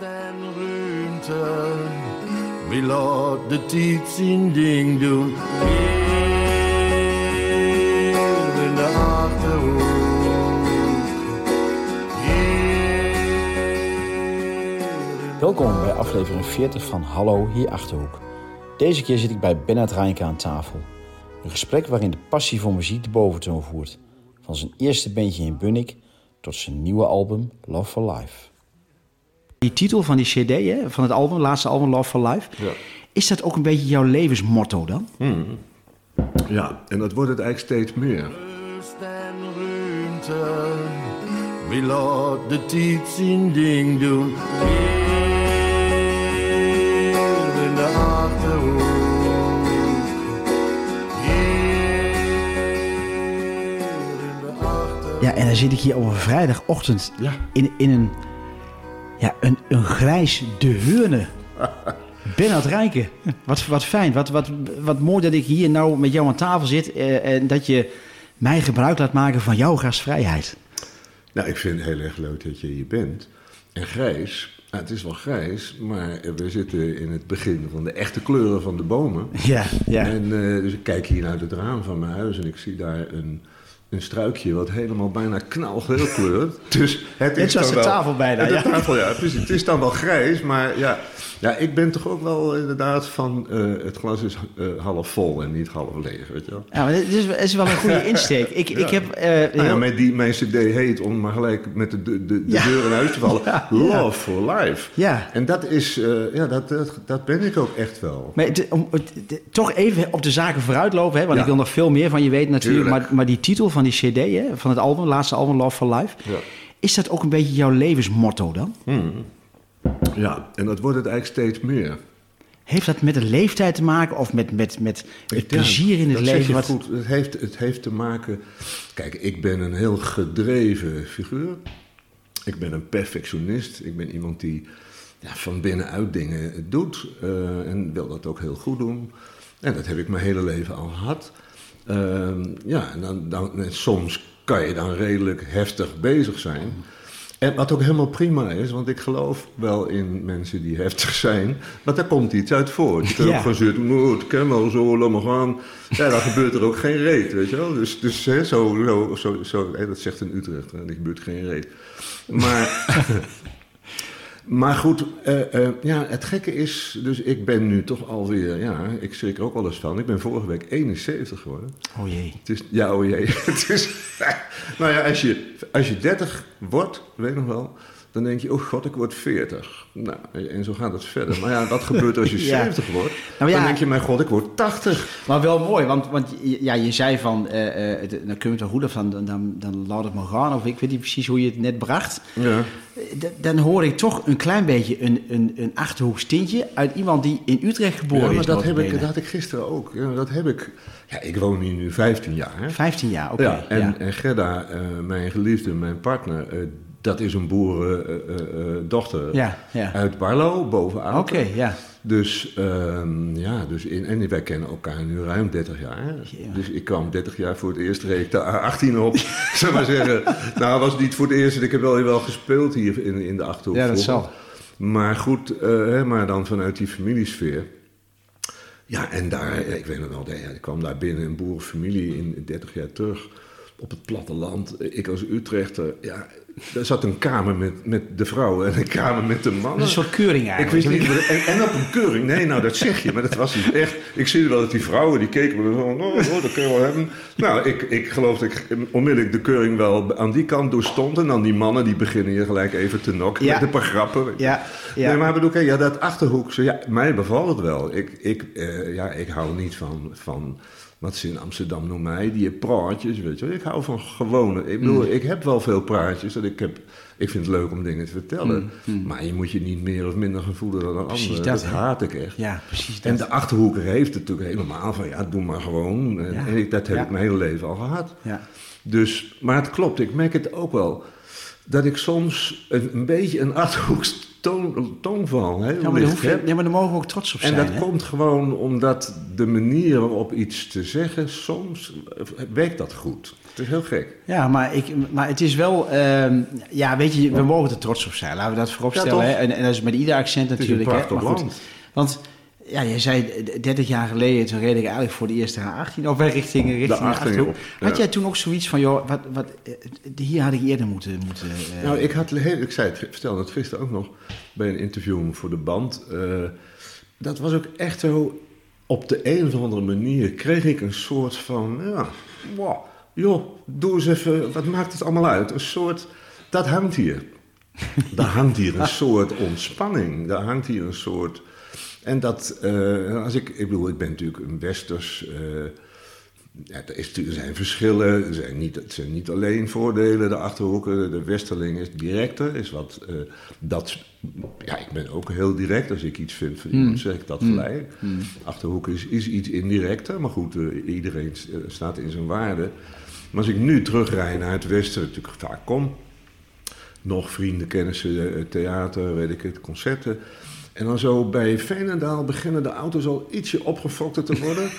en ruimte. We de tijd zijn ding doen. Hier in de Achterhoek. Welkom bij aflevering 40 van Hallo hier Achterhoek. Deze keer zit ik bij Bernard Reinke aan tafel. Een gesprek waarin de passie voor muziek de boventoon voert. Van zijn eerste bandje in Bunnik tot zijn nieuwe album Love for Life. Die titel van die cd, hè, van het album, laatste album Love for Life... Ja. is dat ook een beetje jouw levensmotto dan? Ja, en dat wordt het eigenlijk steeds meer. Rust en ruimte. We laat de tijd zijn ding doen. Hier in de Achterhoek. Hier in de Achterhoek. Ja, en dan zit ik hier op een vrijdagochtend Ja. in, in een, ja, een, een grijs de Heurne. Bernard Rijken, wat, wat fijn, wat, wat, wat mooi dat ik hier nou met jou aan tafel zit eh, en dat je mij gebruik laat maken van jouw gastvrijheid. Nou, ik vind het heel erg leuk dat je hier bent. En grijs, nou, het is wel grijs, maar we zitten in het begin van de echte kleuren van de bomen. Ja, ja. En eh, dus ik kijk hier uit het raam van mijn huis en ik zie daar een, een struikje wat helemaal bijna knalgeel kleurt. Dus het is zoals dan de wel, tafel bijna, De ja. tafel, ja. precies. Het is dan wel grijs, maar ja, ja, ik ben toch ook wel inderdaad van eh, het glas is eh, half vol en niet half leeg, weet je wel. Ja, maar dit is, is wel een goede insteek. Ik, ik heb... eh, Nou ja, heel- met die, mijn cd heet, om maar gelijk met de, de, de, de Ja. deur in huis te vallen, Ja, Love for Life. Ja. En dat is, eh, ja, dat, dat, dat ben ik ook echt wel. Maar het- om, het- het- toch even op de zaken vooruitlopen, hè, want Ja. ik wil nog veel meer van je weten natuurlijk. Tuurlijk. Maar, maar die titel van die cd, hè, van het album, laatste album Love for Life... Ja. is dat ook een beetje jouw levensmotto dan? Ja, en dat wordt het eigenlijk steeds meer. Heeft dat met de leeftijd te maken of met, met, met het plezier in het dat leven? Wat, goed. Het heeft, het heeft te maken... Kijk, ik ben een heel gedreven figuur. Ik ben een perfectionist. Ik ben iemand die ja, van binnenuit dingen doet. eh, en wil dat ook heel goed doen. En dat heb ik mijn hele leven al gehad. Ehm, ja, en dan, dan, en soms kan je dan redelijk heftig bezig zijn. En wat ook helemaal prima is, want ik geloof wel in mensen die heftig zijn. Maar daar komt iets uit voort. Je kan Ja. ook gewoon zitten, "Nou, het kan wel zo, laat maar gaan. Ja, dan gebeurt er ook geen reet, weet je wel. Dus, dus hè, zo, zo, zo, zo hè, dat zegt een Utrecht, hè, er gebeurt geen reet. Maar, maar goed, eh, eh, ja, het gekke is, dus ik ben nu toch alweer, ja, ik schrik er ook wel eens van. Ik ben vorige week 71 geworden. oh jee. Het is, ja, oh jee. Het is, nou ja, als je, als je 30 wordt, weet ik nog wel, dan denk je, oh god, ik word 40. Nou, en zo gaat het verder. Maar ja, wat gebeurt als je Ja. 70 wordt? Nou ja. Dan denk je, mijn god, ik word 80. Maar wel mooi, want, want je- ja, je zei van, het- dan kun je het goed van, dan, dan, dan laat het maar gaan. Of ik weet niet precies hoe je het net bracht. Ja. Eh, Dan hoor ik toch een klein beetje een, een, een Achterhoeks tintje uit iemand die in Utrecht geboren Ja, maar is. dat, heb ik, dat had ik gisteren ook. Ja, dat heb ik. Ja, ik woon hier nu 15 jaar. Hè? 15 jaar, oké. ja, en, en Gerda, mijn geliefde, mijn partner, dat is een boerendochter Ja, ja. uit Barlo, bovenaan. Oké, ja. Dus, ehm, ja, dus in, en wij kennen elkaar nu ruim 30 jaar. Ja. Dus ik kwam 30 jaar voor het eerst, reed de A18 op. zou maar zeggen. Nou, was het niet voor het eerst. Ik heb wel, wel gespeeld hier in, in de Achterhoek. Ja, dat zal. Maar goed, eh, hè, maar dan vanuit die familiesfeer. Ja, en daar, ik weet nog wel, ik kwam daar binnen, een boerenfamilie in 30 jaar terug. Op het platteland. Ik als Utrechter, ja, er zat een kamer met, met de vrouwen en een kamer met de mannen. Een soort keuring Ik eigenlijk. wist niet, en, en op een keuring. Nee, nou dat zeg je, maar dat was niet echt. Ik zie wel dat die vrouwen die keken me zo, oh, oh, dat kun je wel hebben. Nou, ik, ik geloof dat ik onmiddellijk de keuring wel aan die kant doorstond. En dan die mannen die beginnen je gelijk even te nokken Ja. met een paar grappen. Ja, ja. Nee, maar bedoel, kijk, ja, dat achterhoekse, ja, mij bevalt het wel. Ik, ik, eh, ja, ik hou niet van, van wat ze in Amsterdam noemen, mij, die praatjes, weet je wel. Ik hou van gewone, ik bedoel, ik heb wel veel praatjes. Dat ik, heb, ik vind het leuk om dingen te vertellen. Maar je moet je niet meer of minder gaan voelen dan een Precies ander. dat, haat ik echt. Ja, precies dat. En de Achterhoeker heeft het natuurlijk helemaal van, ja, doe maar gewoon. En, Ja. en ik, dat heb Ja. ik mijn hele leven al gehad. Ja. Dus, maar het klopt, ik merk het ook wel. dat ik soms een, een beetje een achterhoeks toon, toonval heel Ja, maar, licht je, ja, maar daar mogen we ook trots op zijn. En dat hè? komt gewoon omdat de manier waarop iets te zeggen, soms eh, werkt dat goed. Het is heel gek. Ja, maar, ik, maar het is wel... ehm, ja, weet je, we mogen er trots op zijn. Laten we dat voorop Ja, hè? En, en dat is met ieder accent Het is natuurlijk. hè? prachtig Maar goed, land. Want ja, je zei eh, 30 jaar geleden, toen reed ik eigenlijk voor de eerste A18 of richting, richting De 18 Achterhoek. op, Had jij toen ook zoiets van, joh, wat, wat, eh, hier had ik eerder moeten... moeten eh, Nou, ik, had, heel- ik zei het, vertelde het gisteren ook nog bij een interview voor de band. eh, dat was ook echt zo. Op de een of andere manier kreeg ik een soort van. Ja, wow, joh, doe eens even. Wat maakt het allemaal uit? Een soort. Dat hangt hier. Daar hangt hier een soort ontspanning. Daar hangt hier een soort. En dat, eh, als ik, ik bedoel, ik ben natuurlijk een westers. eh, ja, er, zijn verschillen. Er zijn niet, het zijn niet alleen voordelen. De achterhoeken, de westerling is directer. Is wat, eh, dat, ja, ik ben ook heel direct. Als ik iets vind van iemand, zeg ik dat gelijk. Achterhoek is, is iets indirecter. Maar goed, iedereen staat in zijn waarde. Maar als ik nu terugrij naar het westen, natuurlijk vaak kom nog vrienden, kennissen, theater, weet ik het, concerten. En dan zo bij Veenendaal beginnen de auto's al ietsje opgefokter te worden.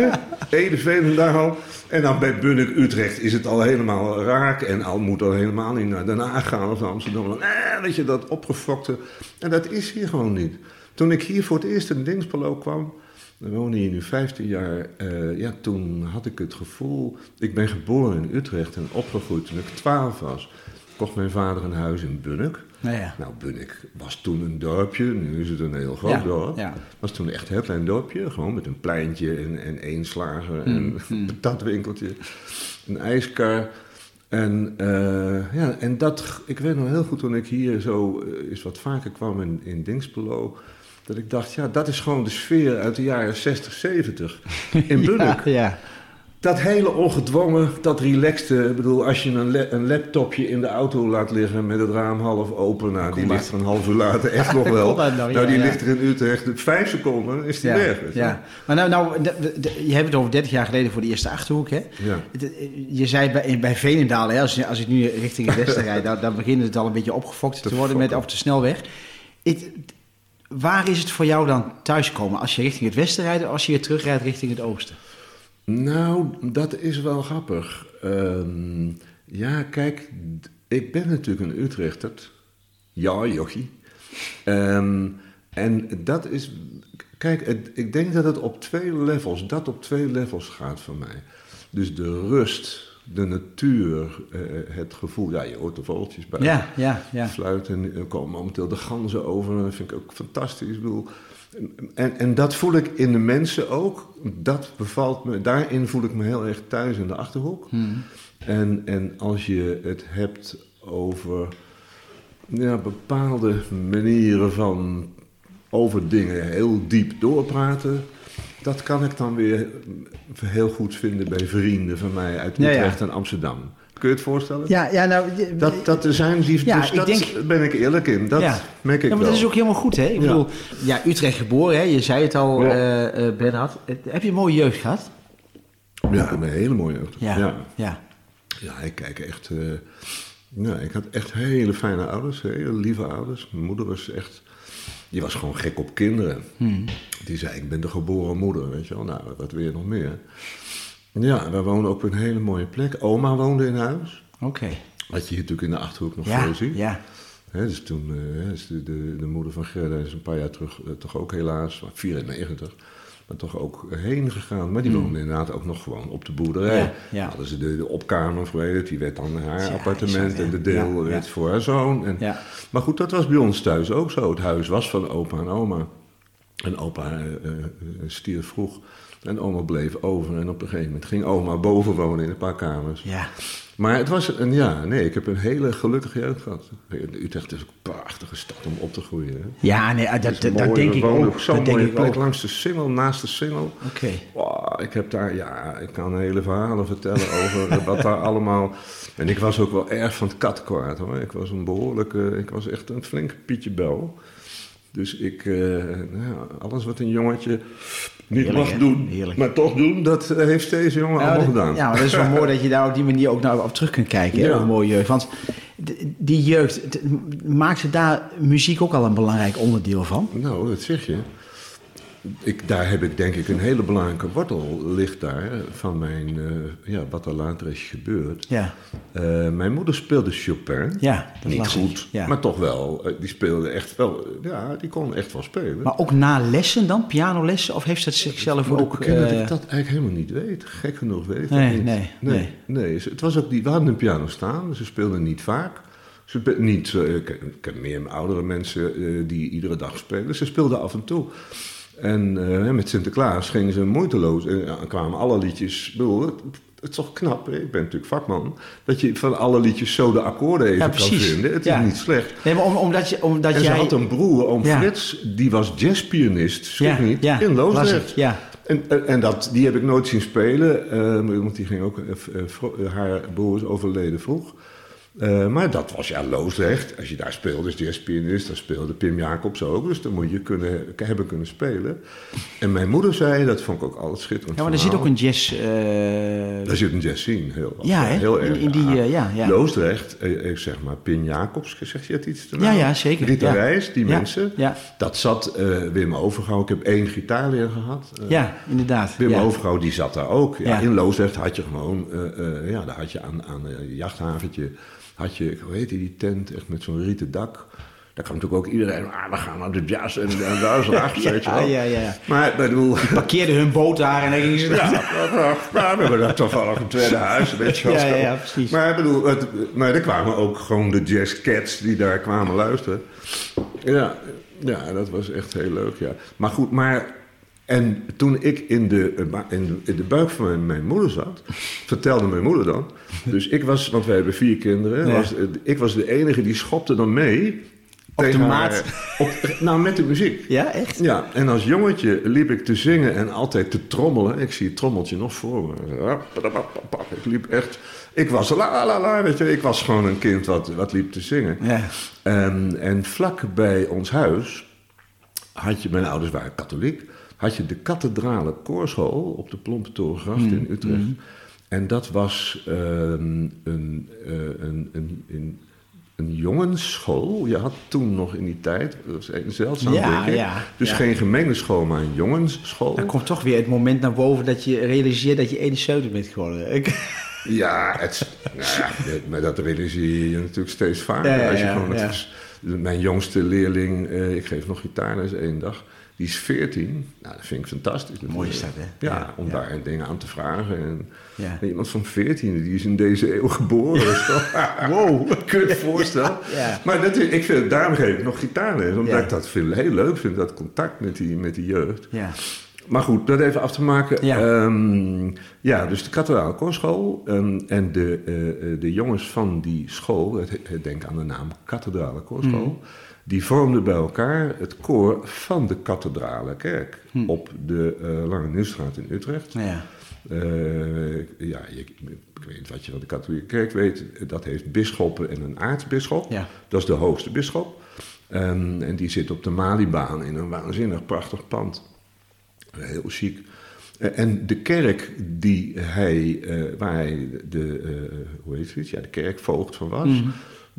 Ede, Veenendaal. En dan bij Bunnik, Utrecht is het al helemaal raak. En al moet al helemaal niet naar Den Haag gaan of naar Amsterdam. Dan, eh, weet je, dat opgefokte. En dat is hier gewoon niet. Toen ik hier voor het eerst in Dingspelo kwam... We wonen hier nu 15 jaar. eh, ja, toen had ik het gevoel... Ik ben geboren in Utrecht en opgegroeid toen ik 12 was. Kocht mijn vader een huis in Bunnik. Nou ja. Nou, Bunnik was toen een dorpje, nu is het een heel groot Ja, dorp. ja. was toen echt een heel klein dorpje, gewoon met een pleintje en, en één slager en een patatwinkeltje, een ijskar. En, eh, ja, en dat, ik weet nog heel goed toen ik hier zo eh, eens wat vaker kwam in, in Dingspelo, dat ik dacht, ja, dat is gewoon de sfeer uit de jaren 60, 70 in Bunnik. Ja. Dat hele ongedwongen, dat relaxte. Ik bedoel, als je een, la- een laptopje in de auto laat liggen met het raam half open, nou, die ligt er een half uur later echt nog wel. Nou? Die ja. ligt er in Utrecht. Vijf seconden is die ja, weg. ja. Maar nou, nou je hebt het over 30 jaar geleden voor de eerste Achterhoek, hè? Ja. De- Je zei bij, bij Veenendaal, hè, als, je- als ik nu richting het westen rijd, dan, dan begint het al een beetje opgefokt te, Te worden met, op de snelweg. Het- waar is het voor jou dan thuiskomen? Als je richting het westen rijdt of als je weer terugrijdt richting het oosten? Nou, dat is wel grappig. Ehm, ja, kijk, ik ben natuurlijk een Utrechter. Ja, jochie. Ehm, en dat is... Kijk, het- ik denk dat het op twee levels, dat op twee levels gaat voor mij. Dus de rust, de natuur, eh, het gevoel... Ja, je hoort de vogeltjes bij. Ja, ja, ja. Fluiten, er komen momenteel de ganzen over. Dat vind ik ook fantastisch. Ik bedoel, en, en dat voel ik in de mensen ook. Dat bevalt me. Daarin voel ik me heel erg thuis in de achterhoek. En, en als je het hebt over ja, bepaalde manieren van over dingen heel diep doorpraten. Dat kan ik dan weer heel goed vinden bij vrienden van mij uit Ja, ja. Utrecht en Amsterdam. Kun je het voorstellen? Ja, ja nou... Dat, dat er zijn die. Ja, dus ik dat denk- ben ik eerlijk in. Dat Ja. merk ik ja, maar wel. dat is ook helemaal goed, hè? Ik Ja. bedoel, ja, Utrecht geboren, hè? Je zei het al, eh eh, Bernhard. Heb je een mooie jeugd gehad? Ja, een hele mooie jeugd. Ja. Ja. ja. Ik kijk echt. ja, ik had echt hele fijne ouders, hele lieve ouders. Mijn moeder was echt. Die was gewoon gek op kinderen. Hmm. Die zei: Ik ben de geboren moeder, weet je wel. Nou, wat wil je nog meer? Ja, wij woonden op een hele mooie plek. Oma woonde in huis. Oké. Wat je hier natuurlijk in de achterhoek nog Ja, veel ziet. ja. Hè, dus toen eh, hè, is de, de, de moeder van Gerda is een paar jaar terug eh, toch ook helaas, maar 94, maar toch ook heen gegaan. Maar die woonde inderdaad ook nog gewoon op de boerderij. Hmm. Ja, ja. Hadden ze de, de opkamer verleden, die werd dan haar Ja, appartement is en de deel werd voor haar zoon. En, Ja. Maar goed, dat was bij ons thuis ook zo. Het huis was van opa en oma. En opa eh, eh, stierf vroeg. En oma bleef over. En op een gegeven moment ging oma boven wonen in een paar kamers. Ja. Maar het was een, ja, nee, ik heb een hele gelukkige jeugd gehad. Utrecht is ook een prachtige stad om op te groeien. Hè. Ja, nee, ah, dat, dat, denk ik ook. zo'n mooie ik plek ook. langs de Singel, naast de Singel. Oké. Wow, ik heb daar, ja, ik kan hele verhalen vertellen over wat daar allemaal... En ik was ook wel erg van het katkwaad hoor. Ik was een behoorlijke, ik was echt een flinke Pietje Bel. Dus ik, eh, nou, alles wat een jongetje niet Heerlijk, mag hè? doen, Heerlijk. maar toch doen, dat heeft deze jongen Nou, allemaal dat- gedaan. Ja, maar dat is wel mooi dat je daar op die manier ook nou op terug kunt kijken. Hè, Ja. een mooie jeugd. Want die jeugd, d- maakte daar muziek ook al een belangrijk onderdeel van? Nou, dat zeg je. Ik, daar heb ik denk ik een hele belangrijke wortel ligt daar van mijn, eh, ja, wat er later is gebeurd. Ja, Eh, mijn moeder speelde Chopin. ja dat Niet ik. goed, Ja. maar toch wel. eh, Die speelde echt wel, ja, die kon echt wel spelen. Maar ook na lessen dan, pianolessen? Of heeft ze het zichzelf moet ook... bekennen dat ik dat eigenlijk helemaal niet weet. Gek genoeg weet ik Nee, niet. nee, nee. nee. Het was ook die, we hadden een piano staan, ze speelden niet vaak. Ze niet, ik, ik ken meer oudere mensen die iedere dag spelen. Ze speelden af en toe. En eh, met Sinterklaas gingen ze moeiteloos. En kwamen alle liedjes. ik bedoel, het, het is toch knap, hè? ik ben natuurlijk vakman. Dat je van alle liedjes zo de akkoorden even Ja, kan vinden. Het Ja. is niet slecht. Nee, maar om, omdat, je, omdat En jij... ze had een broer, oom Ja. Frits, die was jazzpianist, schrik niet, in Loosdrecht. Ja, En, en, en dat, die heb ik nooit zien spelen, eh, want die ging ook, eh, haar broer is overleden vroeg. Eh, maar dat was ja Loosdrecht. Als je daar speelde als jazzpianist, dan speelde Pim Jacobs ook. Dus dan moet je kunnen, hebben kunnen spelen. En mijn moeder zei, dat vond ik ook altijd schitterend ja maar er zit ook een jazz... eh, Daar zit een jazz scene, heel, Ja, heel erg. in die, eh, ja, ja. Loosdrecht, eh, eh, zeg maar Pim Jacobs, zeg je dat iets te Ja, ja, zeker. Rita Ja. Reis, die Ja, mensen. ja. Dat zat eh, Wim Overgouw. Ik heb één gitaarleer gehad. Eh, ja, inderdaad. Wim ja. Overgouw die zat daar ook. Ja, Ja. In Loosdrecht had je gewoon, eh, eh, ja, daar had je aan, aan een jachthaventje, had je, hoe heet die, die tent, echt met zo'n rieten dak. Daar kwam natuurlijk ook iedereen, ah, we gaan naar de jazz en, en daar is achter, weet je Ja, wel. ja, ja. Maar ik bedoel, Parkeerden hun boot daar en dan gingen ze... ja, maar we hebben dat toevallig een tweede huis, weet je wel. Ja, ja, ja, precies. Maar ik bedoel, het, maar er kwamen ook gewoon de jazzcats die daar kwamen luisteren. Ja, ja, dat was echt heel leuk, ja. Maar goed, maar... En toen ik in de, in de, in de buik van mijn, mijn moeder zat, vertelde mijn moeder dan. Dus ik was, want wij hebben vier kinderen, Ja. was, ik was de enige die schopte dan mee. Op de tegen maat? haar- op, nou, met de muziek. Ja, echt? Ja, en als jongetje liep ik te zingen en altijd te trommelen. Ik zie het trommeltje nog voor me. Ik liep echt... Ik was la la la, weet je. Ik was gewoon een kind wat, wat liep te zingen. Ja. En, en vlak bij ons huis had je... Mijn ouders waren katholiek. Had je de kathedrale koorschool op de Plompentorengracht in Utrecht. En dat was ehm, een, eh, een, een, een, een jongensschool. Je had toen nog in die tijd, dat was een zeldzaam Ja, ja, dus ja. geen gemengde school, maar een jongensschool. Dan komt toch weer het moment naar boven dat je realiseert dat je 71 bent geworden. Ik- Ja, het, nou ja, maar dat realiseer je natuurlijk steeds vaker. Als je gewoon, het is- mijn jongste leerling, eh, ik geef nog gitaarles één dag, die is 14. Nou, dat vind ik fantastisch. Mooi is dat, hè? Ja, Ja, om ja. daar dingen aan te vragen. En, Ja. en iemand van 14, die is in deze eeuw geboren. Wow. Kun je je voorstellen? Ja. Maar dat, is- ik vind, daarom geef ik nog gitaarles. Omdat ik dat veel, heel leuk vind, dat contact met die, met die jeugd. Ja. Maar goed, dat even af te maken. Ja. Ja, ja dus de kathedrale koorschool ehm, en de, eh, eh, de jongens van die school, het, het- denk aan de naam kathedrale koorschool, Mhm. Die vormden bij elkaar het koor van de kathedrale kerk op de eh, Lange Nieuwstraat in Utrecht. Ja. Eh, ja, je, ik weet niet wat je van de katholieke kerk weet. Dat heeft bisschoppen en een aartsbisschop. Ja. Dat is de hoogste bisschop. En, en die zit op de Malibaan in een waanzinnig prachtig pand. Heel chic. Eh, En de kerk die hij, waar hij de, eh, hoe heet het? Ja, de kerkvoogd van was,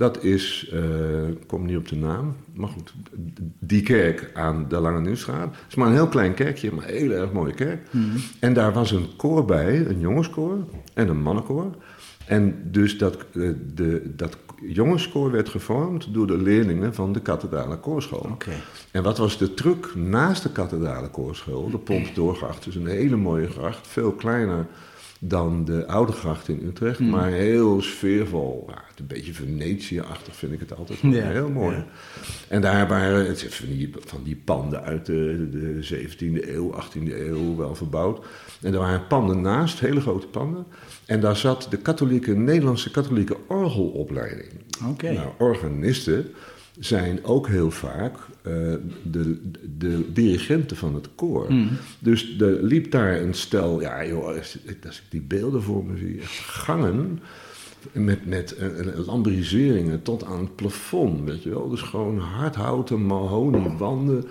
dat is, eh, ik kom niet op de naam, maar goed, die kerk aan de Lange Nieuwstraat. Het is maar een heel klein kerkje, maar een heel erg mooie kerk. En daar was een koor bij, een jongenskoor en een mannenkoor. En dus dat, eh, de, dat jongenskoor werd gevormd door de leerlingen van de kathedrale koorschool. En wat was de truc naast de kathedrale koorschool? De Pompdoorgracht, dus een hele mooie gracht, veel kleiner dan de oude gracht in Utrecht, maar heel sfeervol. Ja, een beetje Venetië-achtig vind ik het altijd. Ja, heel mooi. ja. En daar waren het van die, van die panden uit de, de 17e eeuw, 18e eeuw wel verbouwd. En er waren panden naast, hele grote panden. En daar zat de katholieke, Nederlandse katholieke orgelopleiding. Oké. Nou, organisten zijn ook heel vaak eh, de, de dirigenten van het koor. Dus er liep daar een stel, ja joh, als, als ik die beelden voor me zie, echt gangen met, met lambriseringen tot aan het plafond, weet je wel. Dus gewoon hardhouten, mahoniewanden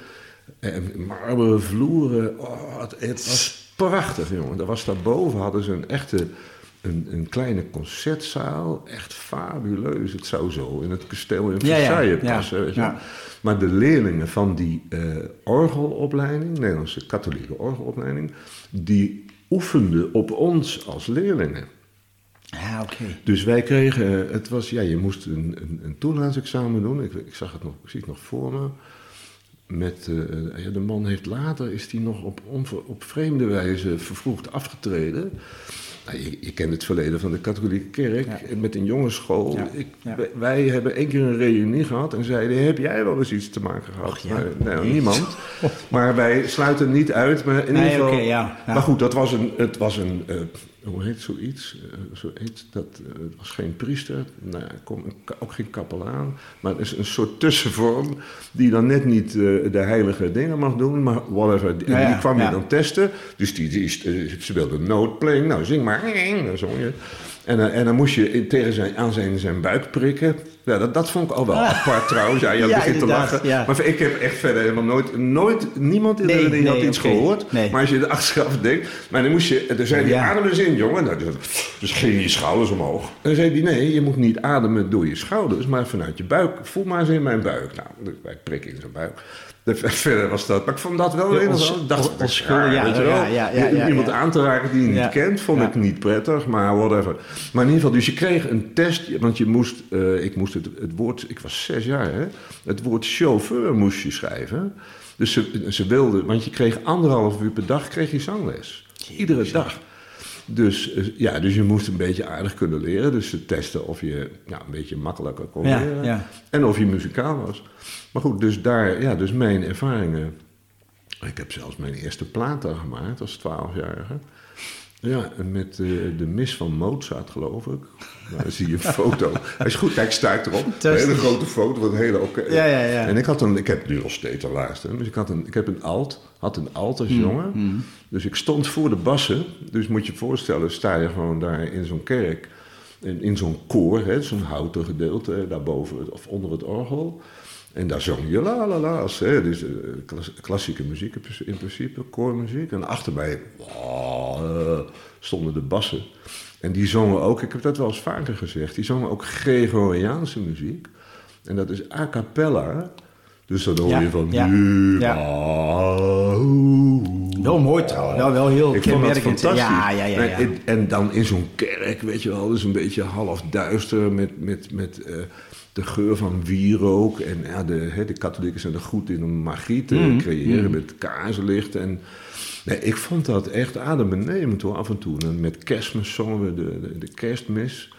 en marmeren vloeren. Oh, het, het was prachtig, jongen. Daar was daarboven hadden ze een echte een, een kleine concertzaal. Echt fabuleus. Het zou zo in het kasteel in ja, Versailles ja, passen. ja. Maar de leerlingen van die eh, orgelopleiding, Nederlandse katholieke orgelopleiding, die oefenden op ons als leerlingen. Ja, oké. Dus wij kregen, het was, ja, je moest een, een, een doen. Ik, ik zag het nog, ik zie het nog voor me. Met, eh, ja, de man heeft later, is die nog op, onver- op vreemde wijze vervroegd afgetreden. Nou, je, je kent het verleden van de katholieke kerk. Ja. Met een jongensschool. Ja, Ik, ja. wij- Wij hebben één keer een reunie gehad en zeiden, heb jij wel eens iets te maken gehad? Och. Maar, nou, niemand. Maar wij sluiten niet uit. Maar in Nee, ieder geval. Maar goed, dat was een, het was een, eh, hoe heet zoiets? Zo heet dat, eh, het was geen priester, nou, ook geen kapelaan. Maar het is een soort tussenvorm die dan net niet eh, de heilige dingen mag doen, maar whatever. Ja, die kwam je ja. dan testen. Dus die, die, ze wilde noot playing, nou zing maar. Dan zong je. En, dan- en dan moest je tegen zijn, aan zijn, zijn buik prikken. Ja, dat, dat vond ik al wel apart trouwens. Ja, Ah. Begint te lachen. ja. Maar ik heb echt verder helemaal nooit, nooit niemand in de Nee, die had iets gehoord. Nee. Maar als je er achteraf denkt, maar dan moest je, dan zei hij, Ja. adem eens in, jongen. Nou, dus, ging je schouders omhoog. En dan zei hij, nee, je moet niet ademen door je schouders, maar vanuit je buik. Voel maar eens in mijn buik. Nou, wij prikken in zijn buik. De- Verder was dat, maar ik vond dat wel een andere- dacht, raar, ja, ja, ja, Iemand aan te raken die je niet kent, vond ik niet prettig, maar whatever. Maar in ieder geval, dus je kreeg een test, want je moest, eh, ik moest het, het woord, ik was zes jaar, hè, het woord chauffeur moest je schrijven. Dus ze, ze wilden, want je kreeg anderhalf uur per dag kreeg je zangles. Iedere dag. Dus, eh, ja, dus je moest een beetje aardig kunnen leren. Dus ze testen of je nou, een beetje makkelijker kon Ja, leren. ja. En of je muzikaal was. Maar goed, dus daar, ja, dus mijn ervaringen. Ik heb zelfs mijn eerste plaat daar gemaakt als twaalfjarige. Ja, en met eh, de mis van Mozart, geloof ik. Nou, dan zie je een foto. Hij is goed, kijk, staat erop. Een hele grote foto, wat een hele oké. Ja, ja, ja. En ik had een, ik heb nu nog steeds een laatste. Dus ik had een, ik heb een alt, had een alt als jongen. Dus ik stond voor de bassen. Dus moet je je voorstellen, sta je gewoon daar in zo'n kerk. In, in zo'n koor, hè, zo'n houten gedeelte daarboven of onder het orgel. En daar zong je la la la's. Hè, dus eh, klas- klassieke muziek in princi- in principe, koormuziek. En achter mij eh, stonden de bassen. En die zongen ook, ik heb dat wel eens vaker gezegd, die zongen ook Gregoriaanse muziek. En dat is a cappella. Dus dan hoor Ja, je van... ja, nu, ja. Wel mooi trouwens. Wel, wel heel ik vond dat fantastisch. Ja, ja, ja. en dan in zo'n kerk, weet je wel, dus een beetje half duister met, met, met eh, de geur van wierook. En ja, de, hè, de katholieken zijn er goed in om magie te Mm, creëren met kaarslicht. En nee, ik vond dat echt adembenemend hoor, af en toe. En met kerstmis zongen we de, de, de kerstmis.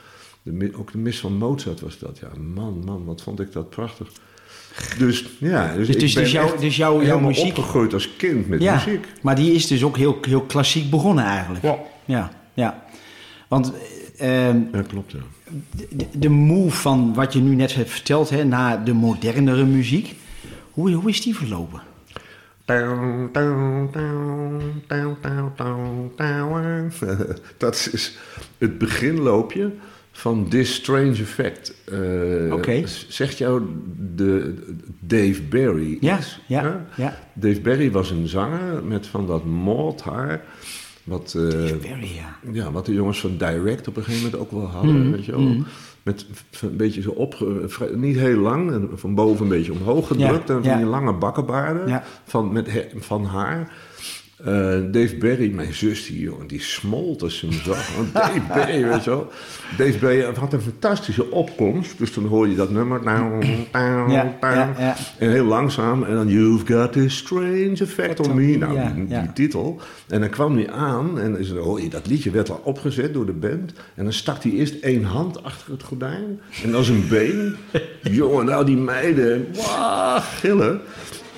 De, ook de mis van Mozart was dat. Ja, man, man, wat vond ik dat prachtig. Dus ja, dus, Dus- dus- dus jouw- dus jouw- muziek- opgegroeid als kind met Ja, muziek. maar die is dus ook heel, heel klassiek begonnen eigenlijk. Ja. Ja, ja. Want eh, ehm, Ja, klopt ja. de, de move van wat je nu net hebt verteld hè, naar de modernere muziek, hoe, hoe is die verlopen? Dat is het beginloopje van This Strange Effect. Eh, Oké. Zegt jou de, Dave Barry Ja, ja, ja. Dave Barry was een zanger met van dat malt haar. Wat, eh, Very, ja. ja, wat de jongens van Direct op een gegeven moment ook wel hadden, Mhm, weet je wel. Met v- een beetje zo op, niet heel lang, van boven een beetje omhoog gedrukt. Ja, en van ja. die lange bakkenbaarden Ja. van, met, van haar. Eh, Dave Barry, mijn zus, die, jongen, die smolt als ze hem zag. Want Dave Barry, weet je wel. Dave Barry had een fantastische opkomst. Dus dan hoor je dat nummer. Ja, ja, ja. En heel langzaam. En dan You've got this strange effect on me. Nou, die, titel. En dan kwam hij aan. En is, je, dat liedje werd al opgezet door de band. En dan stak hij eerst één hand achter het gordijn. En dan zijn been. Jongen, nou die meiden. Wauw, gillen.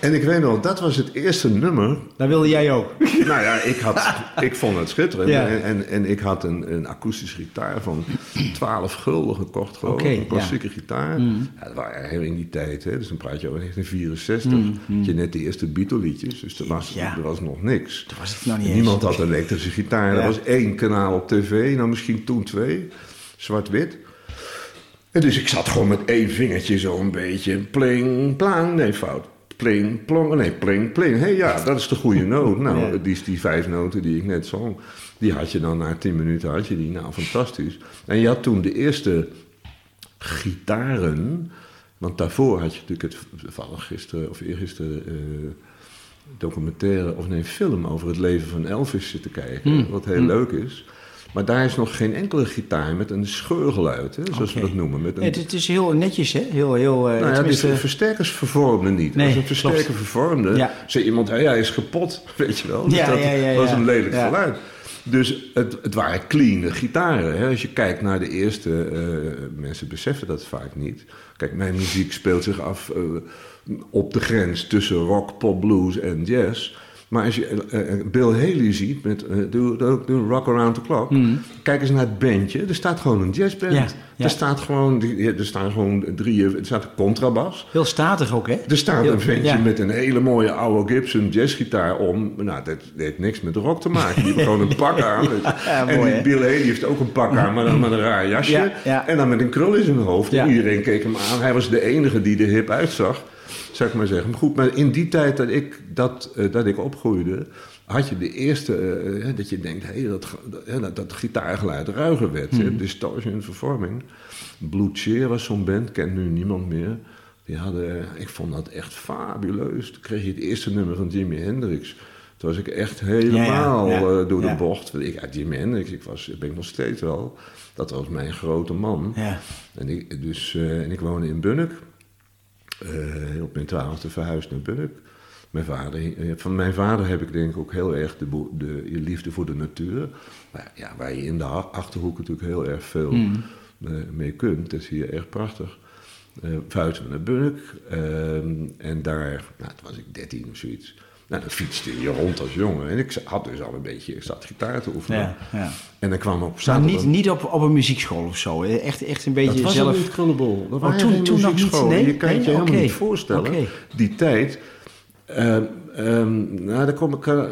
En ik weet nog, dat was het eerste nummer Dat wilde jij ook. nou ja, ik, had, ik vond het schitterend. Ja. En, en, en ik had een, een akoestische gitaar van 12 gulden gekocht, geloof ik. Een klassieke gitaar. Mm. Ja, dat waren heel in die tijd, hè. dus dan praat je over 1964. Had je net de eerste Beatle-liedjes, dus er was, Mm, er was nog niks. Toen was het nog niet eens. Niemand had een elektrische gitaar. Er was één kanaal op tv, nou misschien toen twee. Zwart-wit. En dus ik zat gewoon met één vingertje zo een beetje. Pling, plang. Nee, fout. Pling, plong. Nee, pling, pling. Hé, hey, ja, dat is de goede noot. Nou, Ja. die, die vijf noten die ik net zong. Die had je dan na tien minuten, had je die, nou fantastisch. En je had toen de eerste gitaren, want daarvoor had je natuurlijk het, toevallig gisteren of eergisteren... eh documentaire, of nee, film over het leven van Elvis zitten kijken. Hmm. Wat heel Hmm. leuk is. Maar daar is nog geen enkele gitaar met een scheurgeluid, hè, zoals we dat noemen. Met een, het, is heel netjes, hè? Heel, heel... eh, nou ja, tenminste- versterkers vervormden niet. Nee, Als een versterker klopt. vervormde, Ja. zei iemand, hij is kapot, weet je wel. Dus Ja, dat ja, ja, was een lelijk geluid. Dus het, het waren clean gitaren. Hè. Als je kijkt naar de eerste, eh, mensen beseffen dat vaak niet. Kijk, mijn muziek speelt zich af eh, op de grens tussen rock, pop, blues en jazz. Maar als je eh, eh, Bill Haley ziet met eh, do, do, do Rock Around the Clock, kijk eens naar het bandje. Er staat gewoon een jazzband. Hmm. Ja, ja. Er, staat gewoon, er staan gewoon drie, er staat een contrabas. Heel statig ook, hè? Er staat Heel- een ventje ja. met een hele mooie oude Gibson jazzgitaar om. Nou, dat, heeft niks met rock te maken. Die heeft gewoon een pak aan. En mooi? Bill Haley heeft ook een pak aan, maar dan met een raar jasje. Ja, ja. En dan met een krul in zijn hoofd. En iedereen keek hem aan. Hij was de enige die er hip uitzag, zou ik maar zeggen. Maar goed, maar in die tijd dat ik, dat, eh, dat ik opgroeide... had je de eerste, eh, eh, dat je denkt... Hey, dat, dat, hè, dat, dat gitaargeluid ruiger werd. Hmm. hè, Distortion en vervorming. Blue Cheer was zo'n band, kent nu niemand meer... Die hadden, ik vond dat echt fabuleus. Toen kreeg je het eerste nummer van Jimi Hendrix. Toen was ik echt helemaal Ja, ja, ja. door de bocht. Want Ik, Jimi Hendrix, ik was, ben ik nog steeds wel. Dat was mijn grote man. Ja. En, ik, dus, en ik woonde in Bunnik. Eh, op mijn twaalfde verhuisd naar Bunnik. Mijn vader, eh, van mijn vader heb ik denk ik ook heel erg de, de, liefde voor de natuur. Maar ja, waar je in de Achterhoek natuurlijk heel erg veel Hmm. eh, mee kunt. Dat is hier erg prachtig. Verhuisden we naar Bunnik. ehm, en daar, nou, toen was ik 13 of zoiets. Nou, dan fietste je rond als jongen. En ik had dus al een beetje, ik zat gitaar te oefenen. Ja, ja. En dan kwam op Maar zaterdag... niet, niet op, op een muziekschool of zo. Echt, echt een Dat beetje was zelf... zelf... niet Krullebol. Dat Oh, waren toen- toen nog niet? Nee? Je kan het je helemaal niet voorstellen. Die tijd... ehm, ehm, nou, daar kom ik... eh,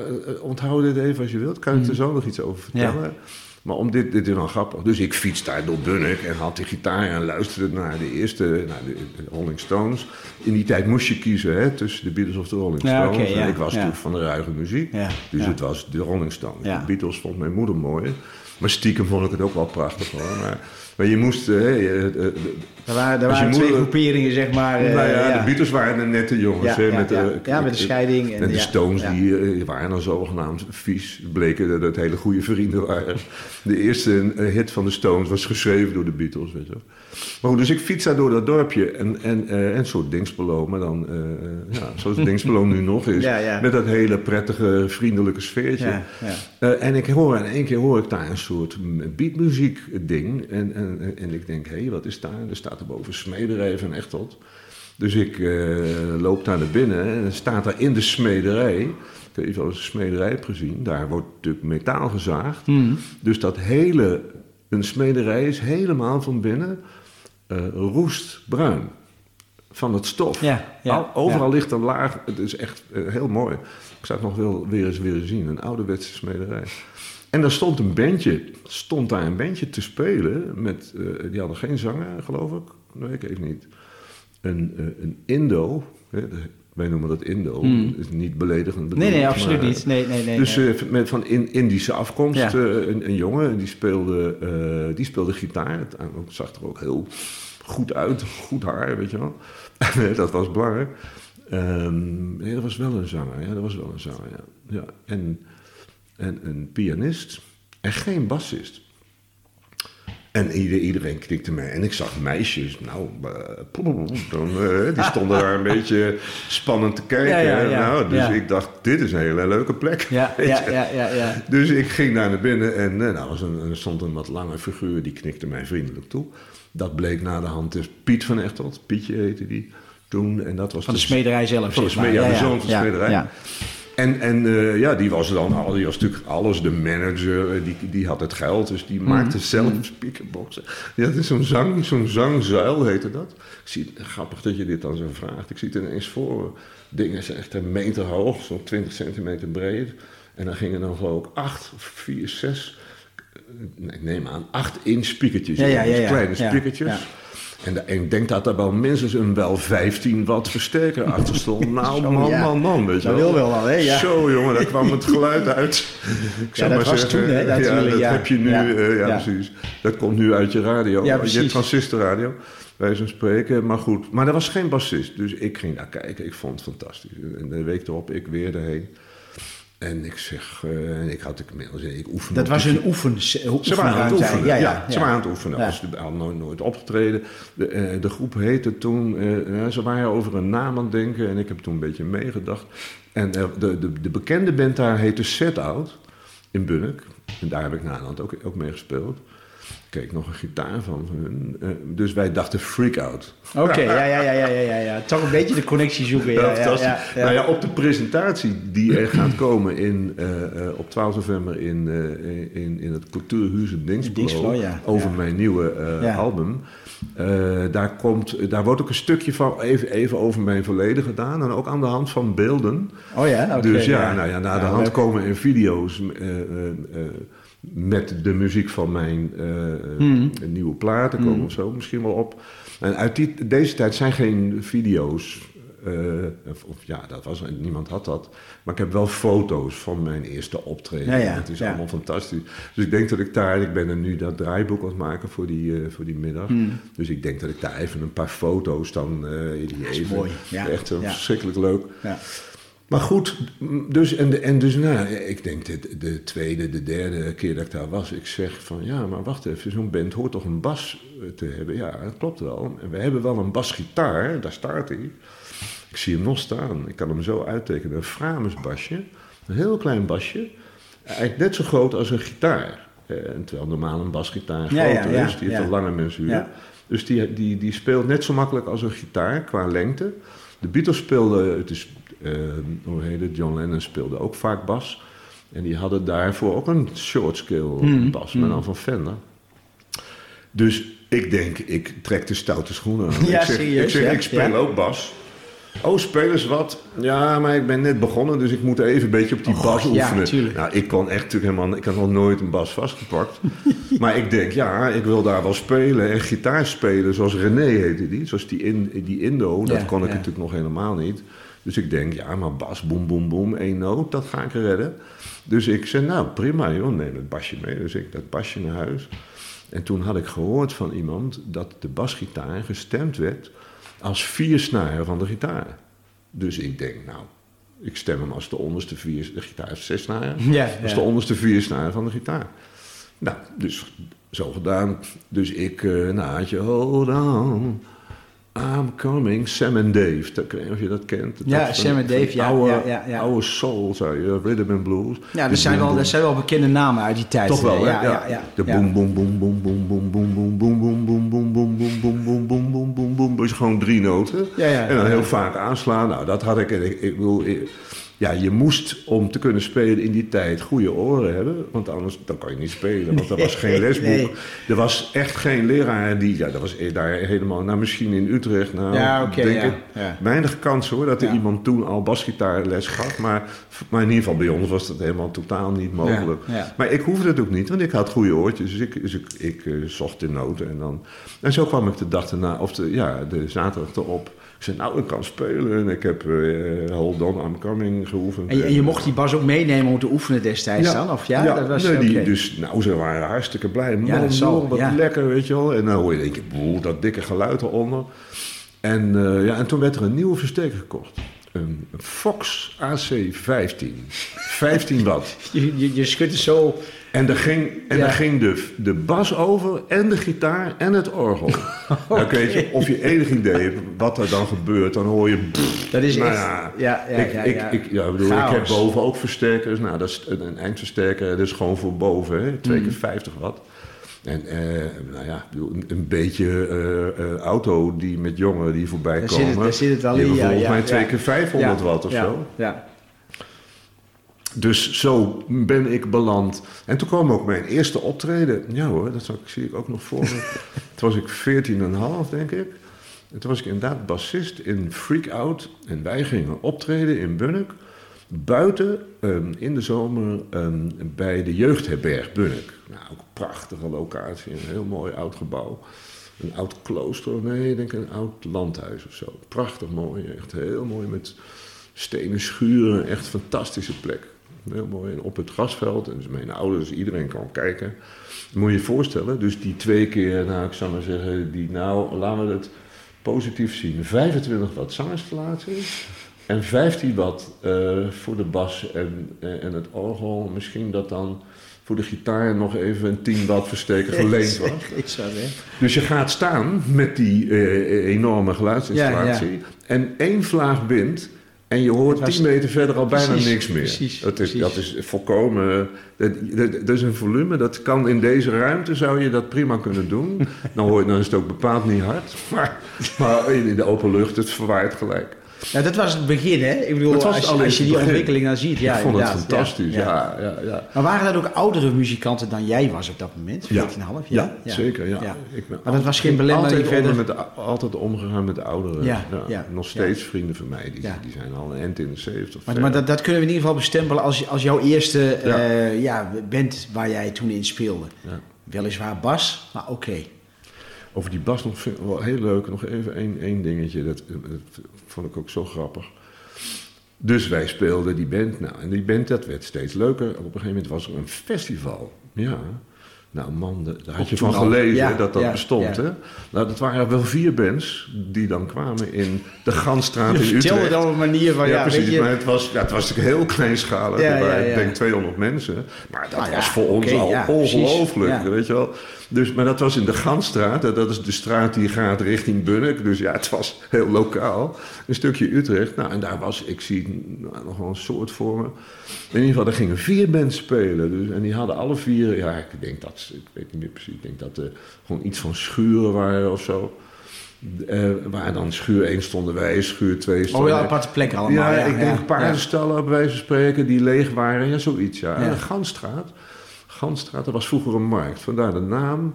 onthoud dit even als je wilt. Kan ik er zo nog iets over vertellen? Maar om dit, dit is wel grappig. Dus ik fiets daar door Bunnik en had die gitaar en luisterde naar de eerste, naar de, de Rolling Stones. In die tijd moest je kiezen hè, tussen de Beatles of de Rolling Ja, Stones. ja, en ik was natuurlijk van de ruige muziek. Dus het was de Rolling Stones. De Beatles vond mijn moeder mooi. Maar stiekem vond ik het ook wel prachtig hoor. Maar, maar je moest... eh, je- eh, de- Er waren, er Als je waren twee groeperingen, zeg maar. eh, nou ja, ja. de Beatles waren de nette jongens. Ja, hè, met, ja. eh, Ja, met de eh, scheiding en En de Stones, die eh, waren dan zogenaamd vies. Bleken dat het hele goede vrienden waren. De eerste eh, hit van de Stones was geschreven door de Beatles. Weet je. Maar goed, dus ik fiets daar door dat dorpje. En, en, eh, een soort Dingspelo, maar dan eh, eh, ja, zoals Dingspelo nu nog is. Met dat hele prettige, vriendelijke sfeertje. Ja, ja. Eh, en ik hoor in één keer hoor ik daar een soort beatmuziek ding. En, en, en ik denk, hé, wat is daar? Er staat er boven Smederij van Echteld. Dus ik eh, loop daar naar binnen en er staat daar in de smederij. Ik weet niet of je een smederij hebt gezien. Daar wordt natuurlijk metaal gezaagd. Hmm. Dus dat hele, een smederij is helemaal van binnen eh, roestbruin. Van het stof. Ja, ja, Al- overal ja. ligt een laag. Het is echt eh, heel mooi. Ik zou het nog wel weer eens willen zien. Een ouderwetse smederij. En daar stond een bandje, stond daar een bandje te spelen. Met, eh, die hadden geen zanger, geloof ik. Nee, ik even niet. Een, eh, een Indo. Hè, wij noemen dat Indo. Hmm. is niet beledigend bedoeld. Nee, nee, absoluut maar, niet. Nee, nee, nee. dus nee. eh, met, van in, Indische afkomst, Ja. een, een jongen, die speelde, die speelde gitaar. Het zag er ook heel goed uit, goed haar, weet je wel. dat was belangrijk. Ehm, nee, dat was wel een zanger, ja, dat was wel een zanger, ja. ja. En, en een pianist en geen bassist. En ieder- iedereen knikte mij. En ik zag meisjes, nou, eh, eh, die stonden daar een beetje spannend te kijken. Ja, ja, ja, nou, dus ik dacht, dit is een hele leuke plek. ja, ja, ja. Dus ik ging daar naar binnen en eh, nou, was een, er stond een wat lange figuur, die knikte mij vriendelijk toe. Dat bleek na de hand dus Piet van Echteld, Pietje heette die toen. En dat was Van de smederij zelf, Van de smederij, ja, de zoon van de smederij. En, en eh, ja, die was dan al, die was natuurlijk alles, de manager, eh, die, die had het geld, dus die maakte zelf speakerboxen. Die had zo'n zang, zo'n zangzuil heette dat. Ik zie, grappig dat je dit dan zo vraagt. Ik zie het ineens voor. Dingen zijn echt een meter hoog, zo'n 20 centimeter breed. En dan gingen dan geloof ik acht, vier, zes, eh, nee, ik neem aan, acht inch speakertjes. Ja, in. ja, ja, Dus ja. kleine Ja, speakertjes. ja. En, ik denk dat er wel minstens een wel 15 watt versterker achter stond. Nou, man, ja. man, man. Weet je Dat wil wel al, hè? Ja. Zo, jongen, daar kwam het geluid uit. Ik zou dat maar was zeggen, toen, hè, ja, dat heb je nu, Ja. eh, ja, precies. Dat komt nu uit je radio, Ja, je transistorradio. Wij zijn spreken, maar goed. Maar er was geen bassist, dus ik ging daar kijken. Ik vond het fantastisch. En de week erop, ik weer erheen. En ik zeg, en ik had ik inmiddels, ik oefen Dat was een oefen, ze waren aan het oefenen. Ja, Ja, ja, ze waren aan het oefenen. Ja. Hadden nooit, nooit opgetreden. De, eh, de groep heette toen, eh, ze waren over een naam aan het denken en ik heb toen een beetje meegedacht. En de, de, de bekende band daar heette Set Out in Bunnik. En daar heb ik na ook, ook mee gespeeld. Kreeg nog een gitaar van hun. Eh, dus wij dachten Freak Out. Oké, ja, ja, ja, ja, ja, ja, ja. Toch een beetje de connectie zoeken. Ja, Ja, ja. Nou ja, op de presentatie die er gaat komen in, eh, eh, op 12 november in, in, in het in Dingsblo, Dingsblo, ja. over mijn nieuwe album. Daar, komt, daar wordt ook een stukje van even, even over mijn verleden gedaan. En ook aan de hand van beelden. Oh ja, oké. dus ja, Nou ja naar de hand komen er video's met de muziek van mijn eh, Hmm. nieuwe. Daar komen we zo misschien wel op. En uit die, deze tijd zijn geen video's. eh, of, of ja, dat was, niemand had dat. Maar ik heb wel foto's van mijn eerste optreden. Ja, ja, Het is ja. allemaal fantastisch. Dus ik denk dat ik daar... Ik ben er nu dat draaiboek aan het maken voor die, eh, voor die middag. Hmm. Dus ik denk dat ik daar even een paar foto's dan... eh die is even, mooi, ja. Echt verschrikkelijk leuk. Ja. Maar goed, dus, en, en dus nou, ik denk de, de tweede, de derde keer dat ik daar was, ik zeg van ja, maar wacht even, zo'n band hoort toch een bas eh, te hebben? Ja, dat klopt wel. En we hebben wel een basgitaar, daar staat hij. Ik zie hem nog staan, ik kan hem zo uittekenen. Een Framus basje, een heel klein basje, eigenlijk net zo groot als een gitaar. Eh, en terwijl normaal een basgitaar groter Ja, ja, ja, is, die heeft een lange mensuur. Dus die, die, die speelt net zo makkelijk als een gitaar qua lengte. De Beatles speelden, het is, hoe heet het, John Lennon speelde ook vaak bas. En die hadden daarvoor ook een short scale Hmm, bas, maar dan van Fender. Dus ik denk, ik trek de stoute schoenen aan. Ja, ik zeg, serieus, ik, zeg, ja, ik speel ja. ook bas. Oh, spelen ze wat? Ja, maar ik ben net begonnen, dus ik moet even een beetje op die Oh, bas oefenen. nou, ik kon echt natuurlijk helemaal, ik had nog nooit een bas vastgepakt. maar ik denk, ja, ik wil daar wel spelen en gitaar spelen, zoals René heette die, zoals die, in, die Indo, dat kon ik natuurlijk nog helemaal niet. Dus ik denk, ja, maar bas, boem, boem, boem, één noot, dat ga ik redden. Dus ik zei, nou prima joh, neem het basje mee. Dus ik dat basje naar huis. En toen had ik gehoord van iemand dat de basgitaar gestemd werd als viersnaar van de gitaar. Dus ik denk, nou, ik stem hem als de onderste vier... De gitaar heeft zes snaren. Ja, Als ja. de onderste vier snaren van de gitaar. Nou, dus zo gedaan. Dus ik, eh nou had je, hold on, I'm coming, Sam and Dave. Of je dat kent. Dat Ja, is Sam and Dave, ja, Oude, ja, ja, ja. oude soul, zou je, rhythm and blues. Ja, dat zijn, boom, wel, boom. dat zijn wel bekende namen uit die tijd. Toch wel, hè? Ja, ja. De ja. boem, boem, boem, boem, boem, boem, boem, boem, boem, boem, boem, boem, boem, boem, boem, boem, boem, boem, boem, boem. Dus gewoon drie noten. Ja, ja, En dan ja. heel vaak aanslaan. Nou, dat had ik. En ik, ik bedoel, ik- ja, je moest om te kunnen spelen in die tijd goede oren hebben. Want anders dan kan je niet spelen. Want er was geen lesboek. nee. Er was echt geen leraar die... Ja, dat was daar helemaal... Nou, misschien in Utrecht. Nou, Ja, oké, denk ja, ik, ja. Weinig kans hoor dat er iemand toen al basgitaarles gaf. Maar, maar in ieder geval bij ons was dat helemaal totaal niet mogelijk. Maar ik hoefde het ook niet, want ik had goede oortjes. Dus ik, dus ik, ik eh, zocht de noten en dan... En zo kwam ik de dag erna, of de, ja, de zaterdag erop. Ik zei, nou, ik kan spelen. En ik heb eh Hold On, I'm Coming geoefend. En, je- en je mocht die bas ook meenemen om te oefenen destijds dan? Of ja, dat was nee, die, dus, nou, ze waren hartstikke blij. Man, Ja, zal, wat ja. lekker, weet je wel. En dan hoor je denk je, boe, dat dikke geluid eronder. En, eh, ja, en toen werd er een nieuwe versterker gekocht. Een Fox AC15. 15 watt. Je, je, je schudt het zo... En er ging, en Ja. ging de, de bas over en de gitaar en het orgel. Je, of je enig idee hebt wat er dan gebeurt, dan hoor je... Dat is nou echt... ja, Ja, ja, ik, ja, ik, ja. ik, ja, ik bedoel, ik heb boven ook versterkers. Nou, dat is een, een eindversterker, dat is gewoon voor boven, hè, twee Mm. keer 50 watt. En eh, nou ja, een, een beetje eh, eh, auto die met jongeren die voorbij Daar komen. zit het- daar zit het al die in, ja, volgens ja, mij twee ja. keer 500 Ja, watt of zo. Ja. Dus zo ben ik beland. En toen kwam ook mijn eerste optreden. Ja hoor, dat zie ik ook nog voor me. toen was ik 14,5 denk ik. En toen was ik inderdaad bassist in Freak Out. En wij gingen optreden in Bunnik. Buiten ehm, in de zomer ehm, bij de jeugdherberg Bunnik. Nou, ook een prachtige locatie. Een heel mooi oud gebouw. een oud klooster, nee, ik denk een oud landhuis of zo. Prachtig mooi, echt heel mooi met stenen schuren, echt fantastische plek. Heel mooi. En op het grasveld, en dus mijn ouders, iedereen kan kijken. Moet je je voorstellen, dus die twee keer, nou ik zou maar zeggen, die nou, laten we het positief zien. 25 watt zanginstallatie en 15 watt eh, voor de bas en, eh, en het orgel. Misschien dat dan voor de gitaar nog even een 10 watt versteker geleend was. Dus je gaat staan met die eh, enorme geluidsinstallatie Ja, en één vlaag wind en je hoort Het was- 10 meter verder al bijna Precies, niks meer. precies, dat, is, precies. dat is volkomen. Dat, dat, dat is een volume, dat kan in deze ruimte zou je dat prima kunnen doen. Dan, hoor dan is het ook bepaald niet hard. Maar, maar in de open lucht, het verwaait gelijk. Ja, dat was het begin, hè? Ik bedoel, als, als je die ontwikkeling dan ziet. Ja, ik vond het fantastisch, ja, ja. ja. Maar waren dat ook oudere muzikanten dan jij was op dat moment? 14,5? Ja, zeker. Ja. Ja. Ik ben Maar dat was geen ik belemmering verder? onder Met altijd omgegaan met de ouderen. Ja, ja, Nog steeds vrienden van mij, die, die zijn al een end in de 70. Maar, maar dat, dat kunnen we in ieder geval bestempelen als, als jouw eerste eh, ja, band waar jij toen in speelde. Weliswaar bas, maar oké. Over die bas nog wel heel leuk. Nog even één, één dingetje. Dat, dat vond ik ook zo grappig. Dus wij speelden die band. Nou, en die band dat werd steeds leuker. Op een gegeven moment was er een festival. Ja. Nou man, da- daar had je van gelezen Ja, dat dat ja, bestond. ja. Hè? Nou, dat waren wel vier bands die dan kwamen in de Gansstraat in Vertel Utrecht. het op een manier van, ja, ja, precies. je... Maar het was, ja, het was natuurlijk heel kleinschalig. Ja. Ik denk 200 mensen. Maar dat Nou ja, was voor ons al ongelooflijk. Weet je wel? Dus, maar dat was in de Gansstraat. Dat is de straat die gaat richting Bunnik. Dus ja, het was heel lokaal. Een stukje Utrecht. Nou, en daar was, ik zie nou, nog wel een soort voor me. In ieder geval, er gingen vier bands spelen. Dus, en die hadden alle vier, ja, ik denk dat, ze- ik weet niet meer precies. Ik denk dat er gewoon iets van schuren waren of zo. Eh, waar dan schuur 1 stonden wij, schuur 2 Oh stonden ja, aparte plekken allemaal. ja, Ja, ik denk ja, paardenstallen op wijze van spreken die leeg waren. Ja, zoiets, ja. Ja. En de Gansstraat. Gansstraat, dat was vroeger een markt. Vandaar de naam.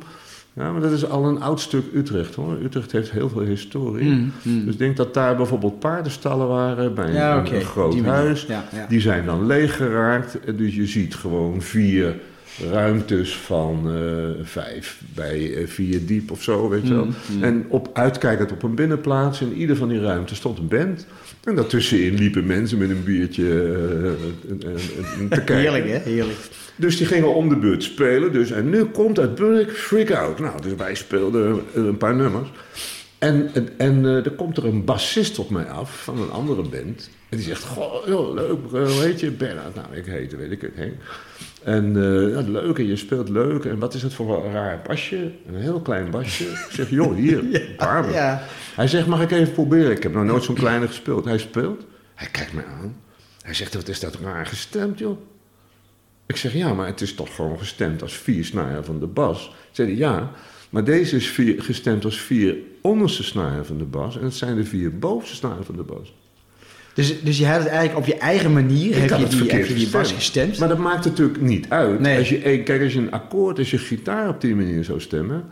Ja, maar dat is al een oud stuk Utrecht, hoor. Utrecht heeft heel veel historie. Mm, mm. Dus ik denk dat daar bijvoorbeeld paardenstallen waren bij Ja, een, groot die huis. Ja, ja. Die zijn dan leeg geraakt. En Dus je ziet gewoon vier ruimtes van eh, vijf bij eh, vier diep of zo, weet je wel. Mm, mm. En op, uitkijkend op een binnenplaats. In ieder van die ruimtes stond een band. En daartussenin liepen mensen met een biertje eh, te kijken. Heerlijk, hè? Heerlijk. Dus die gingen om de beurt spelen. Dus, en nu komt uit Burk Freak Out. Nou, dus wij speelden een paar nummers. En, en, en er komt er een bassist op mij af van een andere band. En die zegt, goh, joh, leuk, eh, hoe heet je? Bernard. Nou, ik heette, weet ik het, Henk. En eh, ja, leuk, en je speelt leuk. En wat is het voor een raar basje? Een heel klein basje. Ik zeg, joh, hier, een paar. Ja. Hij zegt, mag ik even proberen? Ik heb nog nooit zo'n kleine gespeeld. Hij speelt. Hij kijkt me aan. Hij zegt, wat is dat raar gestemd, joh? Ik zeg, ja, maar het is toch gewoon gestemd als vier snaren van de bas? Zei hij, ja, maar deze is vier, gestemd als vier onderste snaren van de bas... en het zijn de vier bovenste snaren van de bas. Dus, dus je had het eigenlijk op je eigen manier, Ik heb je, die, heb je die bas gestemd. Maar dat maakt natuurlijk niet uit. Nee. Als je, eh, kijk, als je een akkoord, als je gitaar op die manier zou stemmen...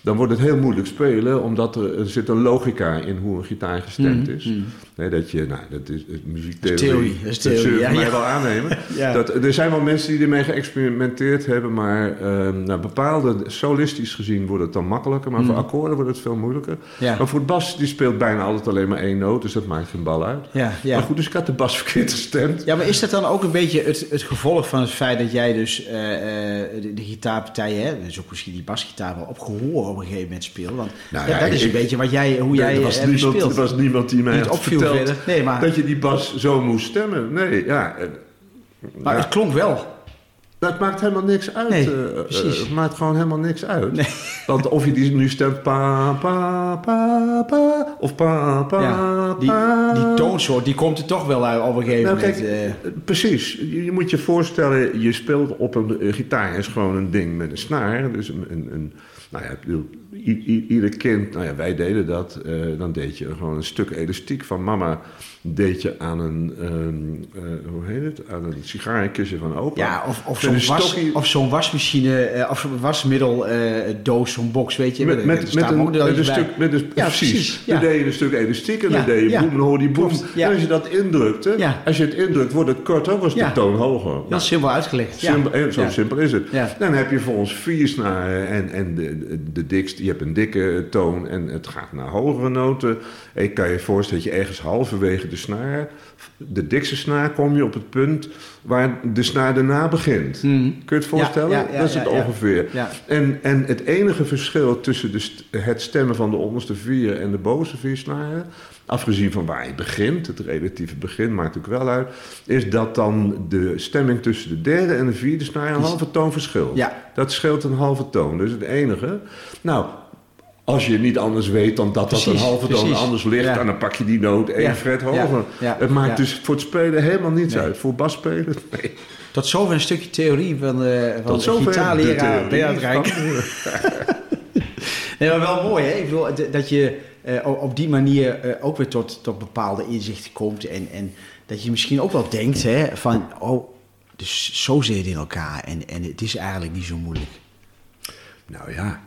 dan wordt het heel moeilijk spelen... omdat er, er zit een logica in hoe een gitaar gestemd Mhm, is. Nee, dat je, nou, dat is, is muziektheorie. Dat is theorie, dat is theorie, ja, mij ja. wel aannemen. Ja. Dat, er zijn wel mensen die ermee geëxperimenteerd hebben... maar ehm nou, bepaalde, solistisch gezien wordt het dan makkelijker... maar voor Mhm. akkoorden wordt het veel moeilijker. Maar voor het bas, die speelt bijna altijd alleen maar één noot... dus dat maakt geen bal uit. Ja, ja. Maar goed, dus ik had de bas verkeerd gestemd. Ja, maar is dat dan ook een beetje het, het gevolg van het feit dat jij dus eh, eh, de, de gitaarpartijen, hè, dus ook misschien die basgitaar wel op gehoor op een gegeven moment speelt? Want Nou dat is ik- een beetje wat jij, hoe jij er, was hebt niemand, er was niemand die mij had opviel Nee, maar, dat je die bas zo moest stemmen. Nee, ja. maar ja. het klonk wel. Het maakt helemaal niks uit. Nee, eh, eh, precies. het maakt gewoon helemaal niks uit. Want of je die nu stemt pa, pa, pa, pa, of pa, pa, Ja, die, pa. die toonsoort, die komt er toch wel uit op een gegeven Nou, moment. kijk, eh. precies. Je, je moet je voorstellen, je speelt op een, eh, gitaar is gewoon een ding met een snaar. Dus een, een, een nou ja, ieder kind, nou ja, wij deden dat. eh, dan deed je gewoon een stuk elastiek van mama. Deed je aan een, ehm, eh, hoe heet het, aan een sigarenkistje van opa. Ja, of, of zo'n was, of zo'n wasmachine, eh, of zo'n wasmiddel eh, doos, zo'n box, weet je. Met, met, met, een, met stuk, met een, Ja, precies. precies, ja. Dan deed je een stuk elastiek en Ja, dan deed je ja. boem, dan hoorde je boem. Ja. En als je dat indrukte, Ja. als je het indrukt, wordt het korter, was de Ja. toon hoger. Heel Nou, simpel uitgelegd. Ja. Simpel, eh, zo Ja. simpel is het. Ja. Dan heb je voor ons vier snaren en, en de, de, dikste, je hebt een dikke toon en het gaat naar hogere noten. En je kan je voorstellen dat je ergens halverwege de snaar, de dikste snaar, kom je op het punt waar de snaar daarna begint. Mhm. Kun je het voorstellen? Ja, ja, ja, dat is het ongeveer. En, en het enige verschil tussen de st- het stemmen van de onderste vier en de bovenste vier snaren, afgezien van waar je begint, het relatieve begin maakt natuurlijk wel uit, is dat dan de stemming tussen de derde en de vierde snaar een halve toon verschilt. Ja. Dat scheelt een halve toon, dus het enige. Nou, als je niet anders weet dan dat dat een halve toon anders ligt, Ja. en dan pak je die noot één fret hoger. het maakt dus voor het spelen helemaal niets Nee. uit. Voor basspelen, nee. Tot zover een stukje theorie van, eh van de zover de gitaarleraar Bernard Rijk. van- Nee, maar wel mooi, hè? Ik bedoel, d- dat je eh, op die manier eh, ook weer tot, tot bepaalde inzichten komt. En, en dat je misschien ook wel denkt, hè, van, oh, dus zo zit het in elkaar. En, en het is eigenlijk niet zo moeilijk. Nou ja,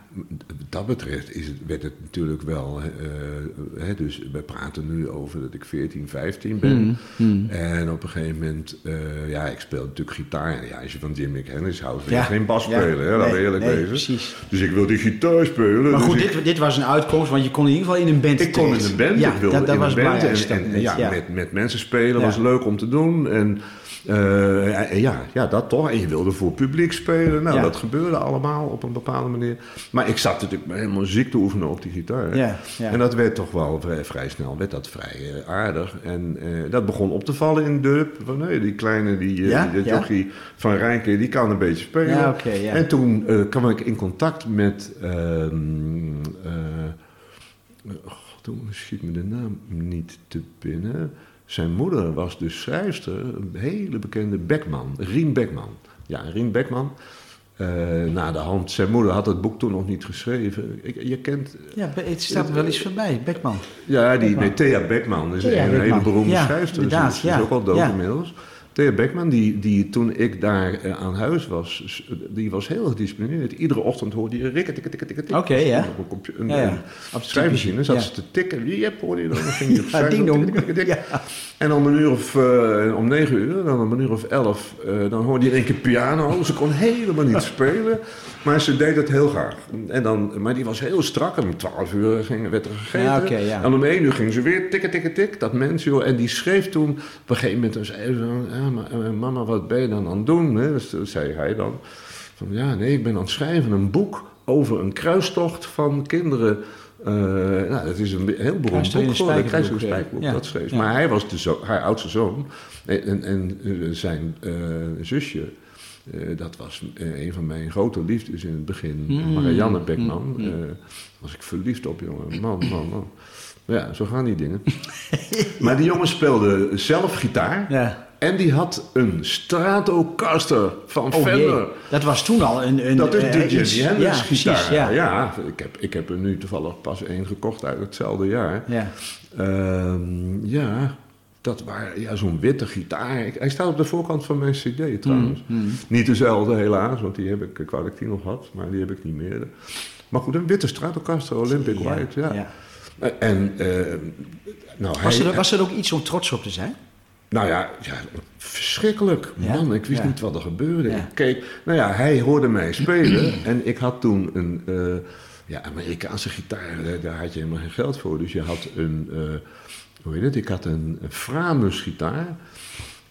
dat betreft is het, werd het natuurlijk wel. eh, eh, hè, dus we praten nu over dat ik 14, 15 ben. Mm, En op een gegeven moment, eh, ja, ik speel natuurlijk gitaar. En ja, als je van Jimmy Hendrix houdt, wil Ja, je geen bas ja. spelen. Hè, laten we Nee, eerlijk nee, wezen. precies. Dus ik wil die gitaar spelen. Maar dus goed, ik- dit, dit was een uitkomst, want je kon in ieder geval in een band ik kon in een band, Ja, ik wilde dat, dat in was een band. En, ja, ja. Met, met mensen spelen Ja. was leuk om te doen. En eh, en ja, ja, dat toch. En je wilde voor publiek spelen. Nou, Ja. dat gebeurde allemaal op een bepaalde manier. Maar ik zat natuurlijk helemaal ziek te oefenen op die gitaar. Ja, ja. En dat werd toch wel vrij, vrij snel werd dat vrij eh, aardig. En eh, dat begon op te vallen in Durp. Van, nee, die kleine, die, eh, die, van Rijnke, die kan een beetje spelen. En toen eh, kwam ik in contact met... ehm, eh, Oh, toen schiet me de naam niet te binnen. Zijn moeder was dus schrijfster, een hele bekende Beckman, Rien Beckman. Ja, Rien Beckman. Na de hand, zijn moeder had het boek toen nog niet geschreven. Ik, je kent, Ja, het staat er wel eens voorbij, Beckman. ja, die, Beckman. nee, Thea Beckman is Thea een Beckman. hele beroemde Ja, schrijfster. Ze, ze is ja. ook al dood Ja. inmiddels. Thea Beckman, die, die toen ik daar eh, aan huis was, die was heel gedisciplineerd. Iedere ochtend hoorde je rikken, tikken, tikken, tikken. Oké, ja. Op een, compu- een, Ja, ja. een Op de schrijfmachine zat ja. ze te tikken. Jep, hoorde je dan. Dan ging je op Ja, ding dong. En om een uur of, eh, om negen uur, dan om een uur of elf, eh, dan hoorde je in één keer piano. Ze kon helemaal niet spelen, maar ze deed het heel graag. En dan, maar die was heel strak. En om twaalf uur ging, werd er gegeten. Ja. En om één uur ging ze weer tikken, tikken, tik. Dat mens, joh. En die schreef toen op een gegeven moment, ja, maar, eh, mama, wat ben je dan aan het doen? Hè? Dus, dat zei hij dan. Van, ja, nee, ik ben aan het schrijven een boek over een kruistocht van kinderen. Eh, nou, dat is een heel beroemd Kruistocht in boek. geworden. Kruistocht eh, ja. dat schreef. Ja. Maar hij was de zo- haar oudste zoon. En, en, en eh, zijn eh, zusje, eh, dat was eh, een van mijn grote liefdes in het begin. Mm. Marianne Beckman. Mm. eh, was ik verliefd op, jongen. Man, man, man. Ja, zo gaan die dingen. maar die jongen speelde zelf gitaar. Ja. En die had een Stratocaster van Oh Fender. jee, dat was toen al een... een Dat is de iets- Jimi Hendrix ja, precies, ja. ja, ik, heb, ik heb er nu toevallig pas één gekocht uit hetzelfde jaar. Ja. Ehm, ja, dat waren ja, zo'n witte gitaar. Ik- hij staat op de voorkant van mijn cd trouwens. Mm, mm. Niet dezelfde helaas, want die heb ik, ik wou dat ik die nog had, maar die heb ik niet meer. Maar goed, een witte Stratocaster, Olympic White, ja. ja. En, eh, nou, Was, hij, er, was er ook iets om trots op te zijn? Nou ja, ja verschrikkelijk. Ja? Man, ik wist Ja. niet wat er gebeurde. Ik keek, nou ja, hij hoorde mij spelen en ik had toen een eh, ja, Amerikaanse gitaar. Daar, had je helemaal geen geld voor. Dus je had een, eh, hoe heet het? Ik had een, een Framus gitaar.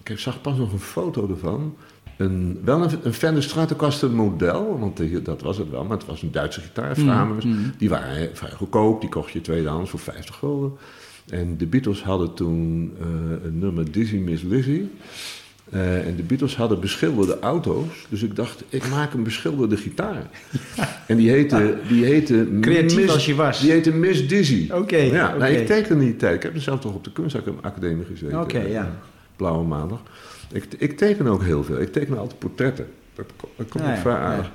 Ik zag pas nog een foto ervan. Een, wel een, een Fender Stratocaster model, want die- dat was het wel, maar het was een Duitse gitaar, Framus. Die waren vrij goedkoop, die kocht je tweedehands voor 50 gulden. En de Beatles hadden toen eh, een nummer Dizzy Miss Lizzy. Eh, en de Beatles hadden beschilderde auto's. Dus ik dacht, ik maak een beschilderde gitaar. En die heette... Die heette Creatief Miss- als je was. Die heette Miss Dizzy. Oké, Ja, nou, ik teken die tijd. Ik heb er zelf toch op de kunstacademie gezeten. Oké, ja. Blauwe maandag. Ik, ik teken ook heel veel. Ik teken altijd portretten. Dat, ko- dat komt ook ja, vrij aardig.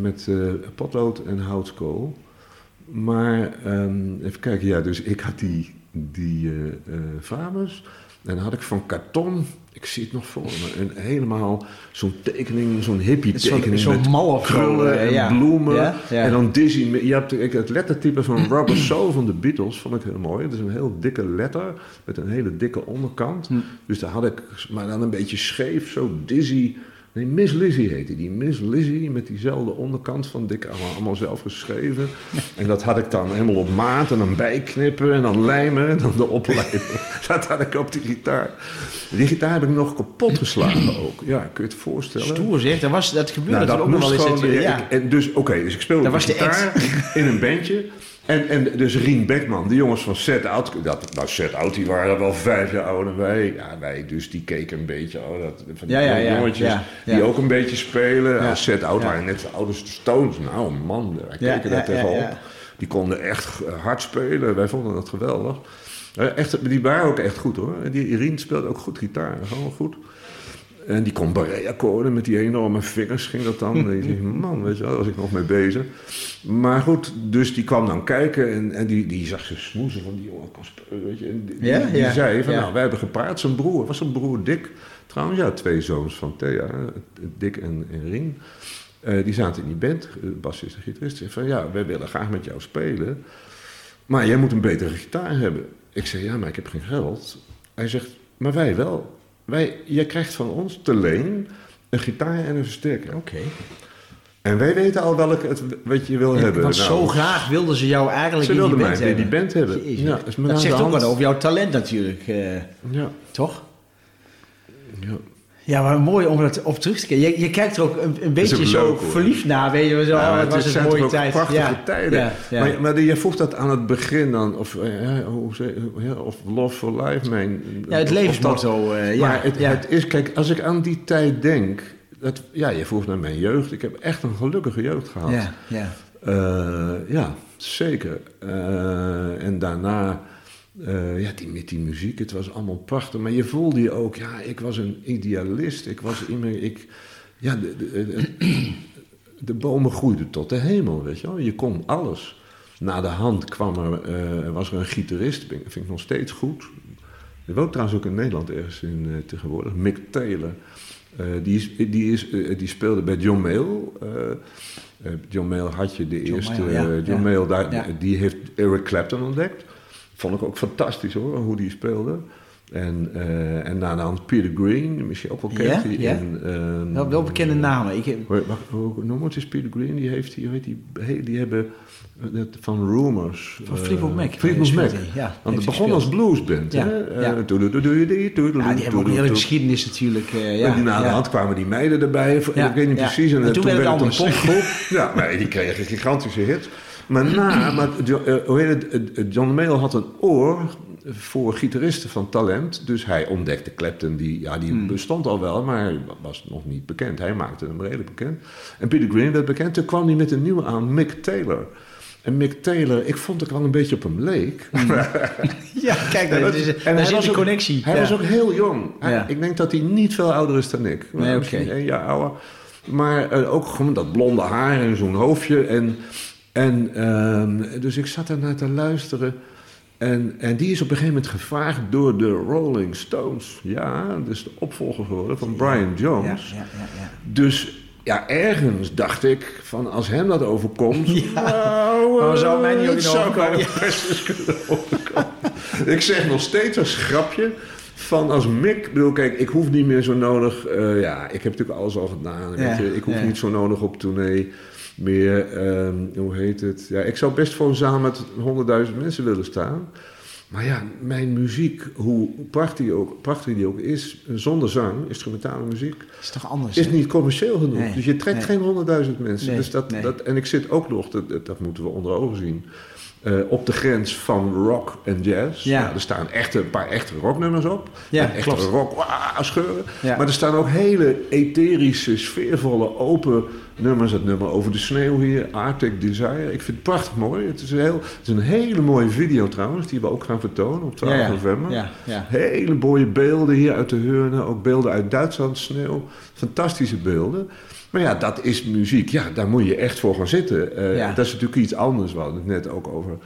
Met eh, potlood en houtskool. Maar ehm, even kijken, ja, dus ik had die die uh, uh, Fabus. En dan had ik van karton, ik zie het nog voor me, en helemaal zo'n tekening, zo'n hippie tekening. Zo'n met mal krullen en ja. bloemen. Ja, ja. En dan Dizzy. Je hebt ik, het lettertype van Rubber Soul van de Beatles vond ik heel mooi. Het is een heel dikke letter met een hele dikke onderkant. Hm. Dus daar had ik, maar dan een beetje scheef, zo Dizzy. Nee, Miss Lizzie heette die. Miss Lizzie met diezelfde onderkant van dik allemaal, allemaal zelf geschreven. En dat had ik dan helemaal op maat en dan bijknippen en dan lijmen en dan de oplijmen. dat had ik op die gitaar. Die gitaar heb ik nog kapot geslagen ook. Ja, kun je het voorstellen? Stoer zeg, dat, was, dat gebeurde Nou, dat ook nog wel eens ja, ik- en dus, oké, dus ik speelde Dat op was de de gitaar in een bandje. En, en dus Rien Beckman, die jongens van Set Out, dat, nou Set Out, die waren wel vijf jaar ouder dan wij. Ja, wij dus, die keken een beetje, oh, dat, van die Ja, ja, ja, jongetjes die ook een beetje spelen. Ja, Ja, Set Out waren net zo oud als de Stones. Nou man, wij keken daar tegenop. Die konden echt eh, hard spelen, wij vonden dat geweldig. Eh, Echt, die waren ook echt goed hoor. Die Rien speelde ook goed gitaar, gewoon goed. En die kon barré-akkoorden met die enorme vingers, ging dat dan. En je denkt, man, weet je wel, daar was ik nog mee bezig. Maar goed, dus die kwam dan kijken en, en die, die zag ze smoezen van die jongen weet je. En die, Ja, die, die ja, zei van, ja. nou, wij hebben gepraat. Zijn broer, was zijn broer Dick, trouwens, ja, twee zoons van Thea, Dick en, en Rien. Eh, die zaten in die band, eh, bassist en gitarist. Zei van, ja, wij willen graag met jou spelen. Maar jij moet een betere gitaar hebben. Ik zei, ja, maar ik heb geen geld. Hij zegt, maar wij wel. Wij, jij krijgt van ons te leen een gitaar en een versterker. Oké. En wij weten al welke het, wat je wil hebben. Want zo Nou, graag wilden ze jou eigenlijk Ze in die wilden band mij hebben. die band hebben. Jezus. Ja, dat zegt ook wat over jouw talent natuurlijk, eh, Ja, toch? ja. Ja, maar mooi om dat op terug te kijken. Je, je kijkt er ook een, een beetje ook zo leuk, verliefd naar, weet je wel. Zo, Ja, het was een mooie tijd. prachtige ja. tijden. Ja, ja. Maar, maar je vroeg dat aan het begin dan, of, eh, hoe zeg- ja, of Love for Life, mijn... ja, het levensmotto. eh, ja, maar het, ja. het is, kijk, als ik aan die tijd denk... Dat, ja, je vroeg naar mijn jeugd. Ik heb echt een gelukkige jeugd gehad. ja, ja. Eh, ja, zeker. Eh, en daarna, eh, ja, die, met die muziek, het was allemaal prachtig. Maar je voelde je ook, ja, ik was een idealist. Ik was iemand, ik, ja, de, de, de, de bomen groeiden tot de hemel, weet je wel. Je kon alles. Na de hand kwam er, eh, was er een gitarist, vind vind ik nog steeds goed. Die woont trouwens ook in Nederland ergens in, eh, tegenwoordig, Mick Taylor. Die, is, die, is, die speelde bij John Mayall. Eh, John Mayall had je de John eerste... Ja, John ja. Mayall, daar, Ja. die heeft Eric Clapton ontdekt. Vond ik ook fantastisch hoor, hoe die speelde. En, eh, en na de hand Peter Green, misschien ook wel kent. Die ja. ehm, Wel, wel bekende namen. Ik, heb- noem het eens Peter Green? Die heeft, die, weet die, die hebben dat van Rumors. Van eh, Fleetwood Mac. Fleetwood Mac. hij, Ja, Want het begon als bluesband. Ja? Eh, ja. die hebben ook een hele geschiedenis natuurlijk. ja, na de hand kwamen die meiden erbij. Ik weet niet precies. En, En toen werd het een popgroep. ja, maar die kregen gigantische hits. Maar na, maar, eh, hoe heet het, eh, John Mayall had een oor voor gitaristen van talent. Dus hij ontdekte Clapton, die, ja, die Hmm. bestond al wel, maar was nog niet bekend. Hij maakte hem redelijk bekend. En Peter Green werd bekend. Toen kwam hij met een nieuwe aan, Mick Taylor. En Mick Taylor, ik vond ik wel een beetje op hem leek. Ja, kijk, En dat is, en daar hij zit was ook- connectie. Hij ja. was ook heel jong. Hij- Ja. Ik denk dat hij niet veel ouder is dan ik. Nee, Misschien oké. één jaar ouder. Maar eh, ook gewoon dat blonde haar en zo'n hoofdje. En, en, ehm, dus ik zat ernaar te luisteren. En, en die is op een gegeven moment gevraagd door de Rolling Stones. Ja, dus de opvolger geworden van Brian Jones. ja, ja, ja. Dus ja, ergens dacht ik van als hem dat overkomt. Ja. Nou, Maar zou mij niet zou best kunnen overkomen. ik zeg nog steeds als grapje. Van als Mick, bedoel, kijk, ik hoef niet meer zo nodig. eh, ja, ik heb natuurlijk alles al gedaan. weet Ja, je, ik hoef ja. niet zo nodig op tournee meer. ehm, hoe heet het? Ja, ik zou best voor een zaal met 100.000 mensen willen staan. Maar ja, mijn muziek, hoe prachtig die ook, prachtig die ook is, zonder zang, instrumentale muziek, is toch anders? is niet commercieel genoeg. Nee, dus je trekt nee. geen honderdduizend mensen. Nee, dus dat, dat, en ik zit ook nog, dat, dat, moeten we onder ogen zien, eh, op de grens van rock en jazz. Ja. Nou, er staan echte, een paar echte rocknummers op. Ja, En echte rock wah, scheuren. Ja. Maar er staan ook hele etherische, sfeervolle, open nummers. Het nummer over de sneeuw hier, Arctic Desire. Ik vind het prachtig mooi. Het is een, heel, het is een hele mooie video trouwens, die we ook gaan vertonen op 12 Ja, ja. november. Ja, ja. Hele mooie beelden hier uit de Heurne. Ook beelden uit Duitsland, sneeuw. Fantastische beelden. Maar ja, dat is muziek. Ja, daar moet je echt voor gaan zitten. Eh. Dat is natuurlijk iets anders. We hadden het net ook over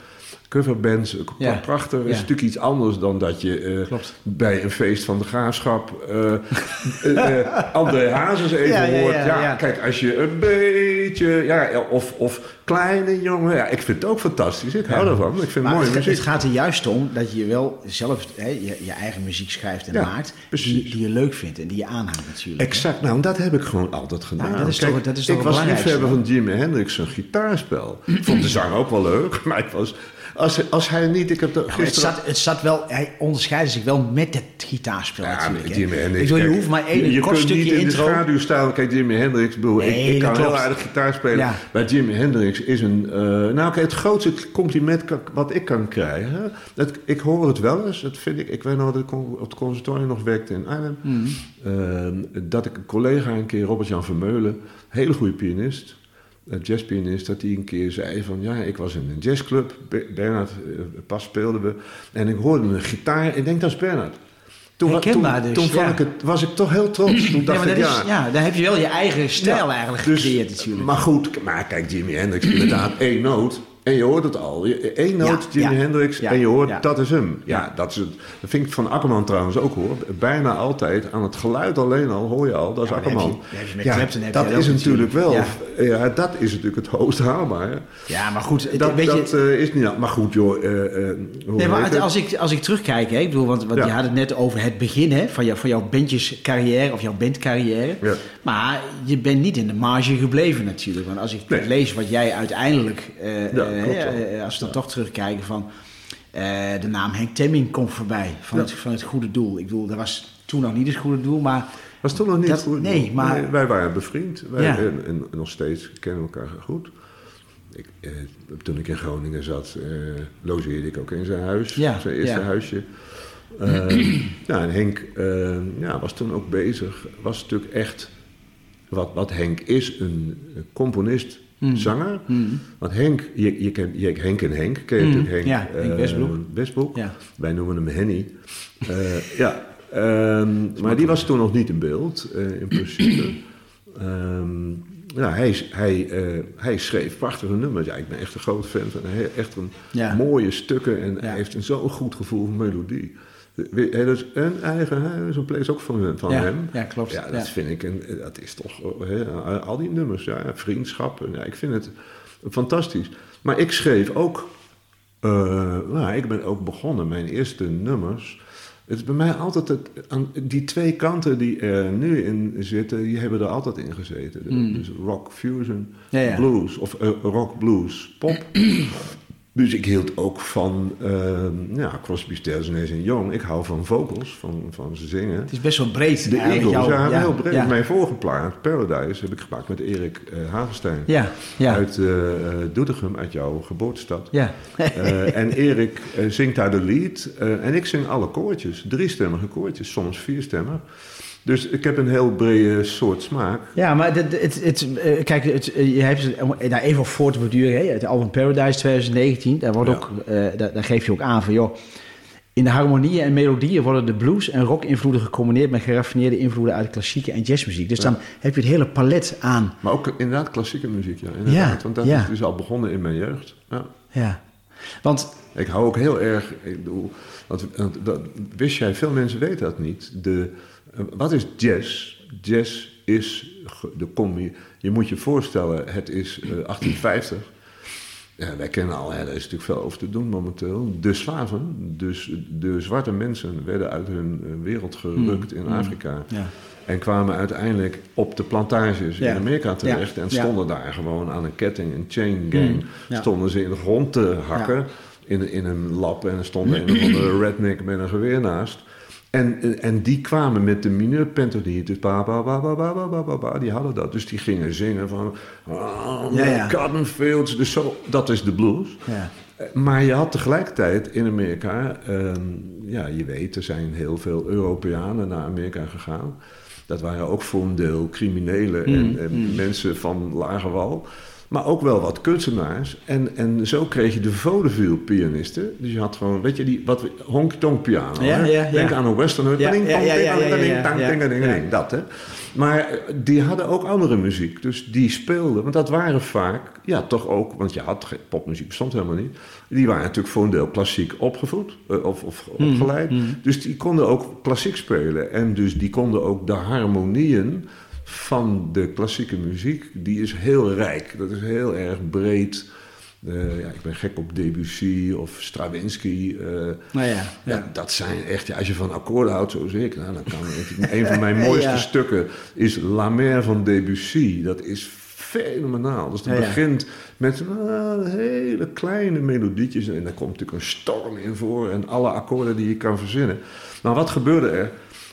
coverbands, Ja. prachtig. Is natuurlijk iets anders dan dat je eh, bij een feest van de graafschap eh, eh, André Hazes even hoort. ja, kijk, als je een beetje, ja, of, of kleine jongen, ja, ik vind het ook fantastisch. Ik hou ervan. Ik vind het Maar mooie het, het gaat er juist om dat je wel zelf hè, je, je eigen muziek schrijft en maakt. Die, die je leuk vindt en die je aanhangt natuurlijk. Exact, nou, dat heb ik gewoon altijd gedaan. Nou, dat is toch- dat is toch ik was liefhebber van Jimi Hendrix, een gitaarspel. Ik vond de zang ook wel leuk, maar ik was, als, als hij niet... Ik heb maar het, gisteren... zat, het zat wel, hij onderscheidde zich wel met het gitaarspel Ja, natuurlijk. Jimi Hendrix... ik bedoel, je hoeft maar één je, je kort kunt niet in de schaduw staan. Kijk, Jimi Hendrix, bedoel, Nee, ik, ik kan heel klopt. aardig gitaar spelen. Ja. Maar Jimi Hendrix is een... eh, nou, kijk, het grootste compliment kan- wat ik kan krijgen... Dat, ik hoor het wel eens, dat vind ik... Ik weet nog dat ik op het conservatorium nog werkte in Arnhem. Mhm. Eh, dat ik een collega een keer, Robert-Jan Vermeulen... hele goede pianist... een jazzpianist, dat hij een keer zei van... ja, ik was in een jazzclub, Be- Bernard, eh, pas speelden we... en ik hoorde een gitaar, ik denk dat is Bernard. Toen, toen, dus, toen ja. ik het, was ik toch heel trots. Toen Ja, dacht dat ik, is, ja, ja, dan heb je wel je eigen stijl Ja, eigenlijk dus- gecreëerd natuurlijk. Maar goed, maar kijk, Jimi Hendrix inderdaad één noot. En je hoort het al. Eén noot, Ja, Jimi ja, Hendrix, ja, en je hoort, ja. dat is hem. Ja, Ja. dat, is het, dat vind ik van Akkerman trouwens ook hoor. Bijna altijd, aan het geluid alleen al, hoor je al, dat is Ja, Akkerman. heb je dat is natuurlijk wel, ja. dat is natuurlijk het hoogst haalbare. ja, maar goed, het- Dat, weet dat je... eh, is niet... Maar goed joh, eh, eh, Nee, maar het? als ik, als ik terugkijk, hè, ik bedoel, want, want Ja. je had het net over het begin hè, van, jou, van jouw bandjescarrière of jouw bandcarrière. Maar je bent niet in de marge gebleven natuurlijk. Want als ik Nee. lees wat jij uiteindelijk, eh, Ja, eh, eh, als we dan toch terugkijken van de naam Henk Temming komt voorbij van, Ja. het, van het goede doel. Ik bedoel, dat was toen nog niet het goede doel, maar Was toen nog niet Dat- goed. nee, maar- wij waren bevriend. Wij, en, en nog steeds kennen we elkaar goed. Ik, eh, toen ik in Groningen zat, eh, logeerde ik ook in zijn huis. Ja, zijn eerste huisje. Eh, ja, en Henk eh, ja, was toen ook bezig. Was natuurlijk echt... Wat, wat Henk is, een componist, Hmm. zanger. Want Henk, je, je kent je, Henk en Henk, ken je Hmm, natuurlijk Henk, ja, Henk eh, Westbroek. Westbroek. Ja. Wij noemen hem Henny. Eh, ja, ehm, maar die was toen nog niet in beeld, eh, in principe. Ehm, ja, hij, hij, hij schreef prachtige nummers. Ja, ik ben echt een groot fan van hem. Echt een Ja. mooie stukken en hij heeft een zo'n goed gevoel voor melodie. Hij een eigen huis, een place ook van, van Ja, hem. ja, klopt. Ja, dat Ja. vind ik, en dat is toch, al die nummers, ja, vriendschap. en Ja, ik vind het fantastisch. Maar ik schreef ook, eh, nou, ik ben ook begonnen, mijn eerste nummers. Het is bij mij altijd, het, aan, die twee kanten die er nu in zitten, die hebben er altijd in gezeten. De- Dus rock fusion, Ja, blues, of eh, rock blues, pop. Dus ik hield ook van uh, ja, Crosby, Stills, Nash en Young. Ik hou van vocals, van, van zingen. het is best wel breed. De Eagles, jouw- ja, heel breed. Ja, Mijn vorige plaat, Paradise, heb ik gemaakt met Erik eh Havenstein. ja, ja. Uit eh, Doetinchem, uit jouw geboortestad. ja. En Erik zingt daar de lead. en ik zing alle koortjes. Driestemmige koortjes, soms vierstemmig. Dus ik heb een heel brede soort smaak. Ja, maar het, het, het, eh, kijk, eh, je hebt daar even op voor te beduren. Hè? Het album Paradise 2019, daar, wordt Ja. ook, eh, daar, daar geef je ook aan van, joh, in de harmonieën en melodieën worden de blues- en rock-invloeden gecombineerd met geraffineerde invloeden uit klassieke en jazzmuziek. Dus dan heb je het hele palet aan. Maar ook inderdaad klassieke muziek, ja. Inderdaad, Ja, want dat is dus al begonnen in mijn jeugd. Ja. Ja. Want, Ik hou ook heel erg. Ik bedoel, dat, wist jij, veel mensen weten dat niet. De, wat is jazz? Jazz is de combi. Je moet je voorstellen, het is eh, 1850. Ja, wij kennen al, hè, er is natuurlijk veel over te doen momenteel. De slaven, dus de zwarte mensen, werden uit hun eh, wereld gerukt in Afrika. ja. En kwamen uiteindelijk op de plantages Ja. in Amerika terecht. En stonden daar gewoon aan een ketting, een chain gang. Mm. Ja. Stonden ze in de grond te hakken in, in een lab. En er stond een of andere redneck met een geweer naast. En, en die kwamen met de mineur pentoniet. Dus ba, ba, ba, ba, ba, ba, ba, ba, ba, die hadden dat. Dus die gingen zingen van... Oh, Ja, ja. Cotton Fields. Dus zo, dat is de blues. ja. Maar je had tegelijkertijd in Amerika, ehm, ja, je weet, er zijn heel veel Europeanen naar Amerika gegaan. Dat waren ook voor een deel criminelen en, en mensen van lage wal. Maar ook wel wat kunstenaars. En, en zo kreeg je de vaudeville pianisten. Dus je had gewoon, weet je, die wat honky-tonk piano. Ja, hè? ja, ja. Denk aan een western. Ja, ja, dat hè. Maar eh, die hadden ook andere muziek. Dus die speelden, want dat waren vaak, ja toch ook, want je had geen popmuziek, bestond helemaal niet. Die waren natuurlijk voor een deel klassiek opgevoed eh, of, of Hmm, opgeleid. Dus die konden ook klassiek spelen. En dus die konden ook de harmonieën van de klassieke muziek, die is heel rijk. Dat is heel erg breed. Eh, ja, ik ben gek op Debussy of Stravinsky. eh, Nou ja, ja, ja. dat zijn echt, ja, als je van akkoorden houdt zoals ik, nou, dan kan ik, een van mijn mooiste stukken is La Mer van Debussy. Dat is fenomenaal. Dus het begint met ah, hele kleine melodietjes en daar komt natuurlijk een storm in voor en alle akkoorden die je kan verzinnen. Maar wat gebeurde er?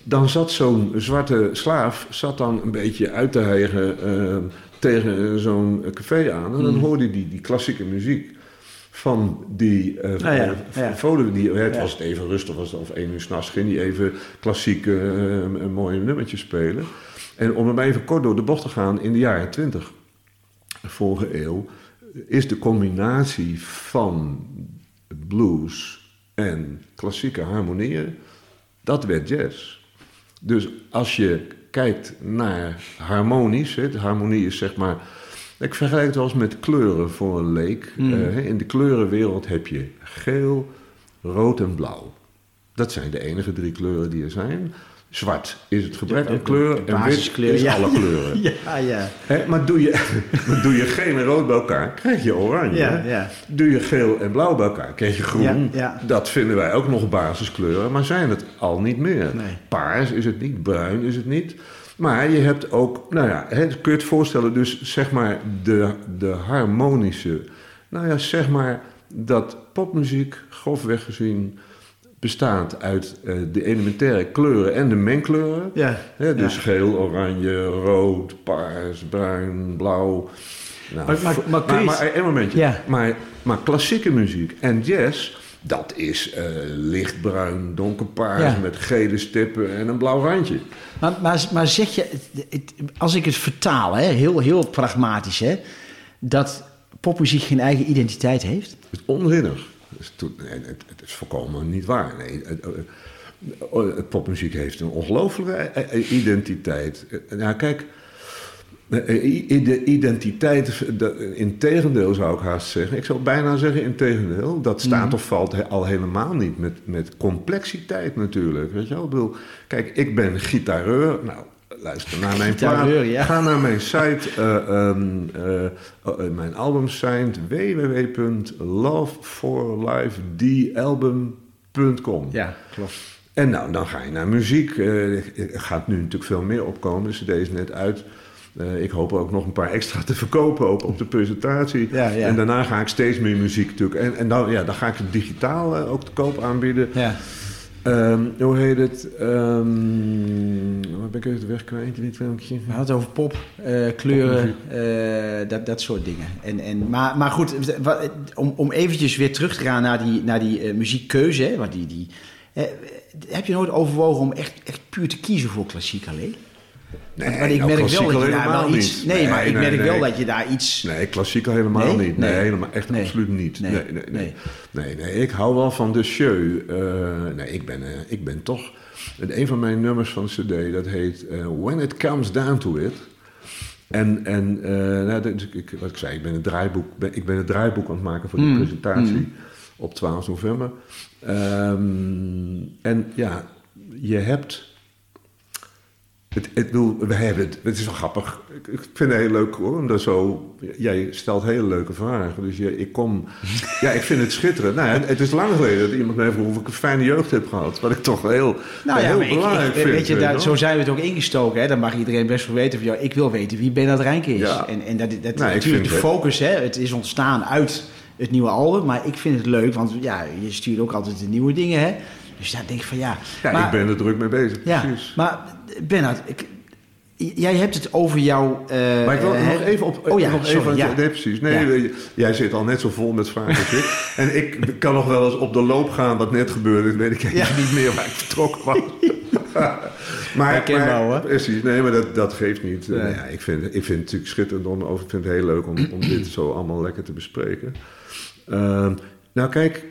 Dan zat zo'n zwarte slaaf zat dan een beetje uit te hijgen eh, tegen zo'n café aan en Mm. dan hoorde hij die, die klassieke muziek van die eh Ah, ja, eh, ja. Volen die, het Ja. was het even rustig was het, of één uur s'nachts ging hij even klassieke eh, mooie nummertjes spelen. En om hem even kort door de bocht te gaan, in de jaren twintig, vorige eeuw, is de combinatie van blues en klassieke harmonieën, dat werd jazz. Dus als je kijkt naar harmonisch, hè, de harmonie is zeg maar. Ik vergelijk het wel eens met kleuren voor een leek. Mm. Eh, in de kleurenwereld heb je geel, rood en blauw. Dat zijn de enige drie kleuren die er zijn. Zwart is het gebrek aan kleur en wit is ja. alle kleuren. Ja, ja. Maar, doe je, doe je geel en rood bij elkaar, krijg je oranje. Ja, ja. Doe je geel en blauw bij elkaar, krijg je groen. Ja, ja. Dat vinden wij ook nog basiskleuren, maar zijn het al niet meer. Nee. Paars is het niet, bruin is het niet. Maar je hebt ook, nou ja, hè, kun je het voorstellen, dus zeg maar de, de harmonische, nou ja, zeg maar dat popmuziek, grofweg gezien, bestaat uit eh, de elementaire kleuren en de mengkleuren. Ja. Hè, dus Ja. geel, oranje, rood, paars, bruin, blauw. Nou, Maar- maar- maar maar, het- een momentje. Ja. Maar, maar klassieke muziek en jazz, dat is eh, lichtbruin, donkerpaars Ja. met gele stippen en een blauw randje. Maar, maar, maar zeg je, het- als ik het vertaal, hè, heel, heel pragmatisch, hè, dat popmuziek geen eigen identiteit heeft? Het is onzinnig. Het is, to- nee, het, het is volkomen niet waar. Nee, het, popmuziek heeft een ongelooflijke i- i- identiteit. Eh, Nou, kijk, eh, de identiteit, de- in tegendeel zou ik haast zeggen. Ik zou bijna zeggen in tegendeel. Dat staat of valt al helemaal niet met, met complexiteit natuurlijk. Weet je wel? Ik bedoel, kijk, ik ben gitareur. Nou, luister naar mijn plaat. Ja. Ga naar mijn site. eh, ehm, eh, eh, mijn album zijn www.loveforlifedalbum.com. Ja, klopt. En nou, dan ga je naar muziek. Eh, er gaat nu natuurlijk veel meer opkomen. De CD is net uit. Ik hoop ook nog een paar extra te verkopen, ook op de presentatie. Ja, ja. En daarna ga ik steeds meer muziek natuurlijk. En, en dan, ja, dan ga ik het digitaal ook te koop aanbieden. Ja. Ehm, hoe heet het? Ehm waar ben ik even de weg kwijt? Dit filmpje. We hadden het over pop, eh, kleuren, eh, dat, dat soort dingen. En, en, maar, maar goed, wat- om, om eventjes weer terug te gaan naar die, naar die eh, muziekkeuze. Hè, want die, die, heb je nooit overwogen om echt, echt puur te kiezen voor klassiek alleen? Nee, want ik nou, merk wel dat je daar wel iets... niet. Nee, maar ik nee, merk nee. wel dat je daar iets... Nee, klassiek al helemaal Nee? niet. Nee, Nee. helemaal, echt Nee. absoluut niet. Nee. Nee, nee, nee. Nee. nee. nee, Ik hou wel van de show. Eh, nee, ik ben, eh, ik ben toch... Een van mijn nummers van de cd, dat heet eh, When It Comes Down To It. En, en nou, is- ik, wat ik zei, ik ben, het draaiboek, ben, ik ben het draaiboek aan het maken voor die Mm. presentatie op 12 november. Ehm, en ja, je hebt... Het, het, bedoel, we hebben het, het is wel grappig. Ik, ik vind het heel leuk hoor. Omdat zo, jij stelt hele leuke vragen. Dus je, ik kom. Ja, ik vind het schitterend. Nou, het, het is lang geleden dat iemand heeft gevraagd of ik een fijne jeugd heb gehad. Wat ik toch heel, Nou ja, heel ik- belangrijk ik, vind. weet je, daar, zo zijn we het ook ingestoken. Hè? Dan mag iedereen best wel weten van jou. Ik wil weten wie Bernard Rijnke is. Ja. En, en dat, dat, ik natuurlijk de focus, hè? het is ontstaan uit het nieuwe album. Maar ik vind het leuk, want ja, je stuurt ook altijd de nieuwe dingen. Hè? Dus daar denk ik van ja. Ja, maar, ik ben er druk mee bezig. ja, Precies. maar Bernard, ik, Jij hebt het over jouw... eh, Maar ik wil eh, nog even op. Oh ja, nog sorry, even, ja. Nee, precies. Nee, Ja. jij zit al net zo vol met vragen als ik. En ik kan nog wel eens op de loop gaan wat net gebeurde. Dan weet ik even niet meer waar ik vertrokken was. maar, maar- hoor. Precies, nee, maar dat, dat geeft niet. Nee. Nou ja, ik, vind, ik vind het natuurlijk schitterend om, of ik vind het heel leuk om, om dit zo allemaal lekker te bespreken. Ehm, nou, kijk,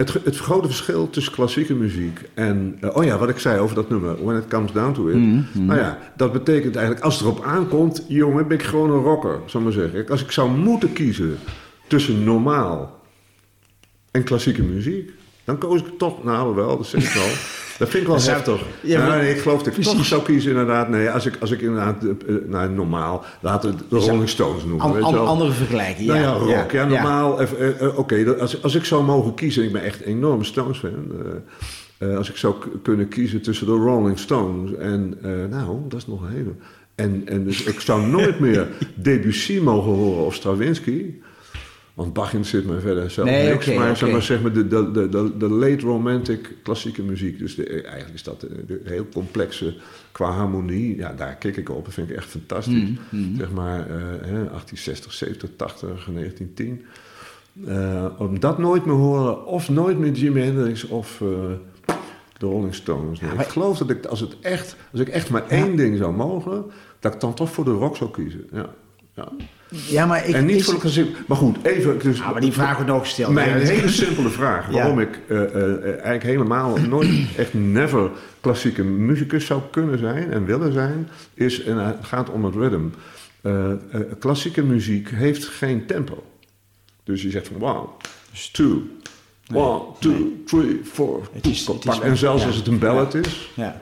het, het grote verschil tussen klassieke muziek en... eh, oh ja, wat ik zei over dat nummer, When It Comes Down to It. Nou ja, dat betekent eigenlijk, als het erop aankomt... jongen, ben ik gewoon een rocker, zou ik maar zeggen. Als ik zou moeten kiezen tussen normaal en klassieke muziek... dan koos ik toch, nou wel, dat zeg ik wel... Dat vind ik wel zou- heftig. Ja, Ja, maar- nee, ik geloof dat ik toch Precies. zou kiezen inderdaad. Nee, als ik, als ik inderdaad, eh, eh, nou, normaal, laten we de Rolling Stones noemen. An- weet an- je wel. andere vergelijking, Nou ja. ja, rock. Ja, normaal. eh, Oké, als, als ik zou mogen kiezen, ik ben echt een enorme Stones-fan. als ik zou kunnen kiezen tussen de Rolling Stones en, nou, dat is nog een hele. En, en dus ik zou nooit meer Debussy mogen horen of Stravinsky. Want Bach zit me verder zelf Nee, niks. maar, zeg maar zeg maar de, de, de, de, late romantic klassieke muziek. Dus de, eh, eigenlijk is dat de, de heel complexe qua harmonie. Ja, daar kijk ik op. Dat vind ik echt fantastisch. Mm, Zeg maar eh, hè, 1860, 70, 80, 1910. Eh, om dat nooit meer horen. Of nooit meer Jimi Hendrix of... eh, de Rolling Stones. Nee, maar- ik geloof dat ik, als, het echt, als ik echt maar één ding zou mogen, dat ik dan toch voor de rock zou kiezen. Ja. Ja. Ja, maar ik... en niet is- voor de gezin. Maar goed, even. Dus, Ah, maar die vraag wordt ook gesteld. Mijn Ja, hele simpele vraag, Ja. waarom ik eh, eh, eh, eigenlijk helemaal nooit, echt never klassieke muzikus zou kunnen zijn en willen zijn, is, en het gaat om het rhythm. Eh, eh, klassieke muziek heeft geen tempo. Dus je zegt van wow, two, one, two, three, four. Het is- het is- en zelfs ja. als het een ballad is, Ja.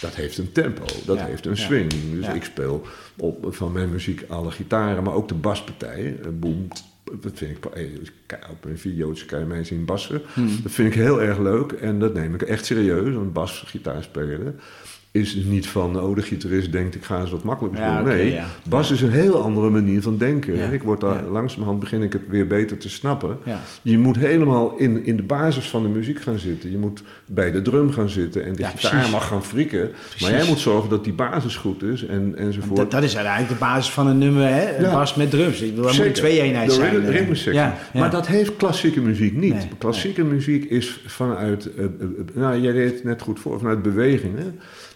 Dat heeft een tempo, dat Ja, heeft een ja. swing. Dus Ja. ik speel op, van mijn muziek alle gitaren, maar ook de baspartijen. Eh, Boom, dat vind ik, eh, kijk, op mijn video's kan je mij zien bassen. Hmm. Dat vind ik heel erg leuk en dat neem ik echt serieus. Een basgitaar spelen is niet van, oh de gitarist denkt ik ga eens wat makkelijker Ja, oké, nee, ja. bas is een heel andere manier van denken. Ik word daar langzamerhand begin ik het weer beter te snappen. Je moet helemaal in, in de basis van de muziek gaan zitten. Je moet bij de drum gaan zitten en de gitaar precies. mag gaan. Precies. Maar jij moet zorgen dat die basis goed is en, enzovoort. Dat, dat is uiteindelijk de basis van een nummer, hè? Een bas met drums. Ik dat moet een Zeker. twee-eenheid De zijn. ritme- eh. Maar dat heeft klassieke muziek niet. Nee, klassieke muziek is vanuit, eh, eh, nou jij deed het net goed voor, vanuit beweging.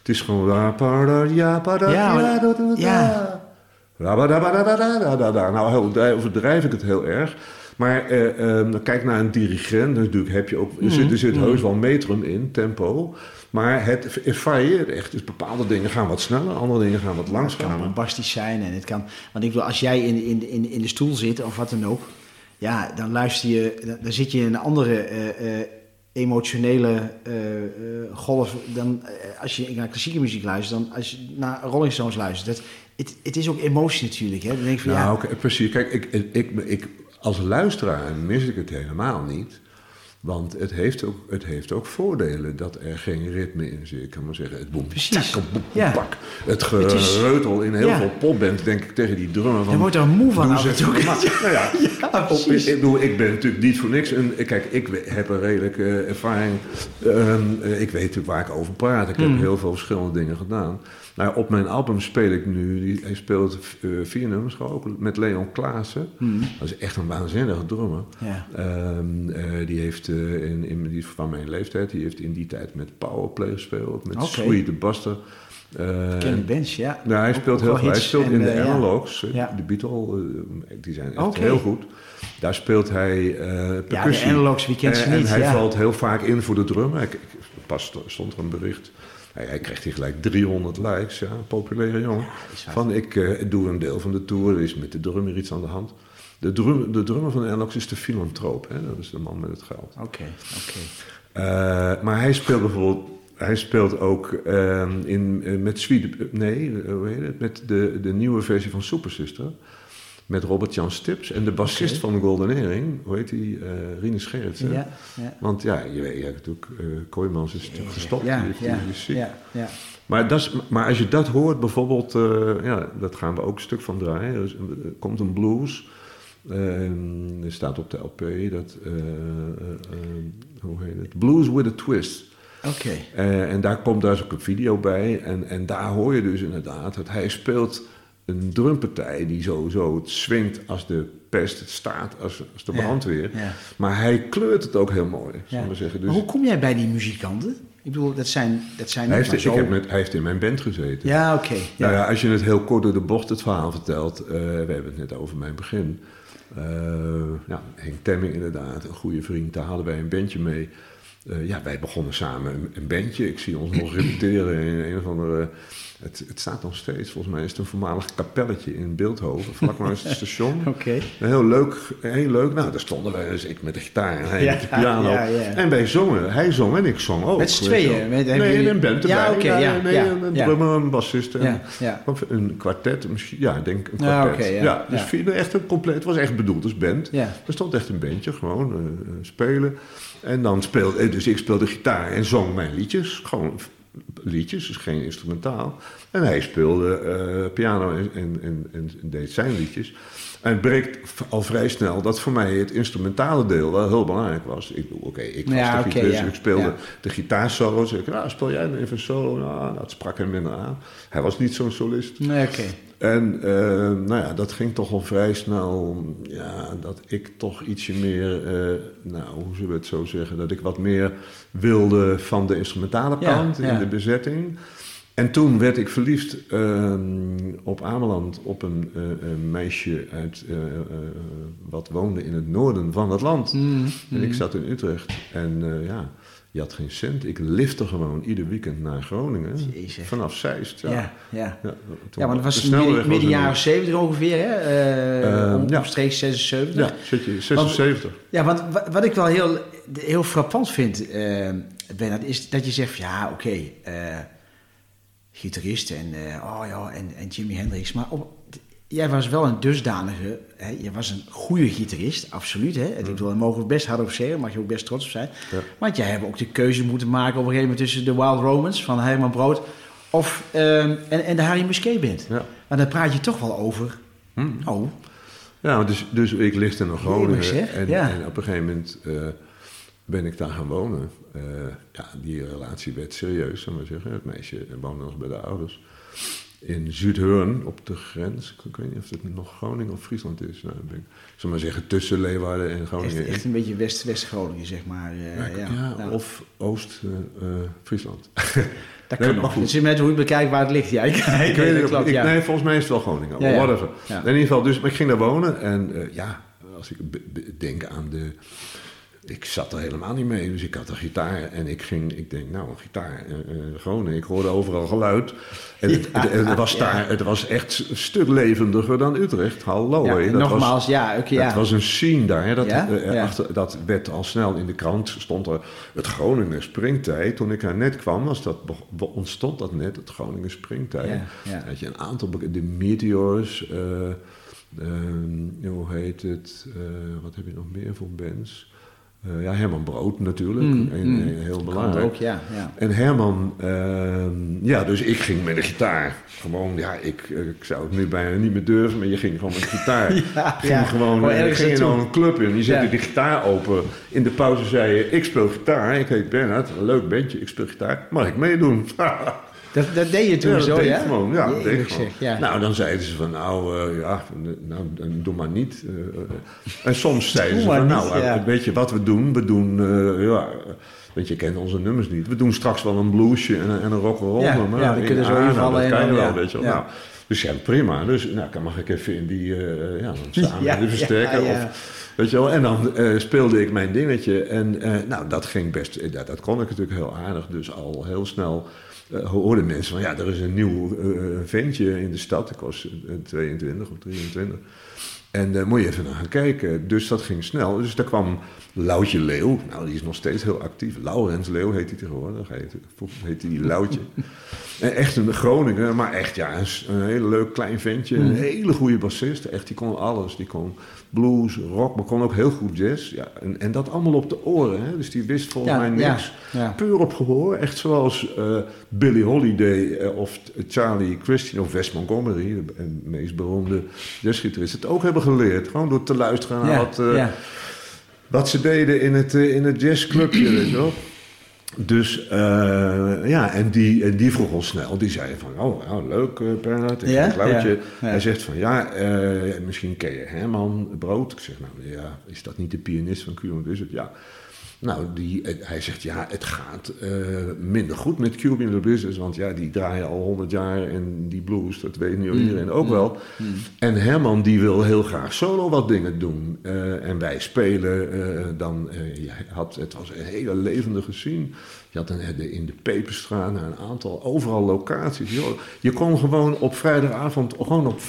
Het is gewoon... ja, Ja. Nou, overdrijf ik het heel erg. Maar eh, eh, kijk naar een dirigent. Natuurlijk heb je ook, er zit, er zit heus wel metrum in, tempo. Maar het, varieert echt. Dus bepaalde dingen gaan wat sneller, andere dingen gaan wat Het kan langzamer. bombastisch zijn en het kan... Want ik bedoel, als jij in, in, in, in de stoel zit of wat dan ook... Ja, dan luister je... Dan, dan zit je in een andere eh, eh, emotionele eh, golf dan eh, als je naar klassieke muziek luistert... dan als je naar Rolling Stones luistert. Dat, het, het is ook emotie natuurlijk, hè? Dan denk ik van, Nou, ja... precies. Kijk, ik, ik, ik, ik- als luisteraar mis ik het helemaal niet. Want het heeft, ook, het heeft ook voordelen dat er geen ritme in zit. Ik kan maar zeggen, het boem, Precies. tjak, boem, Ja. pak. Het gereutel in heel Ja. veel popbands, denk ik, tegen die drummer van... Je wordt er moe van af en toe. normaal. Nou ja, Ja, op- ik, bedoel, ik ben natuurlijk niet voor niks. En, kijk, ik heb een redelijke ervaring. Ehm, eh, ik weet natuurlijk waar ik over praat. Ik Hmm. heb heel veel verschillende dingen gedaan. Nou, op mijn album speel ik nu, hij speelt eh, vier nummers ook, met Leon Klaassen. Dat is echt een waanzinnige drummer. Hmm. Ja. Ehm, eh, die heeft eh, in, in, die van mijn leeftijd, die heeft in die tijd met Powerplay gespeeld, met Oké. Sweet de Buster. Eh, Ken die bands, ja. nou, hij speelt heel veel. Hij speelt in de ja. analogs. Ja. De Beatles, die zijn echt heel goed. Daar speelt hij percussie. analogs, wie kent ze En- hij ja. valt heel vaak in voor de drum. Pas sto- stond er een bericht. Hij, hij kreeg hier gelijk 300 likes. Ja, een populaire jongen. Van ik eh, doe een deel van de tour. Er is met de drummer iets aan de hand. De, drum, de drummer van de is de filantroop. Hè? Dat is de man met het geld. Oké, oké. Eh, maar hij speelt bijvoorbeeld. Hij speelt ook ehm, in, eh, met Sweet. Nee, hoe heet het? Met de, de nieuwe versie van Super Sister. Met Robert-Jan Stips. En de bassist Oké. van de Golden Earring. Hoe heet die? eh Rinus Gerritsen. Ja, ja. Want ja, je weet je hebt natuurlijk. eh Kooijmans is natuurlijk gestopt. Ja, die, heeft- die. Maar, dat is, maar als je dat hoort, bijvoorbeeld, eh, ja, dat gaan we ook een stuk van draaien. Dus, er komt een blues. er staat op de LP dat, eh, eh, eh, hoe heet het? Blues with a Twist. Oké. Eh, en daar komt daar ook een video bij. En, en daar hoor je dus inderdaad dat hij speelt een drumpartij die sowieso het swingt als de pest, het staat als, als de brandweer. ja. Maar hij kleurt het ook heel mooi, Ja. we zeggen. Dus Maar hoe kom jij bij die muzikanten? Ik bedoel, dat zijn, dat zijn hij, heeft, maar ik zo... heb met, hij heeft in mijn band gezeten. Ja, oké. Nou Ja. als je het heel kort door de bocht het verhaal vertelt. eh, we hebben het net over mijn begin. Eh ja, Henk Temming inderdaad, een goede vriend. Daar hadden wij een bandje mee. Eh, ja, wij begonnen samen een, een bandje. Ik zie ons nog repeteren in een of andere... Het, het staat nog steeds, volgens mij is het een voormalig kapelletje in Beeldhoven, vlak naast het station. Oké. Heel leuk, heel leuk. Nou, daar stonden wij dus, ik met de gitaar en hij Ja, met de piano. ja, ja. En wij zongen. Hij zong en ik zong ook. Met z'n tweeën? Met- nee, jullie- een band erbij. Ja, oké, ja, nee, ja, een ja. drummer, een bassist en of een kwartet. Misschien, ja, ik denk een Ja, kwartet. ja, dus echt een compleet. Het was echt bedoeld als band. Er stond echt een bandje, gewoon eh, eh, spelen. En dan speelde, eh, dus ik speelde gitaar en zong mijn liedjes. Gewoon liedjes, dus geen instrumentaal. En hij speelde eh, piano en, en, en, en deed zijn liedjes. En het breekt al vrij snel dat voor mij het instrumentale deel wel heel belangrijk was. Ik bedoel, oké, ik was Ja, de ja. ik speelde Ja. de gitaarsolo's. Ik nou, speel jij even een solo? Nou, dat sprak hem minder aan. Hij was niet zo'n solist. Nee, oké. En eh, nou ja, dat ging toch al vrij snel, ja, dat ik toch ietsje meer, eh, nou, hoe zullen we het zo zeggen, dat ik wat meer wilde van de instrumentale Ja, kant in ja. de bezetting. En toen werd ik verliefd eh, op Ameland op een, eh, een meisje uit, wat woonde in het noorden van het land. Mm, En ik zat in Utrecht en ja, je had geen cent. Ik lifte gewoon ieder weekend naar Groningen, Jezus. vanaf Zeist. Ja, ja. ja. Ja, Ja, want dat was midden, midden jaren niet. 70 ongeveer, hè? Om- ja. Omstreeks 76. Ja, zit je 76. Ja, want wa- wat ik wel heel, heel frappant vind, eh Bernard, is dat je zegt: ja, oké, eh, gitarist en, oh ja, en, en Jimi Hendrix. Maar op, jij was wel een dusdanige, hè, je was een goede gitarist, absoluut. Hè? Ik bedoel, daar mogen we best hard op zeggen, mag je ook best trots op zijn. Ja. Want jij hebt ook de keuze moeten maken op een gegeven moment tussen de Wild Romans van Herman Brood of, eh, en, en de Harry Musquet Band. Ja. Maar daar praat je toch wel over. Hmm. Oh, Ja, dus, dus ik lichtte naar Groningen. Jemig, zeg. En, Ja. en op een gegeven moment eh, ben ik daar gaan wonen. Eh, ja, die relatie werd serieus, zullen we zeggen. Het meisje woonde nog bij de ouders. In Zuidhorn, op de grens. Ik weet niet of het nog Groningen of Friesland is. Nou, ik, zal maar zeggen, tussen Leeuwarden en echt, Groningen. echt een beetje West- West-Groningen, zeg maar. eh, ja, ja, ja. of Oost-Friesland. Dat Nee, kan maar nog. goed. Het is net hoe je bekijkt waar het ligt. Ja, ik, ik weet dat het klopt, ik, ja. Nee, volgens mij is het wel Groningen. Whatever. In ieder geval, dus, maar ik ging daar wonen. En eh, ja, als ik denk aan de... Ik zat er helemaal niet mee. Dus ik had een gitaar. En ik ging... Ik denk, nou, een gitaar. eh, Groningen. Ik hoorde overal geluid. En het, Ja, het, het was ja. daar, het was echt een stuk levendiger dan Utrecht. Hallo. Ja, Dat nogmaals, was, ja, oké, ja. Het was een scene daar. hè. Dat, eh, achter, dat werd al snel in de krant. Stond er het Groningen Springtijd. Toen ik daar net kwam, was dat, ontstond dat net. Het Groningen Springtijd. Had je een aantal, de Meteors, eh, ehm, hoe heet het, wat heb je nog meer voor bands? Eh, ja, Herman Brood natuurlijk, Mm, een, mm. een heel belangrijk. ook, ja. ja. En Herman, ehm, ja, dus ik ging met de gitaar. Gewoon, ja, ik, ik zou het nu bijna niet meer durven, maar je ging gewoon met de gitaar. Ja, ging ja. gewoon, Gewoon eh, ergens ging dan een club in, je zette die gitaar open. In de pauze zei je, ik speel gitaar, ik heet Bernard, een leuk bandje, ik speel gitaar, mag ik meedoen? Dat, dat deed je toen Ja, zo, deed ja? gewoon. Ja, dat deed gewoon. zeg, ja. Nou, dan zeiden ze van, nou, eh, ja, nou, dan doe maar niet. eh, eh. en soms zeiden ze maar van, nou, ja. weet je wat we doen? We doen, ja, want je kent onze nummers niet. We doen straks wel een bluesje en, een- en een rock'n'roll Ja, nummer. ja, die kunnen zo nou, invallen Dat kan je wel, weet je wel. Nou, dus ja, prima. Dus nou, dan mag ik even in die, eh, ja, dan samen Ja. Of, Weet je wel, en dan speelde ik mijn dingetje. En nou, dat ging best, dat, dat kon ik natuurlijk heel aardig. Dus al heel snel hoorden mensen van, ja, er is een nieuw eh, ventje in de stad. Ik was eh, 22 of 23. En daar moet je even naar gaan kijken. Dus dat ging snel. Dus daar kwam Loutje Leeuw. Nou, die is nog steeds heel actief. Laurens Leeuw heet hij tegenwoordig. Heet, heette die Loutje. En echt een Groningen, maar echt ja, een, een heel leuk klein ventje. Een hele goede bassist. Echt, die kon alles. Die kon blues, rock, maar kon ook heel goed jazz. Ja, en, en dat allemaal op de oren. Hè? Dus die wist volgens Ja, mij niks. ja. Puur op gehoor. Echt zoals eh Billie Holiday eh, of Charlie Christian of Wes Montgomery, de meest beroemde jazzgitarist, het ook hebben geleerd. Gewoon door te luisteren naar wat, eh, wat ze deden in het, in het jazzclubje, weet je wel. Dus eh, ja, en die, en die vroeg ons snel. Die zei van, oh, nou, leuk uh, Bernhard. Ik Ja? Klauwtje. Ja, ja. Hij zegt van, ja, eh, misschien ken je Herman Brood. Ik zeg, nou ja, is dat niet de pianist van Cuban Blizzard? Ja. Nou, die, hij zegt, ja, het gaat eh, minder goed met Cuban Blizzard. Want ja, die draaien al honderd jaar en die blues, dat weet nu iedereen ook wel. En Herman die wil heel graag solo wat dingen doen. Eh, en wij spelen eh, dan, je had, het was een hele levendige scene. Je had een, de- in de Peperstraat nou, een aantal, overal locaties. Joh, je kon gewoon op vrijdagavond gewoon op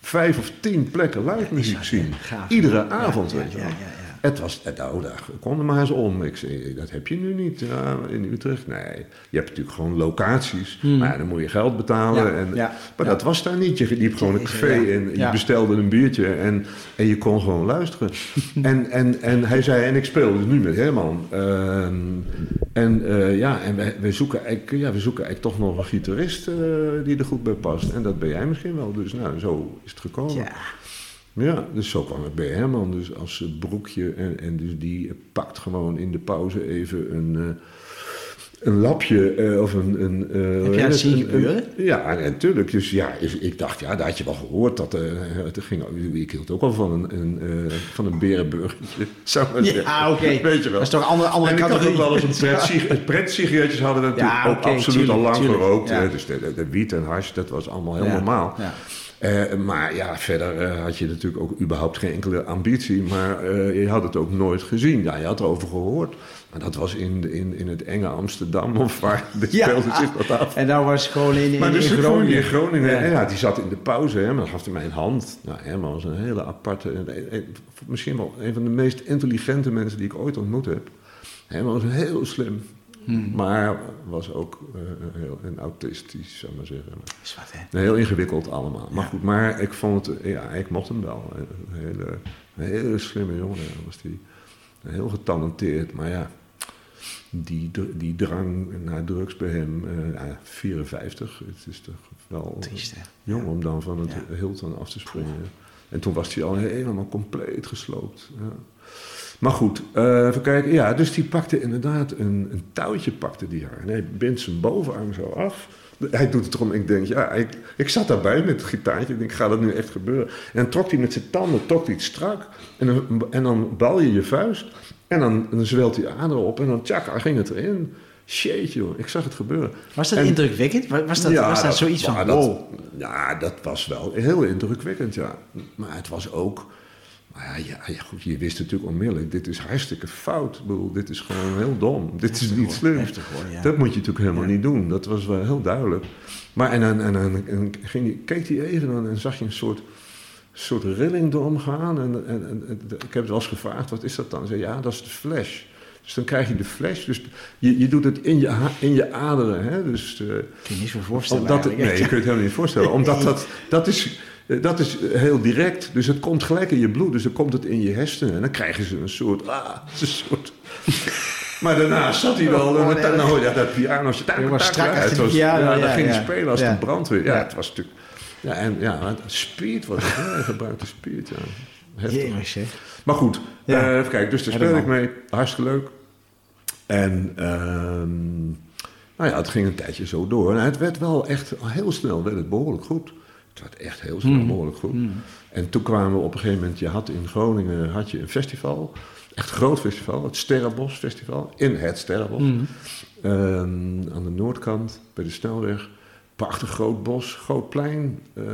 vijf of tien plekken live muziek zien. gaaf. Iedere avond, ja, weet je wel. ja, ja. Het was, eh, nou, daar kon er maar eens om. Ik zei, dat heb je nu niet ja, in Utrecht. Nee, je hebt natuurlijk gewoon locaties. Maar ja, dan moet je geld betalen. Hmm. Ja, en, ja, maar dat was daar niet. Je liep gewoon een café en je bestelde een biertje en, en je kon gewoon luisteren. en, en, en hij zei, en ik speel dus nu met Herman. Ehm, en eh, ja, en wij, wij, zoeken eigenlijk, ja, we zoeken eigenlijk toch nog een gitarist die er goed bij past. En dat ben jij misschien wel. Dus nou, zo is het gekomen. Ja. Dus zo kwam ik bij Herman. Dus als broekje. En, en dus die pakt gewoon in de pauze even een, eh, een lapje. eh, of een. een eh, Heb jij het? zien gebeuren? ja, natuurlijk. Dus ja, ik dacht, ja, daar had je wel gehoord. Dat, het ging, ik hield ook wel van een, een, van een berenburgertje. Zou ik maar zeggen. Ja, oké. Weet je wel. Dat is toch een andere, andere en ik had ook wel eens een pret, pretsigaretjes hadden we natuurlijk Ja, ook absoluut al lang tuurlijk, gerookt. ja. Dus de, de, de wiet en hash, dat was allemaal heel Ja, normaal. ja. Eh, maar ja, verder eh, had je natuurlijk ook überhaupt geen enkele ambitie. Maar eh, je had het ook nooit gezien. Ja, je had erover gehoord. Maar dat was in, in, in het enge Amsterdam of waar de Ja. speelde zich dat af. En dan was gewoon in, in, Maar dus in in Groningen. Groningen, Ja. die zat in de pauze, hè, maar gaf hij mij een hand. Nou, Herman was een hele aparte, misschien wel een van de meest intelligente mensen die ik ooit ontmoet heb. Herman was heel slim, Hmm. maar was ook eh, heel een autistisch, zou ik maar zeggen. Is wat, hè? Heel ingewikkeld allemaal. Maar goed, maar ik vond het, ja, ik mocht hem wel. Een hele, een hele slimme jongen was die. Heel getalenteerd, maar ja, die, die drang naar drugs bij hem, eh, ja, 54, het is toch wel Triest, jong om dan van het Ja. Hilton af te springen. En toen was hij al helemaal compleet gesloopt. Ja. Maar goed, eh, even kijken. Ja, dus die pakte inderdaad een, een touwtje pakte die haar. En hij bindt zijn bovenarm zo af. Hij doet het erom. Ik denk, ja, ik, ik zat daarbij met het gitaartje. Ik denk, gaat dat nu echt gebeuren? En dan trok hij met zijn tanden trok hij het strak. En dan, en dan bal je je vuist. En dan, dan zwelt die ader op. En dan tjak, ging het erin. Shit, joh. Ik zag het gebeuren. Was dat En- indrukwekkend? Was dat, Ja, was dat zoiets van, wow. dat- ja, dat was wel heel indrukwekkend, ja. Maar het was ook... Maar ja, ja, ja, goed, je wist natuurlijk onmiddellijk, dit is hartstikke fout. Ik bedoel, dit is gewoon heel dom. Dit is niet slim. heftig hoor, ja. Dat moet je natuurlijk helemaal Ja. niet doen. Dat was wel heel duidelijk. Maar en dan, en dan en ging je, keek hij even en dan zag je een soort, soort rilling door hem gaan. En, en, en, ik heb het wel eens gevraagd, wat is dat dan? Zei, ja, dat is de flash. Dus dan krijg je de flash. Dus je, je doet het in je, in je aderen. Hè? Dus, eh, Kun je niet zo voorstellen omdat nee, je kunt het helemaal niet voorstellen. Omdat dat, dat, is, dat is heel direct. Dus het komt gelijk in je bloed. Dus dan komt het in je hersenen. En dan krijgen ze een soort... Ah, het een soort... Maar daarna zat hij wel... Oh, en nee, dan dat- hoor je dat piano... Je was strak het de was, piano, ja, ja, dan ging ja. hij spelen als Ja. de brandweer. Ja, Ja. het was natuurlijk... Ja, en ja, het speed was het. Hij gebruikte speed, ja. Zeg. Maar goed, Ja. eh, even kijken. Dus daar dat ik mee. Hartstikke leuk. En ehm, nou ja, het ging een tijdje zo door. En het werd wel echt heel snel werd het behoorlijk goed. Het werd echt heel snel Hmm. behoorlijk goed. En toen kwamen we op een gegeven moment... Je had in Groningen had je een festival. Echt een groot festival. Het Sterrenbos Festival. In het Sterrenbos. Hmm. Ehm, aan de noordkant, bij de snelweg. Prachtig groot bos, groot plein, eh,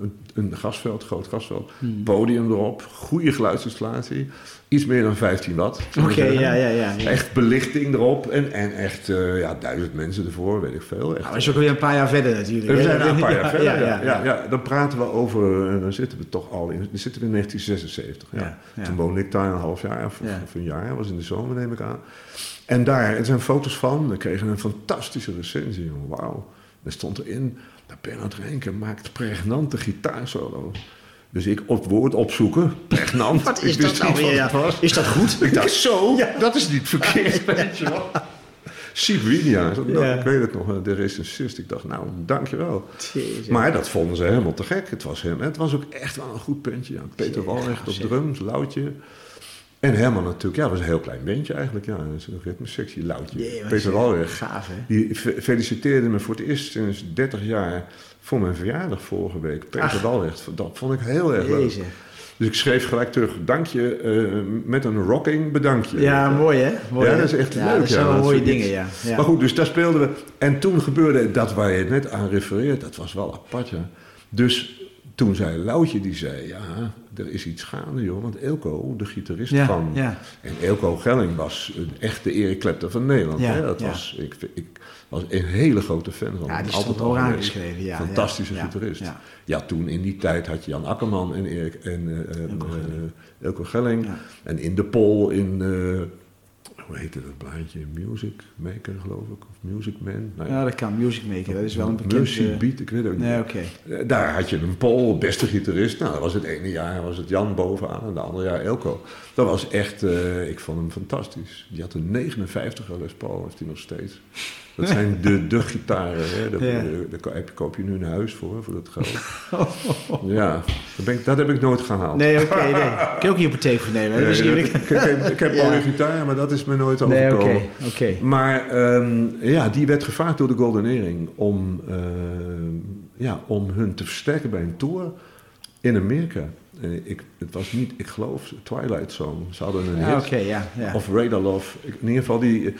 een, een gasveld, groot gasveld. Hmm. Podium erop, goede geluidsinstallatie. Iets meer dan 15 watt. Oké, ja, ja, ja. ja. Echt belichting erop en, en echt eh, ja, duizend mensen ervoor, weet ik veel. Echt, Nou, is ook weer een paar jaar verder natuurlijk. we zijn een paar jaar verder. Ja, Ja, ja, ja, ja. dan praten we over, en dan zitten we toch al in, dan zitten we in 1976. Ja. Toen woonde ik daar een half jaar of, een jaar, was in de zomer neem ik aan. En daar, er zijn foto's van, we kregen een fantastische recensie. Wauw. Er stond erin, Bernard Renke maakt pregnante gitaarsolo. Dus ik op woord opzoeken, pregnant. Wat is Ik dat nou weer? Is dat goed? Ik dacht, zo, dat is niet verkeerd, weet je wel. Ja. ik weet het nog, de recensist. Ik dacht, nou, dankjewel. Jezus. Maar dat vonden ze helemaal te gek. Het was, hem, het was ook echt wel een goed puntje. Ja. Peter Ja, Walrecht op drums, Loutje. En Herman natuurlijk, ja, dat was een heel klein bandje eigenlijk. Ja, een ritmesectie, Loutje. Peter Walweg. Gaaf, hè? Die fe- feliciteerde me voor het eerst sinds 30 jaar voor mijn verjaardag vorige week. Peter. Walweg. Dat vond ik heel erg leuk. Dus ik schreef gelijk terug, dank je, eh, met een rocking bedankje. Ja, mooi hè? Mooi, Ja, hè? dat is echt ja, leuk, Dat zijn ja, mooie dingen, ja. ja. Maar goed, dus daar speelden we. En toen gebeurde dat waar je net aan refereert, dat was wel apart, ja. Dus toen zei Loutje, die zei, ja, er is iets gaande, joh. Want Elko, de gitarist van... En Elko Gelling was een echte Eric Clapton van Nederland. Ja, hè? Dat ja. was, ik, ik was een hele grote fan van Ja, die Altijd al aangeschreven, ja, Fantastische ja, ja, gitarist. ja. Ja. toen in die tijd had je Jan Akkerman en, Erik, en eh, eh, Elko Gelling. eh, Elko Gelling. En in de Pol in... hoe heette dat blaadje? Music Maker, geloof ik. Music Man. Nou, Ja, dat kan. Music Maker, dat is wel een bekend... Mercy eh, Beat, ik weet het ook Nee, niet. oké. Eh, Daar had je een Pol, beste gitarist. Nou, dat was het ene jaar was het Jan bovenaan en de andere jaar Elko. Dat was echt, eh, ik vond hem fantastisch. Die had een 59 Les Paul, heeft hij nog steeds. Dat zijn de, de gitaren. Hè. Daar, Ja. daar koop- je nu een huis voor, voor dat geld. ja, dat, ben ik, dat heb ik nooit gehaald. Nee, oké, nee. Kun je ook een hypotheek voor nemen? Nee, ik, ik, ik heb Ja. mooie gitaar, maar dat is me nooit Nee, overkomen. oké, oké. Maar ehm, ja, die werd gevraagd door de Golden Earring om, ehm, ja, om hun te versterken bij een tour in Amerika. En ik, het was niet, ik geloof, Twilight Zone. Ze hadden een Ja, hit. Of Radar Love. In ieder geval die... eh,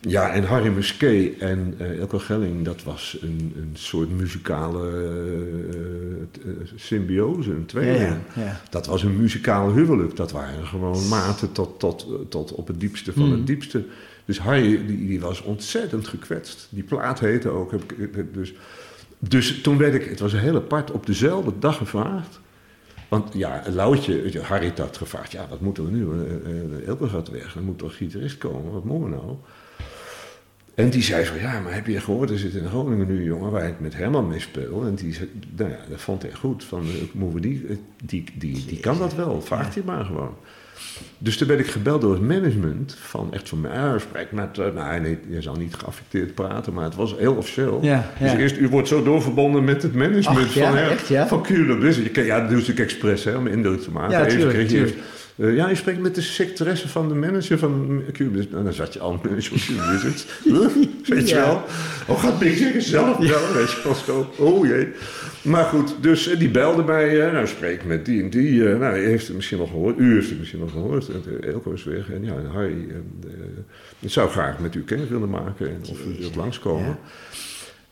Ja, en Harry Musquet en eh Elko Gelling, dat was een, een soort muzikale eh, eh, symbiose, een tweeling. ja, ja. Dat was een muzikaal huwelijk. Dat waren gewoon maten tot, tot, tot op het diepste van het diepste. Dus Harry die, die was ontzettend gekwetst. Die plaat heette ook. Dus, dus toen werd ik, het was heel apart, op dezelfde dag gevraagd. Want ja, Loutje, Harry had gevraagd, ja, wat moeten we nu? Eh, eh, Elke gaat weg, er moet toch een gitarist komen, wat moeten we nou? En die zei van, ja, maar heb je gehoord, er zit in Groningen nu een jongen waar ik met Herman mee speel. En die zei, nou ja, dat vond hij goed, van, eh, moeten die, die, die, die kan dat wel, vraagt hij maar gewoon. Dus toen werd ik gebeld door het management van echt van mij, spreek met, eh, nou nee, je zal niet geaffecteerd praten, maar het was heel officieel. Ja, Dus ja. eerst, u wordt zo doorverbonden met het management Ach, ja, van, her- echt, ja? van Cure kan- Ja, dat doe ik expres, hè, om indruk te maken. Ja, tuurlijk, tuurlijk. eh, ja, je spreekt met de secretaresse van de manager van Bliss. Nou, dan zat je al manager van. Huh? Weet je Ja. wel? Oh, gaat Big zeggen zelf wel? Weet je wel zo. Oh jee. Maar goed, dus eh, die belde mij. eh, nou, spreek met die en die. eh, nou, u heeft het misschien nog gehoord. U heeft het misschien nog gehoord. En, Elko is weg. En ja, Harry ik zou graag met u kennis willen maken. En of u wilt langskomen. Ja.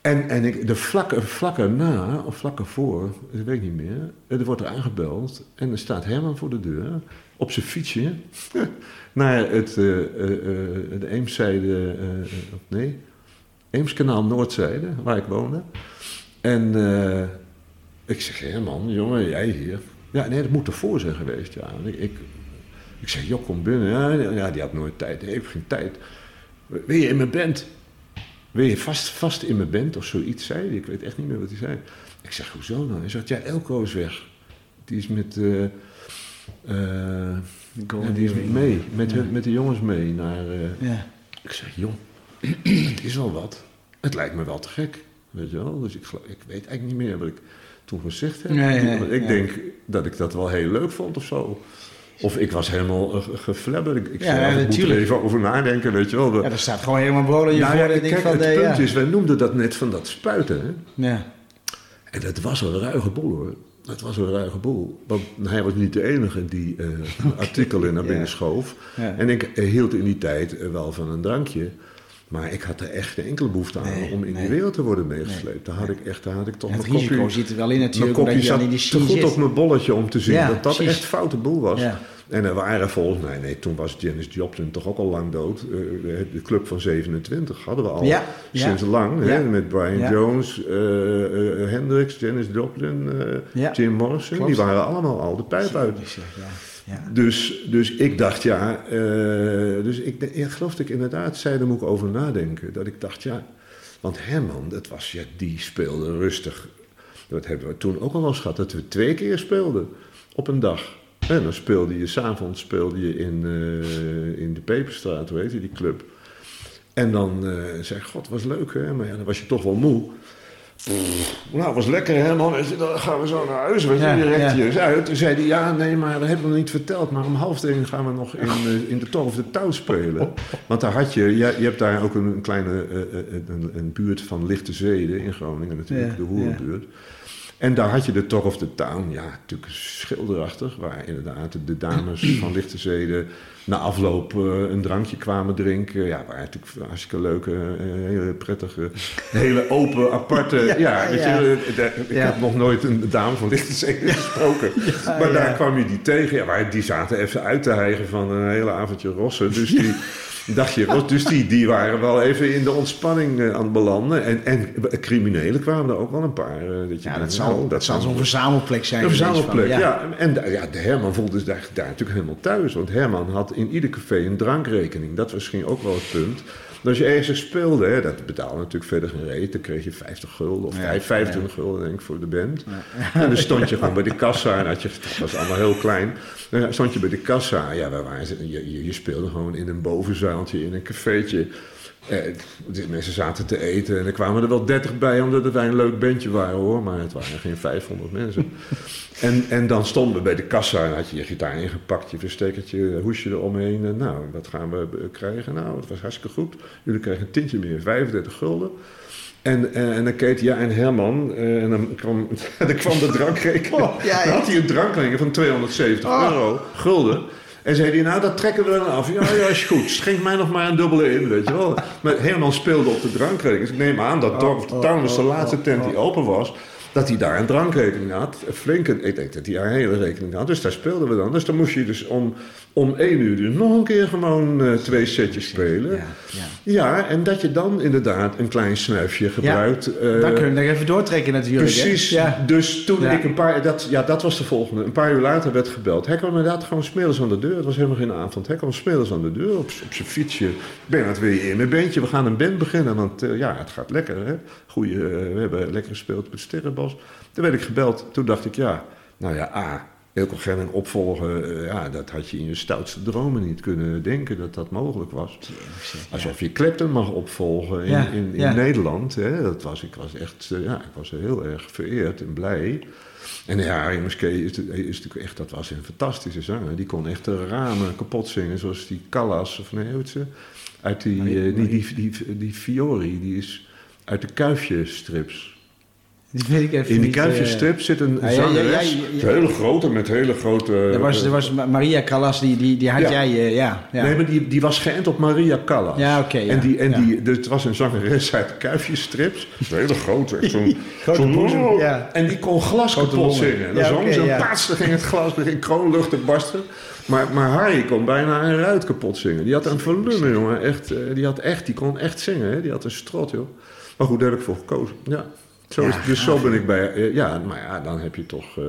En, en ik, de vlak, vlak erna, of vlak ervoor, dat weet ik niet meer. Er wordt er aangebeld en er staat Herman voor de deur op zijn fietsje naar het, eh, de Eemszijde, nee, Eemskanaal Noordzijde, waar ik woonde. En ik zeg, Herman, jongen, jij hier? Ja, nee, dat moet ervoor zijn geweest, ja. Ik, ik, ik zeg, joh, kom binnen. Ja, ja, die had nooit tijd. Nee, ik heb geen tijd. Wil je in mijn band? Wil je vast, vast in mijn band of zoiets, zei hij. Ik weet echt niet meer wat hij zei. Ik zeg, hoezo dan? Hij zegt, ja, Elko is weg. Die is met... eh, eh, die is mee, met, Ja. hun- met de jongens mee naar... eh, Ja. ik zeg, joh, het is wel wat. Het lijkt me wel te gek, weet je wel. Dus ik, ik weet eigenlijk niet meer wat ik toen gezegd heb. Nee, ik ja. denk dat ik dat wel heel leuk vond of zo. Of ik was helemaal uh, geflabberd. Ik, ik Ja, zei, moet er even over nadenken, weet je wel. ja, er staat gewoon helemaal brood in je Nou voor. ja, ik denk kijk, van, het nee, punt ja. is, wij noemden dat net van dat spuiten. Hè? Ja. En dat was een ruige boel hoor. Dat was een ruige boel. Want hij was niet de enige die eh artikelen naar binnen Ja. schoof. Ja. En ik eh, hield in die tijd eh, wel van een drankje. Maar ik had er echt geen enkele behoefte aan Nee, om in nee. die wereld te worden meegesleept. Daar had ik echt, daar had ik toch Het mijn risico kopje- zit er wel in mijn natuurlijk, kopje omdat je dan zat in die te goed zit. op mijn bolletje om te zien Ja, dat dat precies. echt foute boel was. Ja. En er waren volgens mij, nee, toen was Janis Joplin toch ook al lang dood. Eh, de, club van 27 hadden we al Ja, ja. sinds lang. Hè, met Brian Ja. Jones, eh, eh, Hendrix, Janis Joplin. Jim Morrison. Klopt. Die waren allemaal al de pijp uit. Dus, ja. Ja. Dus, dus ik dacht, ja, dus ik, de- ik geloof dat ik inderdaad zei, daar moet ik over nadenken. Dat ik dacht, ja, want Herman, dat was, ja, die speelde rustig. Dat hebben we toen ook al eens gehad, dat we twee keer speelden op een dag. En dan speelde je, s'avonds speelde je in, eh, in de Peperstraat, hoe heet je, die club. En dan eh zei ik, god, was leuk hè, maar ja, dan was je toch wel moe. Nou, was lekker hè man. Dan gaan we zo naar huis. We Ja, zijn direct ja. hier uit. Toen zei hij, ja nee, maar dat hebben we nog niet verteld. Maar om half tien gaan we nog in, eh, in de Tor of de Touw spelen. Want daar had je, je, je hebt daar ook een, een kleine een, een buurt van lichte zeden in Groningen natuurlijk, de Hoerenbuurt. En daar had je de Tor of the Town, ja, natuurlijk schilderachtig, waar inderdaad de dames van Lichte Zeden na afloop eh, een drankje kwamen drinken. Ja, waar natuurlijk hartstikke leuke, eh, hele prettige, hele open, aparte. Ja, ja, weet ja. je, eh, ik Ja. heb nog nooit een dame van Lichte Zeden gesproken. maar daar kwam je die tegen. Ja, maar die zaten even uit te hijgen van een hele avondje rossen. Dus die. Dagje Ros, dus die, die waren wel even in de ontspanning eh, aan het belanden. En, en criminelen kwamen er ook wel een paar. eh, dat je Ja, dat zal, nou, dat zal zijn- zo'n verzamelplek zijn. een verzamelplek, van- ja. En ja, de Herman voelde zich daar, daar natuurlijk helemaal thuis. Want Herman had in ieder café een drankrekening. Dat was misschien ook wel het punt. En als je ergens speelde, hè, dat betaalde natuurlijk verder geen reet. Dan kreeg je 50 gulden of Ja, 5, 25 gulden denk ik voor de band. En dan stond je gewoon bij de kassa. En had je, dat was allemaal heel klein. Dan stond je bij de kassa. Ja, waar waren ze? Je, je, je speelde gewoon in een bovenzaaltje, in een cafeetje. Eh, de mensen zaten te eten en er kwamen er wel 30 bij omdat wij een leuk bandje waren hoor, maar het waren geen 500 mensen. en, en dan stonden we bij de kassa en had je je gitaar ingepakt, je verstekertje, hoesje eromheen. En nou, wat gaan we eh, krijgen? Nou, het was hartstikke goed. Jullie krijgen een tintje meer, 35 gulden. En, eh, en dan keek ja en Herman, eh, en dan kwam, dan kwam de drankrekening. Oh, ja, ja. Dan had hij een drankrekening van 270 Oh. euro, gulden. En zei hij, nou, dat trekken we dan af. Ja, ja, is goed. Schenk mij nog maar een dubbele in, weet je wel. Maar Herman speelde op de drankrekening. Dus ik neem aan dat Dog of the Town, dus de laatste tent die open was... dat hij daar een drankrekening had. Flink, een- ik denk dat hij daar een hele rekening had. Dus daar speelden we dan. Dus dan moest je dus om, om één uur dus nog een keer gewoon eh, twee setjes spelen. Ja, ja. Ja, en dat je dan inderdaad een klein snuifje gebruikt. eh, Dan kun je nog even doortrekken natuurlijk. Precies. Ja. Dus toen Ja. ik een paar... Dat, ja, dat was de volgende. Een paar uur later werd gebeld. Hij kwam inderdaad gewoon smiddags aan de deur. Het was helemaal geen avond. Hij kwam smiddags aan de deur op, op zijn fietsje. Bernard, wil je in mijn bandje? We gaan een band beginnen. Want eh, ja, het gaat lekker. Hè? Goeie, eh, we hebben lekker gespeeld met Sterrenbos. Toen werd ik gebeld. Toen dacht ik, ja, nou ja, A... Elke Genning opvolgen, eh, ja, dat had je in je stoutste dromen niet kunnen denken dat dat mogelijk was. Alsof je Clapton mag opvolgen in, Ja, in, in ja. Nederland. Hè? Dat was, ik was echt eh, ja, ik was heel erg vereerd en blij. En ja, Muskee is, is natuurlijk echt, dat was een fantastische zanger. Die kon echt de ramen kapot zingen, zoals die Callas, of nee, hoe ze? Uit die, eh, die, die, die, die, Fiori, die is uit de Kuifje-strips. Die weet ik even In die niet, eh, Kuifje-strip zit een ja, zangeres, ja, ja, ja. hele grote, met hele grote... Er was, er was Ma- Maria Callas, die, die, die had Ja. jij, eh, ja. ja. Nee, maar die, die was geënt op Maria Callas. Ja, oké, ja. En, die, en Ja. die, dus het was een zangeres uit Kuifje-strips. Een hele grote, echt zo'n... Grote zo'n- boezem, ja. En die kon glas Grote kapot longen. zingen. En dan Ja, zong ze paats, dan ging het glas, ging kroonlucht te barsten. Maar, maar Harry kon bijna een ruit kapot zingen. Die had een volume, jongen. Echt, eh, die, had echt, die kon echt zingen, hè. Die had een strot, joh. Maar goed, daar heb ik voor gekozen. Ja. Zo is, dus zo ben ik bij... eh, ja, maar ja, dan heb je toch... eh,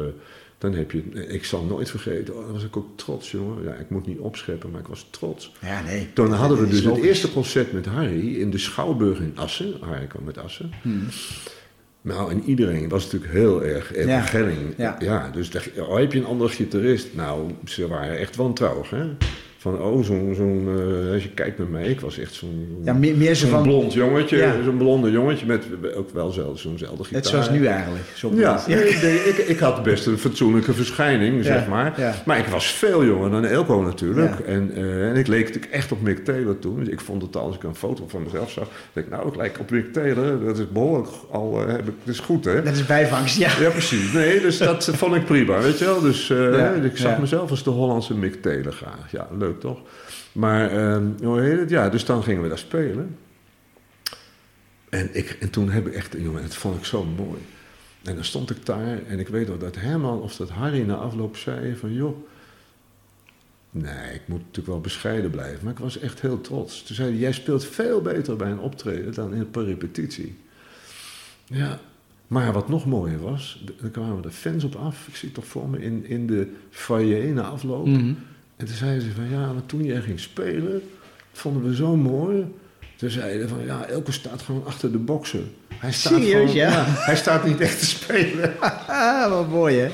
dan heb je... Ik zal nooit vergeten, oh, dan was ik ook trots, jongen. Ja, ik moet niet opscheppen, maar ik was trots. Ja, nee. Toen hadden we dus het eerste concert met Harry in de Schouwburg in Assen. Harry kwam met Assen. Nou, en iedereen was natuurlijk heel erg Edwin Ja. Gelling. Ja. dus dacht oh, heb je een andere gitarist? Nou, ze waren echt wantrouwig, hè. Van, oh, zo'n, zo'n eh, als je kijkt naar mij, ik was echt zo'n... Ja, meer, meer zo zo'n van... blond jongetje, Ja. zo'n blonde jongetje met ook wel zelfs zo'nzelfde gitaar. Net zoals nu eigenlijk. Zo Ja, ik, ik, ik had best een fatsoenlijke verschijning, zeg maar. Maar ik was veel jonger dan Elko natuurlijk. En, eh, en ik leek natuurlijk echt op Mick Taylor toen. Dus ik vond het al, als ik een foto van mezelf zag, dacht ik, nou, ik lijk op Mick Taylor. Dat is behoorlijk al, eh, heb ik, dat is goed, hè? Dat is bijvangst, ja. Ja, precies. Nee, dus dat vond ik prima, weet je wel. Dus ik zag mezelf als de Hollandse Mick Taylor graag. Ja, leuk toch? Maar, ehm, hoe heet het? Ja, dus dan gingen we daar spelen. En, ik, en toen heb ik echt, jongen, dat vond ik zo mooi. En dan stond ik daar en ik weet wel dat Herman of dat Harry na afloop zei van, joh... Nee, ik moet natuurlijk wel bescheiden blijven. Maar ik was echt heel trots. Toen zei hij, jij speelt veel beter bij een optreden dan in een repetitie. Ja, maar wat nog mooier was, dan kwamen de fans op af. Ik zie toch voor me in, in de foyer na afloop. Mhm. En toen zeiden ze van, ja, maar toen jij ging spelen, vonden we zo mooi. Toen zeiden van, ja, Elke staat gewoon achter de boksen. Hij staat Serieus, gewoon- ja? Hij staat niet echt te spelen. Wat mooi, hè?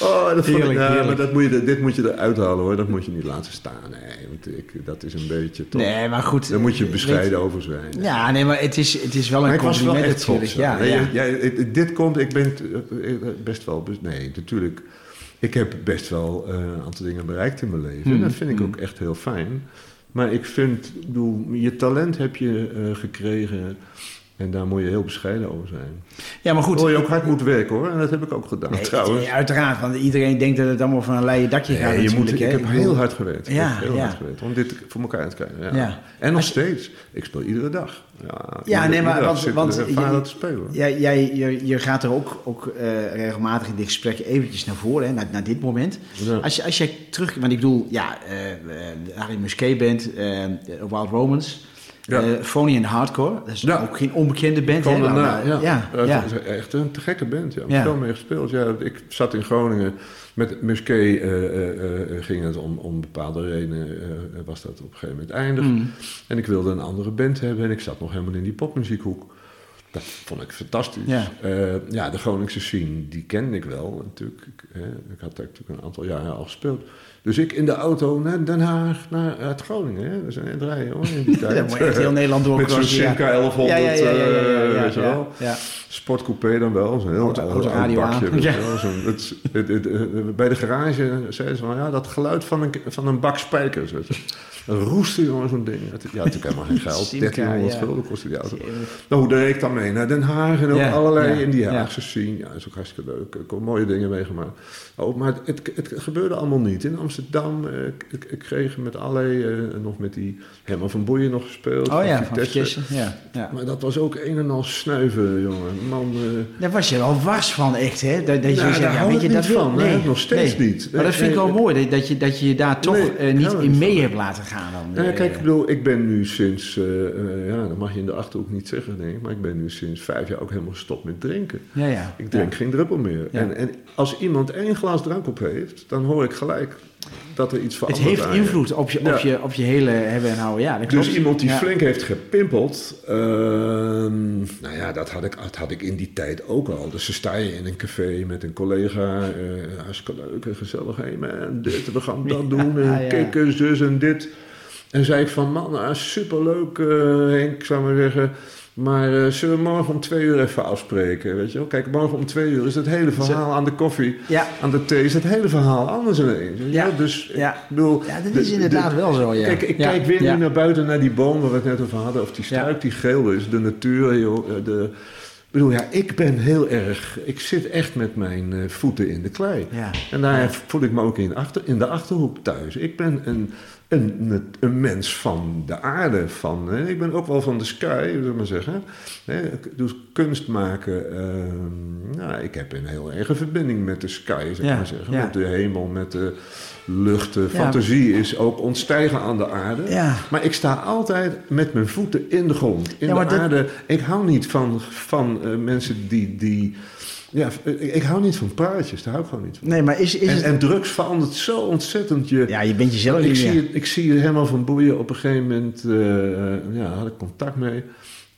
Oh, dat vond ik, Heerlijk, ja, heerlijk. maar dat moet je, dit moet je eruit halen hoor. Dat moet je niet laten staan. Nee, want ik, dat is een beetje toch. Nee, maar goed. Daar moet je weet- bescheiden over zijn. Ja, nee, maar het is, het is wel een Maar ik was wel compliment echt natuurlijk. trots. Ja, Nee, ja. jij- dit komt, ik ben eh, best wel... Nee, natuurlijk. Ik heb best wel eh, een aantal dingen bereikt in mijn leven. En Mm, dat vind ik mm. ook echt heel fijn. Maar ik vind, bedoel, je talent heb je eh, gekregen... En daar moet je heel bescheiden over zijn. ja, maar goed. Hoewel je ook hard moet werken hoor. En dat heb ik ook gedaan Nee, trouwens. nee, uiteraard, want iedereen denkt dat het allemaal van een leien dakje gaat Nee, je moet, ik heb heel hard gewerkt. Ja, heb heel ja. hard gewerkt om dit voor elkaar te krijgen. Ja. Ja. En nog steeds. Ik speel iedere dag. Ja, Ja, iedere- nee, maar want- want je- te spelen. Ja, jij, je, je gaat er ook, ook eh, regelmatig in dit gesprek eventjes naar voren, hè, naar, naar dit moment. Ja. Als, je, als jij terug, want ik bedoel, ja, eh, Harry Musquet band, eh, Wild Romans, Ja. eh Phony and Hardcore, dat is Ja. ook geen onbekende band. Hè, daarna, ja. ja, Ja, ja. Het is echt een te gekke band, ja. Ik Ja. heb veel mee gespeeld. Ja, ik zat in Groningen met Musquet, eh, eh, ging het om, om bepaalde redenen, was dat op een gegeven moment eindig. Mm. En ik wilde een andere band hebben en ik zat nog helemaal in die popmuziekhoek. Dat vond ik fantastisch. Ja. Ja, de Groningse scene, die kende ik wel natuurlijk. Ik, ik had daar natuurlijk een aantal jaren al gespeeld. Dus ik in de auto naar Den Haag, naar uit Groningen. Hè. We zijn in het rijden hoor, in die tijd. Ja, heel Nederland Met zo'n. Simca 1100, Ja, ja, eh, weet je wel. Sportcoupé dan wel, zo'n heel Auto- oud- autoradio oud bakje. weet wel, zo'n- het, het, het, het- bij de garage zeiden ze van, ja, dat geluid van een, van een bak spijkers. Weet je. Een roeste, jongen, zo'n ding. Het, ja, natuurlijk helemaal geen geld. Simca, 1300 ja. gulden kostte die auto. Nou, hoe deed ik dan mee? Naar Den Haag en ook Ja, allerlei ja, in die ja. Haagse scene. Ja, dat is ook hartstikke leuk. Ik heb mooie dingen meegemaakt. Oh, maar het, het, het gebeurde allemaal niet. In Amsterdam, eh, ik, ik, ik kreeg met allerlei, eh, nog met die Herman van Boeien nog gespeeld. Oh ja, van Vitesse. Ja, ja. Maar dat was ook een en al snuiven, jongen. Man, eh, Daar was je wel wars van, echt, hè? Dat, dat je Nou, daar ja, weet je, dat wil- van, hè? Nog steeds niet. Maar dat vind ik Nee, wel nee. mooi, dat- dat je, dat je daar toch Nee, niet in mee van. hebt laten gaan dan. Nou ja, eh. kijk, ik bedoel, ik ben nu sinds, eh, eh, ja, dat mag je in de Achterhoek niet zeggen, ik, maar ik ben nu sinds vijf jaar ook helemaal gestopt met drinken. ja, ja. Ik drink geen druppel meer. Ja. En, en als iemand één glas drank op heeft, dan hoor ik gelijk dat er iets Het verandert. heeft aan je. invloed op je, op, Ja. je, op je hele hebben en houden. Ja, dat klopt. Dus iemand die Ja. flink heeft gepimpeld, ehm, nou ja, dat had, ik, dat had ik in die tijd ook al. Dus dan sta je in een café met een collega, eh hartstikke leuk en gezellig. Hey man, dit, we gaan dat doen, en kikkers, dus en dit. En zei ik van, man, ah, superleuk eh, Henk, zou ik maar zeggen. Maar eh, zullen we morgen om twee uur even afspreken, weet je wel? Kijk, morgen om twee uur is het hele verhaal aan de koffie, Ja. aan de thee, is het hele verhaal anders ineens. Ja. Dus Ja. ik bedoel... Ja, dat is inderdaad de- wel zo, ja. Kijk, ik Ja, kijk weer nu naar buiten, naar die boom waar we het net over hadden. Of die struik die geel is, de natuur. Joh, eh, de, ik bedoel, ja, ik ben heel erg... Ik zit echt met mijn eh, voeten in de klei. Ja. En daar voel ik me ook in, achter, in de Achterhoek thuis. Ik ben een, een, een mens van de aarde. Van, hè, ik ben ook wel van de sky, zullen we maar zeggen. Hè, dus kunst maken... ehm, nou, ik heb een heel erge verbinding met de sky, zeg Ja, maar zeggen. ja. Met de hemel, met de lucht. De fantasie is ook ontstijgen aan de aarde. Maar ik sta altijd met mijn voeten in de grond, in de dat- aarde. Ik hou niet van, van eh, mensen die... die ja, ik, ik hou niet van praatjes, daar hou ik gewoon niet van. Nee, maar is, is En, het... en drugs verandert zo ontzettend je... ja, je bent jezelf ik, niet zie, het- ik zie helemaal van boeien. Op een gegeven moment eh, ja, had ik contact mee.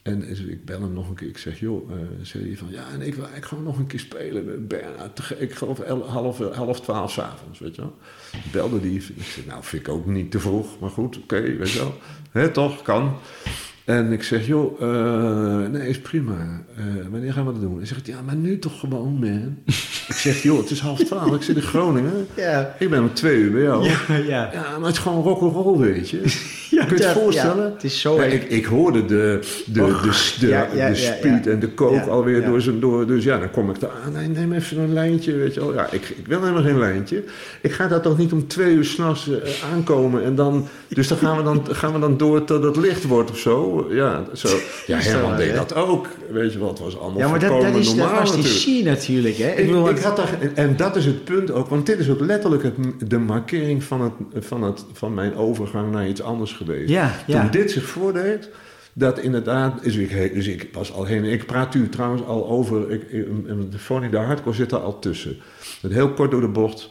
En ik bel hem nog een keer. Ik zeg, joh, eh zei hij van... Ja, en ik wil eigenlijk gewoon nog een keer spelen gek. Ik geloof el- half, half twaalf s'avonds, weet je wel. Belde die. Ik zeg, nou, vind ik ook niet te vroeg. Maar goed, oké, weet je wel. Hè, toch, kan. En ik zeg, joh, eh, nee, is prima. Eh, wanneer gaan we dat doen? Hij zegt, ja, maar nu toch gewoon, man. ik zeg, joh, het is half twaalf. Ik zit in Groningen. Ja. Ik ben om twee uur bij jou. Ja, ja. Ja, maar het is gewoon rock'n'roll, weet je. Ja, Kun je het voorstellen? ja, het is zo Ja, erg. ik, ik hoorde de, de, Och, de, de, speed en de coke Ja, alweer door zijn door. Dus ja, dan kom ik daar aan. Nee, neem even een lijntje, weet je wel. Ja, ik, ik wil helemaal geen lijntje. Ik ga daar toch niet om twee uur s'nachts uh, aankomen en dan... Dus dan gaan we dan, gaan we dan door tot het licht wordt of zo. Ja, zo. ja Herman deed dat ook. Weet je wel, het was allemaal Ja, maar dat, dat, is, dat normaal was die natuurlijk. hè? Ik, bedoel, ik want- had daar, en dat is het punt ook, want dit is ook letterlijk het, de markering van, het, van, het, van mijn overgang naar iets anders geweest. Ja, ja. Toen dit zich voordeed, dat inderdaad, is ik, dus ik was al heen. Ik praat u trouwens al over, ik, de de Hardcore zit er al tussen. Dat heel kort door de bocht.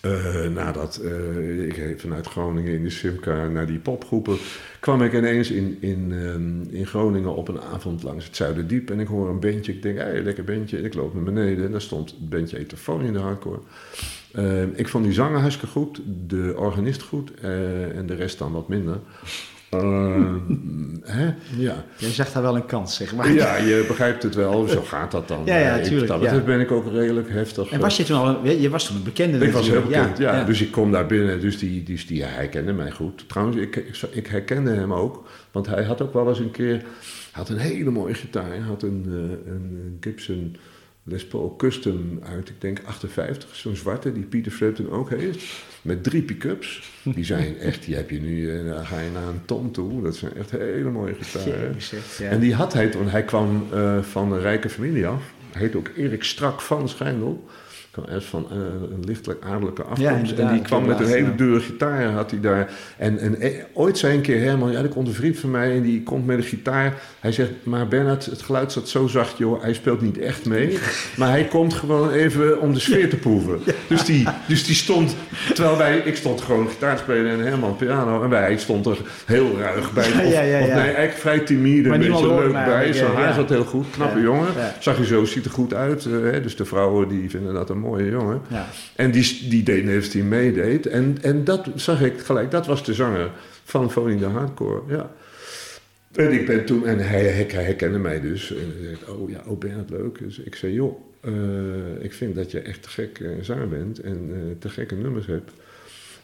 Eh, nadat uh, ik vanuit Groningen in de Simca naar die popgroepen kwam ik ineens in, in, um, in Groningen op een avond langs het Zuiderdiep en ik hoor een bandje. Ik denk, hey, lekker bandje. En ik loop naar beneden en daar stond het bandje Etofoon in de hardcore. Uh, ik vond die zanger hartstikke goed, de organist goed en de rest dan wat minder. Uh, hè? Ja. Je zegt daar wel een kans, zeg maar. Ja, je begrijpt het wel. Zo gaat dat dan. Ja, ja, tuurlijk. dat ja. ben ik ook redelijk heftig. En was je toen al... Je was toen een bekende Ik was heel bekend, ja. ja. Dus ik kom daar binnen. Dus die, dus die, hij kende mij goed. Trouwens, ik, ik herkende hem ook. Want hij had ook wel eens een keer... had een hele mooie gitaar. Hij had een, een Gibson... Les Paul Custom uit, ik denk 58, zo'n zwarte, die Pieter Frampton ook heeft. Met drie pick-ups. Die zijn echt, die heb je nu, eh, dan ga je naar een ton toe. Dat zijn echt hele mooie gitaren. Ja. En die had hij, want hij kwam uh, van een rijke familie af. Hij heet ook Erik Strak van Schijndel kwam van uh, een lichtelijk adellijke afkomst. en die kwam met een hele dure gitaar, had hij daar. En, en eh, ooit zei een keer Herman, ja, er komt een vriend van mij en die komt met een gitaar. Hij zegt, maar Bernard, het geluid zat zo zacht, joh, hij speelt niet echt mee. Maar hij komt gewoon even om de sfeer te proeven. Dus, die, dus die stond, terwijl wij, ik stond gewoon gitaar spelen en Herman piano. En wij stond er heel ruig bij. Of, ja, ja, of nee, eigenlijk vrij timide, een beetje leuk bij. Zijn haar zat heel goed, knappe jongen. Zag je zo, ziet er goed uit. Uh, dus de vrouwen die vinden dat een mooie jongen. Ja. En die, die deed net die meedeed. En, en dat zag ik gelijk, dat was de zanger van Phoning de Hardcore. Ja. En ik ben toen, en hij, hij, hij herkende mij dus. En hij zei, oh ja, oh ben het leuk? Dus ik zei, joh, uh, ik vind dat je echt te gek uh, zanger bent en uh, te gekke nummers hebt.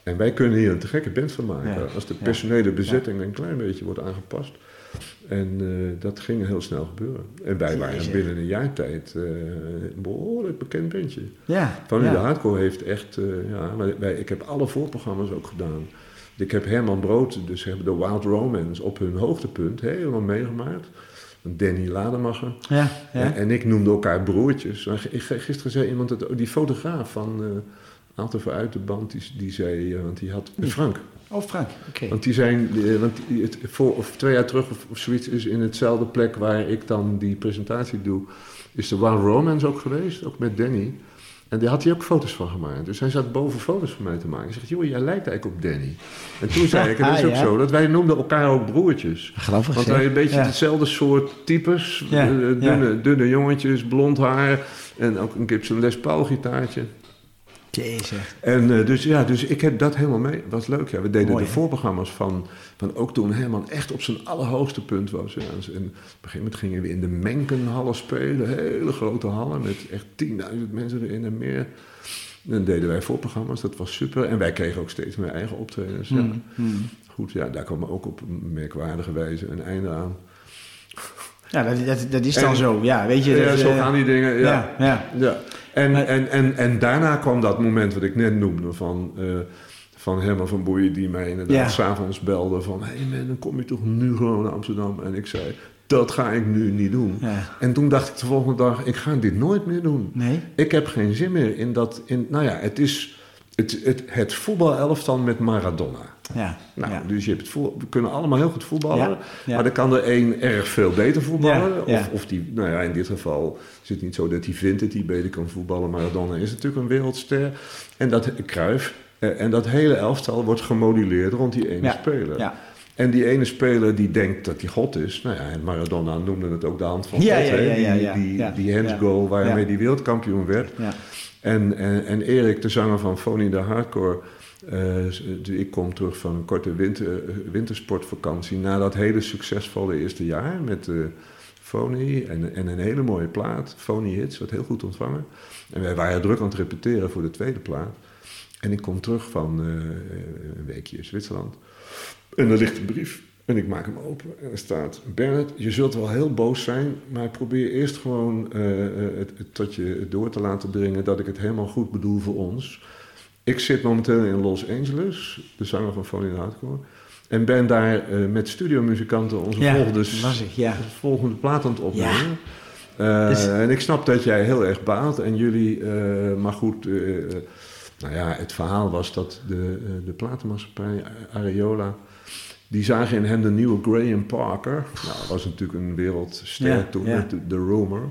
En wij kunnen hier een te gekke band van maken. Ja. Als de personele bezetting een klein beetje wordt aangepast. En uh, dat ging heel snel gebeuren. En wij waren binnen een jaar tijd uh, een behoorlijk bekend bandje. Ja, Van ja. de Hardcore heeft echt... Uh, ja, wij, ik heb alle voorprogramma's ook gedaan. Ik heb Herman Brood, dus hebben de Wild Romance op hun hoogtepunt helemaal meegemaakt. Danny Lademacher. Ja, ja. En, ik noemde elkaar broertjes. Gisteren zei iemand, dat, die fotograaf van Aalten vooruit de band, die, die zei, want die had... Frank, Oh, Frank, oké. Want die zijn, want het, voor, of twee jaar terug of, of, zoiets is in hetzelfde plek waar ik dan die presentatie doe, is de One Romance ook geweest, ook met Danny. En daar had hij ook foto's van gemaakt. Dus hij zat boven foto's van mij te maken. Hij zegt, joh, jij lijkt eigenlijk op Danny. En toen zei ik, en dat is ook zo, dat wij noemden elkaar ook broertjes. Grappig, Want wij een beetje ja. hetzelfde soort types. Ja, dunne, dunne jongetjes, blond haar. En ook een Gibson Les Paul gitaartje. Jezus. En uh, dus ja, dus ik heb dat helemaal mee. Was leuk. Ja. We deden Mooi, de hè? voorprogramma's van, van ook toen Herman echt op zijn allerhoogste punt was. Ja. En op een gegeven moment gingen we in de Menkenhallen spelen. Hele grote hallen met echt 10.000 mensen erin en meer. En dan deden wij voorprogramma's, dat was super. En wij kregen ook steeds meer eigen optredens. Ja. Hmm, hmm. Goed, ja, daar kwam ook op merkwaardige wijze een einde aan. Ja, dat, dat, dat is dan en, zo. Ja, weet je. Ja, dat, zo uh, gaan die dingen. Ja, ja. ja. En, maar, en, en, en daarna kwam dat moment wat ik net noemde van, uh, van Herman van Boeien die mij inderdaad ja. s'avonds belde van... hé hey man, dan kom je toch nu gewoon naar Amsterdam? En ik zei, dat ga ik nu niet doen. Ja. En toen dacht ik de volgende dag, ik ga dit nooit meer doen. Nee? Ik heb geen zin meer in dat... In, nou ja, het is het, het, het voetbalelftal met Maradona. Ja, nou, ja. dus je hebt het we kunnen allemaal heel goed voetballen, Ja, ja. maar dan kan er één erg veel beter voetballen. Of, of die, nou ja, in dit geval is het niet zo dat hij vindt dat hij beter kan voetballen. Maradona is natuurlijk een wereldster. En dat Cruijff, eh, en dat hele elftal wordt gemoduleerd rond die ene speler. ja. En die ene speler die denkt dat hij God is. Nou ja, en Maradona noemde het ook de hand van God. ja, hè? ja, ja, die, die, die waarmee hij wereldkampioen werd. Ja. En, en, en Erik, de zanger van Phony de Hardcore, eh, ik kom terug van een korte winter, eh, wintersportvakantie na dat hele succesvolle eerste jaar met uh, en, en een hele mooie plaat, Phony Hits, wat heel goed ontvangen. En wij waren druk aan het repeteren voor de tweede plaat. En ik kom terug van eh, een weekje in Zwitserland. En er ligt een brief. En ik maak hem open en er staat: Bernard, je zult wel heel boos zijn, maar probeer eerst gewoon eh, eh, het, het tot je door te laten dringen dat ik het helemaal goed bedoel voor ons. Ik zit momenteel in Los Angeles, de zanger van Phony Hardcore. En ben daar eh, met studiomuzikanten onze Ja, volgende, was ik, ja. volgende plaat aan het opnemen. Ja. Eh, Dus- En ik snap dat jij heel erg baalt en jullie, eh, maar goed, nou ja, het verhaal was dat de, de platenmaatschappij Areola, die zagen in hem de nieuwe Graham Parker. Nou, dat was natuurlijk een wereldster toen de Rumor.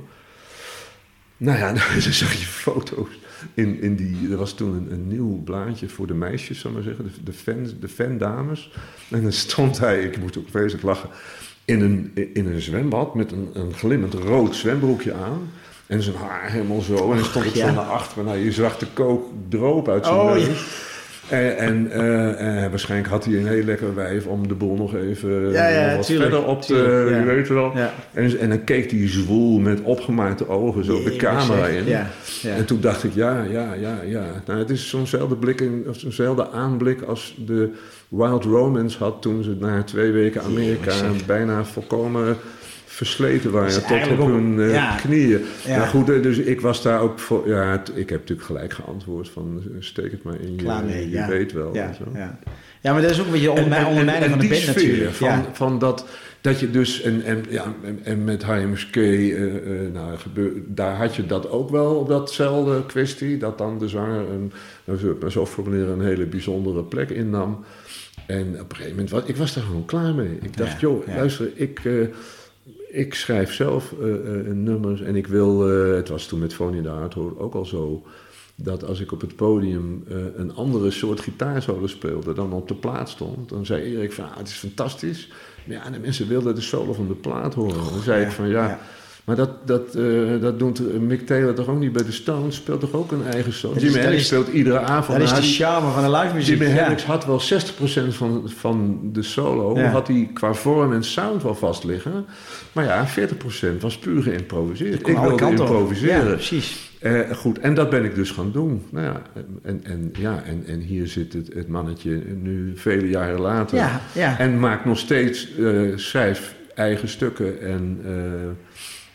Nou ja, dan zag je foto's. In, in die, er was toen een, een nieuw blaadje voor de meisjes, ik maar zeggen, de, de, fans, de fandames. En dan stond hij, ik moest ook vreselijk lachen, in een, in een zwembad met een, een glimmend rood zwembroekje aan. En zijn haar helemaal zo. En dan stond ik ja. zo naar achteren. Nou, je zag de kook droop uit zijn Oh, neus. En eh, eh, waarschijnlijk had hij een heel lekker wijf om de boel nog even Ja, ja, nog wat tuurlijk, verder op te... ja. Je weet wel. En, en dan keek hij zwoel met opgemaakte ogen zo de camera in. En toen dacht ik, ja, ja, ja, ja. Nou, het is zo'nzelfde blik zo'nzelfde aanblik als de Wild Romance had toen ze na twee weken Amerika bijna volkomen versleten waren is tot op hun eh, ja. knieën. Ja. Nou goed, eh, dus ik was daar ook voor. Ja, ik heb natuurlijk gelijk geantwoord van eh, steek het maar in je, Klaar mee, je ja. weet wel. Ja, zo. ja. ja, maar dat is ook een beetje onder, ondermijning van de band natuurlijk. Van, van dat, dat je dus, en, en, ja, en, en met HMSK, eh, nou, gebeur, daar had je dat ook wel op datzelfde kwestie. Dat dan de zanger, een, nou, maar zo formuleren, een hele bijzondere plek innam. En op een gegeven moment, was, ik was daar gewoon klaar mee. Ik dacht, joh, luister, ik, ik schrijf zelf eh, eh, nummers en ik wil, eh, het was toen met Fonie de Hardhoor ook al zo, dat als ik op het podium een andere soort gitaarsolo speelde dan op de plaat stond, dan zei Erik van, ah, het is fantastisch. Maar ja, de mensen wilden de solo van de plaat horen. Dan zei ja, ik van, ja. Maar dat, dat, eh, dat doet eh, Mick Taylor toch ook niet bij de Stones, speelt toch ook een eigen solo. Jimi dat Hendrix speelt iedere avond. Dat is de charme van de live muziek. Jimi ja. Hendrix had wel 60% van, van de solo, Ja. had hij qua vorm en sound wel vast liggen. Maar ja, 40% was puur geïmproviseerd. Ik wilde improviseren. Ja, precies. Eh, goed, en dat ben ik dus gaan doen. Nou ja, en, en, ja, en, en hier zit het, het mannetje nu vele jaren later. Ja, ja. En maakt nog steeds, eh schrijf eigen stukken. En, eh,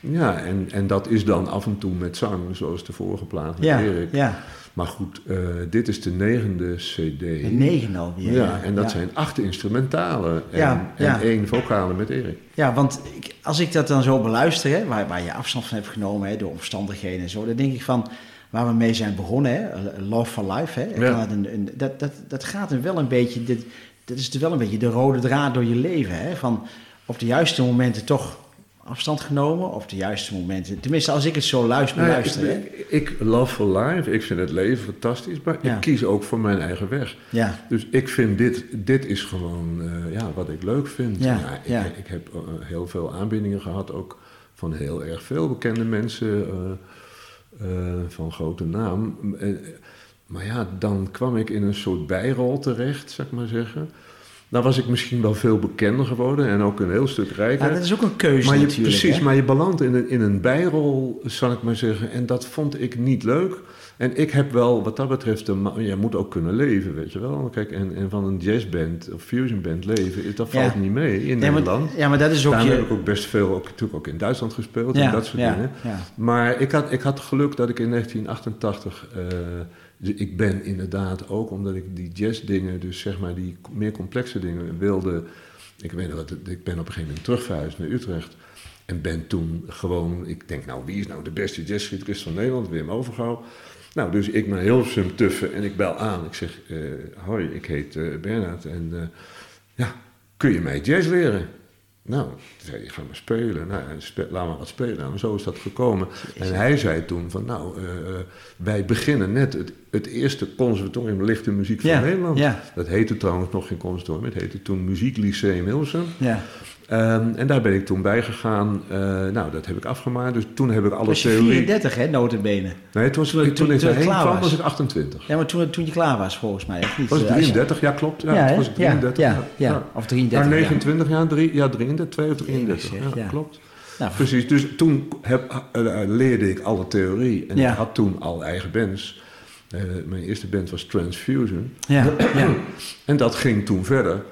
ja, en, en dat is dan af en toe met zang, zoals de vorige plaat met Ja, Erik. ja. Maar goed, eh, dit is de negende cd. De negen alweer. Ja, en dat ja. zijn acht instrumentalen en, Ja, en ja. één vocale met Erik. Ja, want ik, als ik dat dan zo beluister, hè, waar, waar je afstand van hebt genomen hè, door omstandigheden en zo, dan denk ik van waar we mee zijn begonnen, hè, Love for Life, hè, Ja. dat, een- dat, dat, dat gaat er wel een beetje, dit, dat is wel een beetje de rode draad door je leven. Hè, van op de juiste momenten toch afstand genomen, op de juiste momenten, tenminste als ik het zo luister, Nou ja, hè. ik, ik love for life, ik vind het leven fantastisch, maar Ja. ik kies ook voor mijn eigen weg. Ja, Dus ik vind dit, dit is gewoon eh, ja, wat ik leuk vind. Ja, ik, ja. ik heb eh, heel veel aanbiedingen gehad, ook van heel erg veel bekende mensen eh, eh, van grote naam. Eh, maar ja, dan kwam ik in een soort bijrol terecht, zeg ik maar zeggen. Dan was ik misschien wel veel bekender geworden en ook een heel stuk rijker. Ja, dat is ook een keuze Maar je, natuurlijk. precies, hè. maar je belandt in een, in een bijrol, zal ik maar zeggen. En dat vond ik niet leuk. En ik heb wel, wat dat betreft, een, je moet ook kunnen leven, weet je wel. Kijk, en, en van een jazzband of fusionband leven, dat Ja. valt niet mee in ja, Nederland. maar, ja, maar dat is ook Daarom heb je... ik ook best veel, ook, natuurlijk ook in Duitsland gespeeld ja, en dat soort dingen. Maar ik had, ik had geluk dat ik in 1988... eh, dus ik ben inderdaad ook, omdat ik die jazzdingen, dus zeg maar die meer complexe dingen wilde... Ik weet nog, ik ben op een gegeven moment terugverhuisd naar Utrecht... En ben toen gewoon, ik denk nou, wie is nou de beste jazzgitarist van Nederland? Wim Overgouw. Nou, dus ik naar Hilversum tuffen en ik bel aan. Ik zeg, eh, hoi, ik heet eh Bernard en eh, ja, kun je mij jazz leren? Nou, zei hij, ga maar spelen. Nou, spe- laat maar wat spelen. Nou, zo is dat gekomen. En hij zei toen van, nou, eh, wij beginnen net het, het eerste conservatorium lichte muziek van Ja, Nederland. ja. Dat heette trouwens nog geen conservatorium, het heette toen Muzieklyceum Hilversum. ja. Ehm, en daar ben ik toen bij gegaan. Eh, nou, dat heb ik afgemaakt. Dus toen heb ik alle Was je theorie... 34, hè, notabene. Nee, het was, Toen- toen, toen- ik toen erheen klaar kwam was. was ik 28. Ja, maar toen, toen je klaar was, volgens mij. Of niet? Was het Eh, als je- 33? Ja, klopt. Ja, Ja, was Ja, 33. ja, ja. Of 33, Ja, ja. 29, ja, drie, ja 33, 2 of 33. zeg, Ja, ja. klopt. Nou, Precies, dus toen heb, eh, eh, leerde ik alle theorie. En Ja. ik had toen al eigen bands. Eh, mijn eerste band was Transfusion. ja, ja. En dat ging toen verder.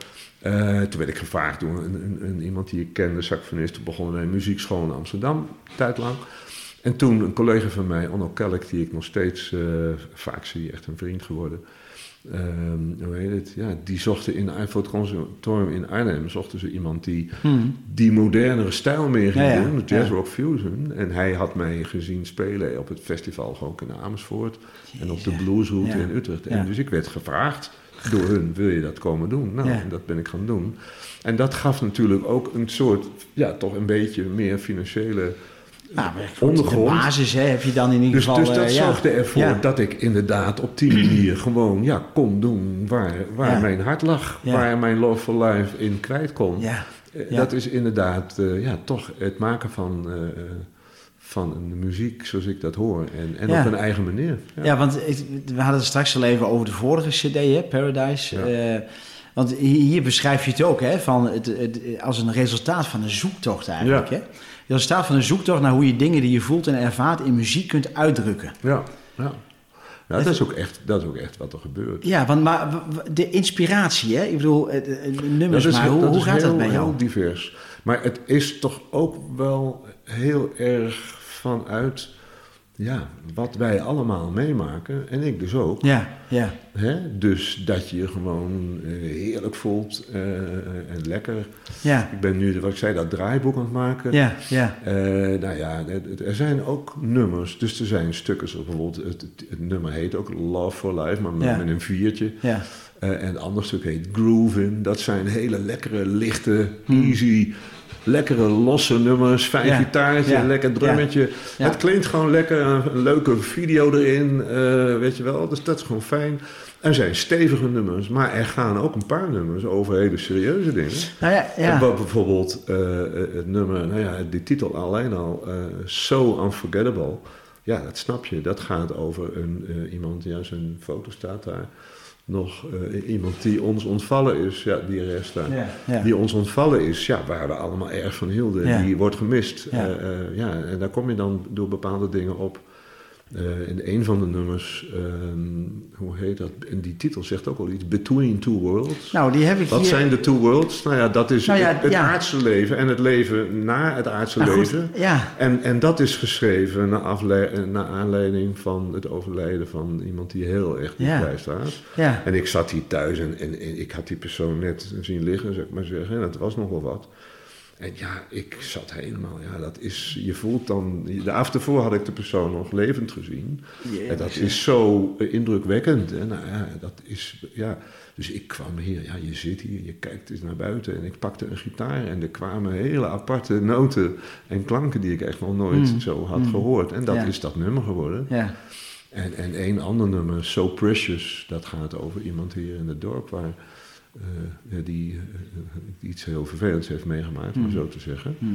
Eh, toen werd ik gevraagd door een, een, een- iemand die ik kende, saxofonist. Toen begonnen wij muziekschool in Amsterdam, een tijd lang. En toen een collega van mij, Onno Kelk, die ik nog steeds eh, vaak zie, echt een vriend geworden. Ehm, hoe heet het? Ja, die zochten in voor het conservatorium in Arnhem zochten ze iemand die Hmm. die modernere stijl meer ging Ja, doen, de jazz Ja. rock fusion. En hij had mij gezien spelen op het festival ook in Amersfoort en op de bluesroute Ja. in Utrecht. En dus ik werd gevraagd door hun, wil je dat komen doen? Nou, Ja. en dat ben ik gaan doen. En dat gaf natuurlijk ook een soort, ja, toch een beetje meer financiële Nou, ondergrond. De basis hè, heb je dan in ieder Dus, geval... dus dat eh, ja. zorgde ervoor Ja. dat ik inderdaad op die manier gewoon ja, kon doen waar, waar mijn hart lag. Waar mijn love for life in kwijt kon. Ja, Eh, ja. Dat is inderdaad eh, ja, toch het maken van, van een muziek zoals ik dat hoor. En, en Ja. op een eigen manier. Ja, want ik- we hadden het straks al even over de vorige cd, hè, Paradise. Ja. Eh, want hier, beschrijf je het ook, hè, van het, het, als een resultaat van een zoektocht eigenlijk. Hè? Het resultaat van een zoektocht naar hoe je dingen die je voelt en ervaart in muziek kunt uitdrukken. Ja, ja. Nou, dat, is ook echt, dat is ook echt wat er gebeurt. Ja, want maar de inspiratie, hè? ik bedoel, eh, eh, nummers, maar hoe, hoe is gaat heel, dat bij jou? heel divers. Maar het is toch ook wel heel erg vanuit ja, wat wij allemaal meemaken. En ik dus ook. Ja, ja, Hè? Dus dat je je gewoon eh, heerlijk voelt eh, en lekker. ja, Ik ben nu, wat ik zei, dat draaiboek aan het maken. ja, ja, Eh, nou ja, er zijn ook nummers. Dus er zijn stukken zoals bijvoorbeeld... Het, het, nummer heet ook Love for Life, maar met, Ja. met een viertje. ja. En een ander stuk heet Groovin. Dat zijn hele lekkere, lichte, easy, lekkere, losse nummers. Fijn Ja. gitaartje, Ja. lekker drummetje. Ja. Het klinkt gewoon lekker. Een, leuke video erin, eh, weet je wel. Dus dat is gewoon fijn. Er zijn stevige nummers, maar er gaan ook een paar nummers over hele serieuze dingen. Nou ja, En bijvoorbeeld eh, het nummer, nou ja, die titel alleen al, eh, So Unforgettable. Ja, dat snap je. Dat gaat over een, eh, iemand, ja, zijn foto staat daar. Nog eh, iemand die ons ontvallen is, ja, die rest daar. Ja, ja. Die ons ontvallen is, ja, waar we allemaal erg van hielden. Ja. Die wordt gemist. Eh, eh, ja, en daar kom je dan door bepaalde dingen op. Eh, in een van de nummers, ehm, hoe heet dat? En die titel zegt ook al iets, Between Two Worlds. Nou, die heb ik Wat hier... zijn de two worlds? Nou ja, dat is Nou ja, het, het ja. aardse leven en het leven na het aardse Nou, goed, leven. ja, En, en dat is geschreven naar, aanleiding van het overlijden van iemand die heel erg Ja. dichtbij staat. ja, En ik zat hier thuis en, en, en ik had die persoon net zien liggen, zeg maar zeggen. En dat was nog wel wat. En ja, ik zat helemaal, ja, dat is, je voelt dan, de avond ervoor had ik de persoon nog levend gezien. En dat is zo eh, indrukwekkend. En nou ja, dat is, ja. Dus ik kwam hier, ja, je zit hier, je kijkt eens naar buiten. En ik pakte een gitaar en er kwamen hele aparte noten en klanken die ik echt nog nooit Mm. zo had Mm. gehoord. En dat Ja. is dat nummer geworden. ja, En, en een ander nummer, So Precious, dat gaat over iemand hier in het dorp waar, die eh, iets heel vervelends heeft meegemaakt, om Mm. zo te zeggen. hm.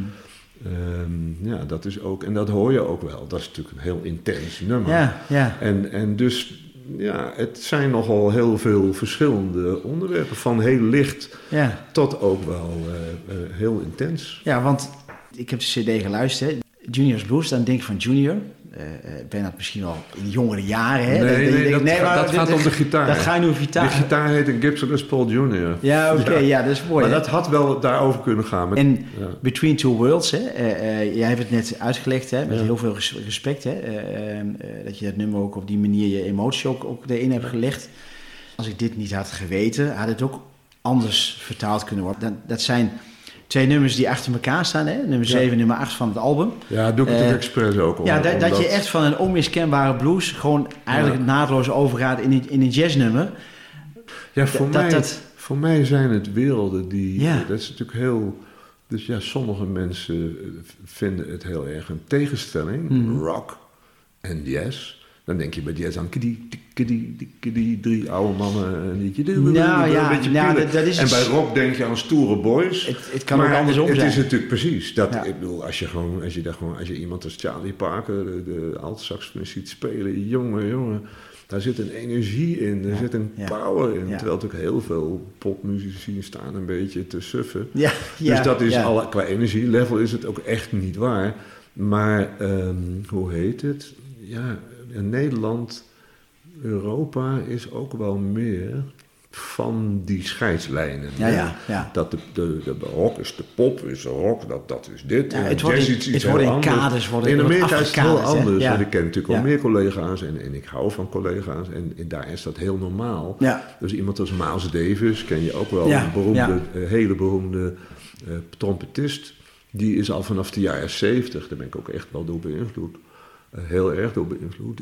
Ehm, ja, dat is ook, en dat hoor je ook wel. Dat is natuurlijk een heel intens nummer. ja, ja. En, en dus, ja, het zijn nogal heel veel verschillende onderwerpen. Van heel licht ja. tot ook wel eh, eh, heel intens. Ja, want ik heb de cd geluisterd. hè. Junior's Blues, dan denk ik van Junior. Eh eh, Bernard misschien wel in jongere jaren. Hè? Nee, dan nee, dat, gaat- maar dat gaat om de gitaar. Dat gaat nu over gitaar. De gitaar heet een Gibson Les Paul Jr. Ja, oké, ja. Ja. dat is mooi. Maar hè. dat had wel daarover kunnen gaan. Met, En ja. Between Two Worlds, hè? eh, jij hebt het net uitgelegd hè? met Ja. heel veel res- respect. Hè? eh, eh, eh, dat je dat nummer ook op die manier je emotie ook, ook erin hebt gelegd. Als ik dit niet had geweten, had het ook anders vertaald kunnen worden. Dat, dat zijn twee nummers die achter elkaar staan. Hè? Nummer Ja. 7 nummer 8 van het album. ja, doe ik het Eh, expres ook. om- Ja, dat, dat je echt van een onmiskenbare blues gewoon eigenlijk naadloos overgaat in in een jazznummer. Ja, voor, dat- mij, dat- voor mij zijn het werelden die... Ja. Dat is natuurlijk heel... Dus ja, sommige mensen vinden het heel erg een tegenstelling. Mhm. Rock en jazz. Dan denk je bij jazz aan kiddy, kiddy, kiddy, drie oude mannen. En die, Nou ja, een beetje nou, dat- dat is en bij rock denk je aan stoere boys. Het, het kan maar ook andersom het, zijn. Het is natuurlijk precies. Dat, Ja. Ik bedoel, als je, gewoon, als, je daar gewoon, als je iemand als Charlie Parker, de, de altsaxofonist, ziet spelen, jongen, jongen, daar zit een energie in, er Ja, zit een ja, power in. ja. Terwijl natuurlijk heel veel popmuzici staan een beetje te suffen. ja, ja, dus dat is alle, qua energielevel is het ook echt niet waar. Maar ehm, hoe heet het? Ja, in Nederland, Europa is ook wel meer van die scheidslijnen. Ja, ja, ja. Dat de, de, de rock is de pop, is de rock, dat, dat is dit. Ja, het wordt iets wordt in anders. kaders, wordt- in Amerika is het heel anders. Ja. En ik ken natuurlijk al meer collega's en, en ik hou van collega's. En, en daar is dat heel normaal. Ja. Dus iemand als Miles Davis, ken je ook wel, een beroemde, hele beroemde eh, trompetist. Die is al vanaf de jaren 70, daar ben ik ook echt wel door beïnvloed. Heel erg door beïnvloed.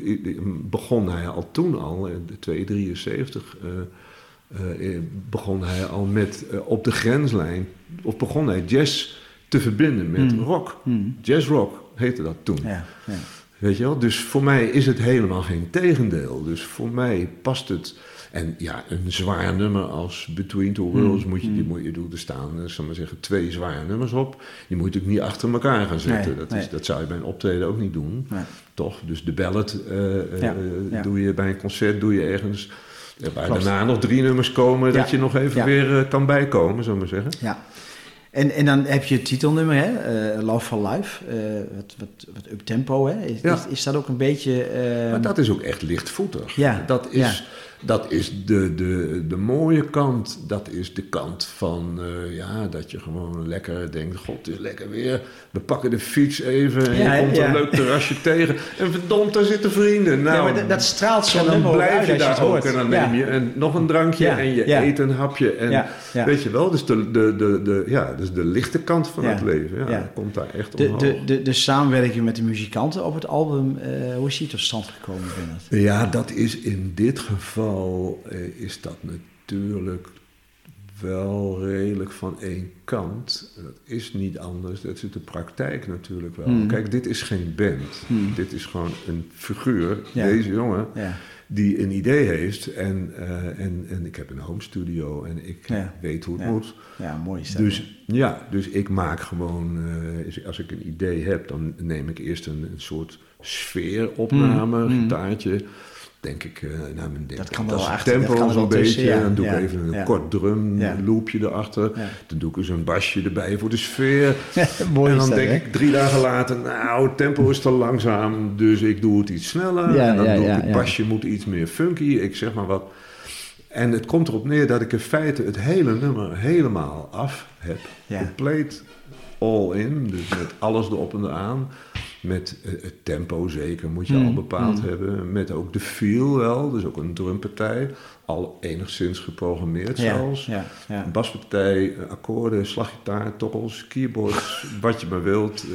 Begon hij al toen al, in de 273, eh, eh, begon hij al met eh, op de grenslijn, of begon hij jazz te verbinden met Hmm. rock, Hmm. jazzrock. heette dat toen. Ja, ja. Weet je wel? Dus voor mij is het helemaal geen tegendeel. Dus voor mij past het. En ja, een zwaar nummer als Between Two Worlds moet je, die moet je doen. Er staan, eh, zal maar zeggen, twee zware nummers op. Die moet je natuurlijk niet achter elkaar gaan zetten. Nee, dat, nee. is, dat zou je bij een optreden ook niet doen. Nee. Toch? Dus de ballad eh, eh, Ja, ja. doe je bij een concert, doe je ergens. eh, Waar Klopt. daarna nog drie nummers komen, dat Ja, je nog even ja. weer kan bijkomen, zullen we maar zeggen. Ja. En, en dan heb je het titelnummer, hè? Love for Life. eh, wat, wat, wat up-tempo, hè? Is, Ja. is, is dat ook een beetje... eh, Maar dat is ook echt lichtvoetig. Ja, Dat ja. Dat is de, de, de mooie kant. Dat is de kant van eh, ja, dat je gewoon lekker denkt: God, het is lekker weer. We pakken de fiets even en Ja, je komt ja. een leuk terrasje tegen. En verdomd, daar zitten vrienden. Nou, ja, dat, straalt zo'n en dan blijf je je daar het ook hoort. en dan neem je en nog een drankje en je eet een hapje. En weet je wel, dus de, de, de, de, ja, dus de lichte kant van het leven. Ja, dat komt daar echt omhoog. de, de, de samenwerking met de muzikanten op het album, eh, hoe is die tot stand gekomen, Bennett? Ja, dat is in dit geval eh, is dat natuurlijk wel redelijk van één kant. Dat is niet anders. Dat is de praktijk natuurlijk wel. Hmm. Kijk, dit is geen band. Hmm. Dit is gewoon een figuur, Ja. deze jongen, Ja, die een idee heeft. En, eh, en, en ik heb een home studio en ik Ja. weet hoe het moet. ja mooi is dat. Dus ja, dus ik maak gewoon, eh, als ik een idee heb, dan neem ik eerst een, een soort sfeeropname, Mm, mm. gitaartje. Denk ik, eh naar mijn denk, Dat kan wel achter- dat tempo kan zo'n tussen, beetje. ja. Dan doe Ja, ik even een ja. kort drum loopje erachter. Dan doe ik eens een basje erbij voor de sfeer. mooi en dan dat, denk hè? ik drie dagen later, nou, het tempo is te langzaam, dus ik doe het iets sneller. Ja, en dan ja, doe ik het basje moet iets meer funky, ik zeg maar wat. En het komt erop neer dat ik in feite het hele nummer helemaal af heb. Compleet all in, dus met alles erop en eraan. Met eh, het tempo zeker, moet je Mm, al bepaald mm. hebben. Met ook de feel wel, dus ook een drumpartij. Al enigszins geprogrammeerd ja, zelfs. ja, ja. Een baspartij, eh, akkoorden, slaggitaar, tokkels, keyboards, wat je maar wilt. Eh,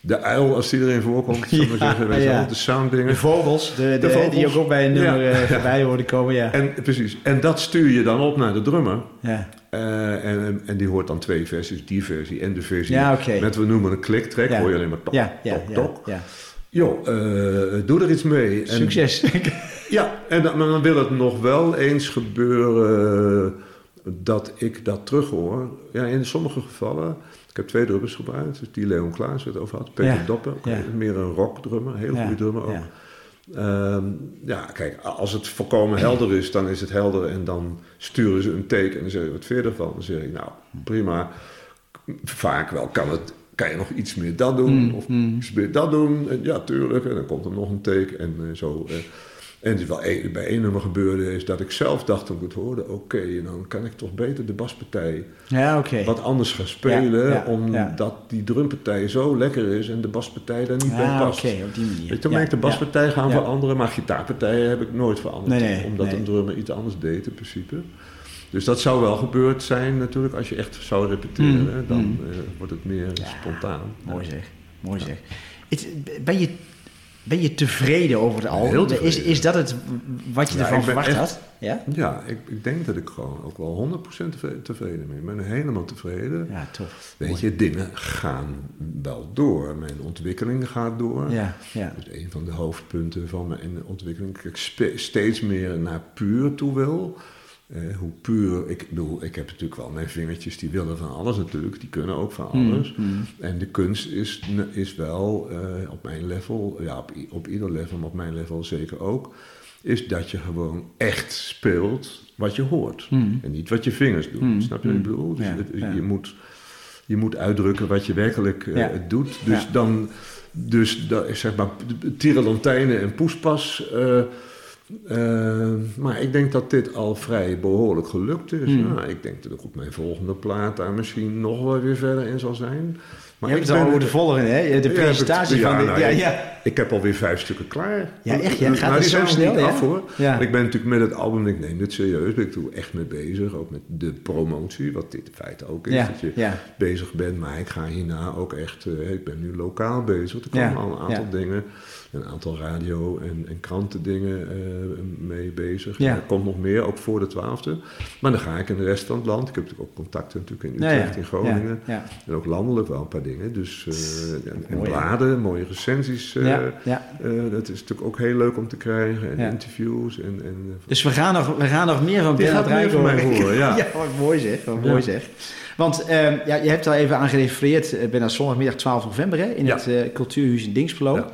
De uil, als die erin voorkomt, we Ja, zeggen. Weet ja. de sounddingen. De vogels, de, de, De vogels. die ook ook bij een nummer voorbij hoorden komen, ja. En, precies. En dat stuur je dan op naar de drummer. ja. Eh, en, en die hoort dan twee versies, die versie en de versie Ja, met, we noemen een click-track, Ja. hoor je alleen maar tok, Ja, ja, tok, tok. ja. Joh, eh, doe er iets mee. En, Succes. Ja, en dan, maar dan wil het nog wel eens gebeuren dat ik dat terughoor. Ja, in sommige gevallen, ik heb twee drummers gebruikt, dus die Leon Klaas het over had, Peter Doppen, meer een rockdrummer, een hele Ja, goede drummer ook. Ja. Ehm, ja, kijk, als het volkomen helder is, dan is het helder en dan sturen ze een take en dan zeggen wat vind je ervan? Dan zeg ik, nou, prima. Vaak wel kan het, kan je nog iets meer dat doen Mm, of mm. iets meer dat doen. En ja, tuurlijk. En dan komt er nog een take en eh, zo. eh. En het is wel bij één nummer gebeurde is dat ik zelf dacht toen ik het hoorde, oké, dan kan ik toch beter de baspartij Ja, wat anders gaan spelen, Ja, ja, omdat die drumpartij zo lekker is en de baspartij daar niet bij Ah, past. oké, op die manier. Weet Ja, ben ik de baspartij gaan veranderen, maar gitaarpartijen heb ik nooit veranderd. Nee, nee, omdat nee. een drummer iets anders deed in principe. Dus dat zou wel gebeurd zijn natuurlijk. Als je echt zou repeteren, Mm, dan mm. eh, wordt het meer spontaan. Mooi zeg, mooi zeg. Ben, je, ben je tevreden over het album? Tevreden. Is, is dat het wat je Ja, ervan verwacht echt- had? Ja? Ja, ik, ik denk dat ik gewoon ook wel 100% tevre- tevreden ben. Ik ben helemaal tevreden. Ja, tof. Weet Mooi. je, dingen gaan wel door. Mijn ontwikkeling gaat door. Ja, ja. Dat is een van de hoofdpunten van mijn ontwikkeling. Dat ik steeds meer naar puur toe wil. Eh, hoe puur, ik bedoel, ik heb natuurlijk wel mijn vingertjes, die willen van alles natuurlijk, die kunnen ook van Mm, alles. mm. En de kunst is, is wel eh, op mijn level, ja, op, op ieder level, maar op mijn level zeker ook, is dat je gewoon echt speelt wat je hoort. Mm. En niet wat je vingers doen. Mm, Snap je wat ik bedoel? Dus Ja, het- ja. je, moet, je moet uitdrukken wat je werkelijk eh, Ja. doet. Dus dan, dus dat is zeg maar tirelantijnen en poespas. Eh, maar ik denk dat dit al vrij behoorlijk gelukt is. Ja, ik denk dat ik op mijn volgende plaat daar misschien nog wel weer verder in zal zijn. Maar je ik hebt het al over de volgende, hè? De presentatie ik- van... ja, de, nou, ja, ik- ja. Ik heb alweer vijf stukken klaar. Ja, echt, ja? Gaat nou, het die zo snel, niet af hoor. Ja. Ik ben natuurlijk met het album, ik neem dit serieus, ben ik er echt mee bezig. Ook met de promotie, wat dit in feite ook is. Dat je bezig bent, maar ik ga hierna ook echt, eh, ik ben nu lokaal bezig. Er komen al een aantal ja. dingen, een aantal radio- en, en krantendingen eh, mee bezig. Ja. Er komt nog meer, ook voor de twaalfde. Maar dan ga ik in de rest van het land. Ik heb natuurlijk ook contacten natuurlijk in Utrecht, ja. in Groningen. En ook landelijk wel een paar dingen. Dus uh, en, bladen, mooie recensies. eh, eh, dat is natuurlijk ook heel leuk om te krijgen. En interviews. En, en, eh, Dus we gaan nog, we gaan nog meer van meer Rijk van mij horen. ja. wat mooi zeg. Wat mooi zeg. Want ehm, ja, je hebt al even aan gerefereerd. Ik ben zondagmiddag 12 november hè, in het eh, cultuurhuis in Dingsbelo.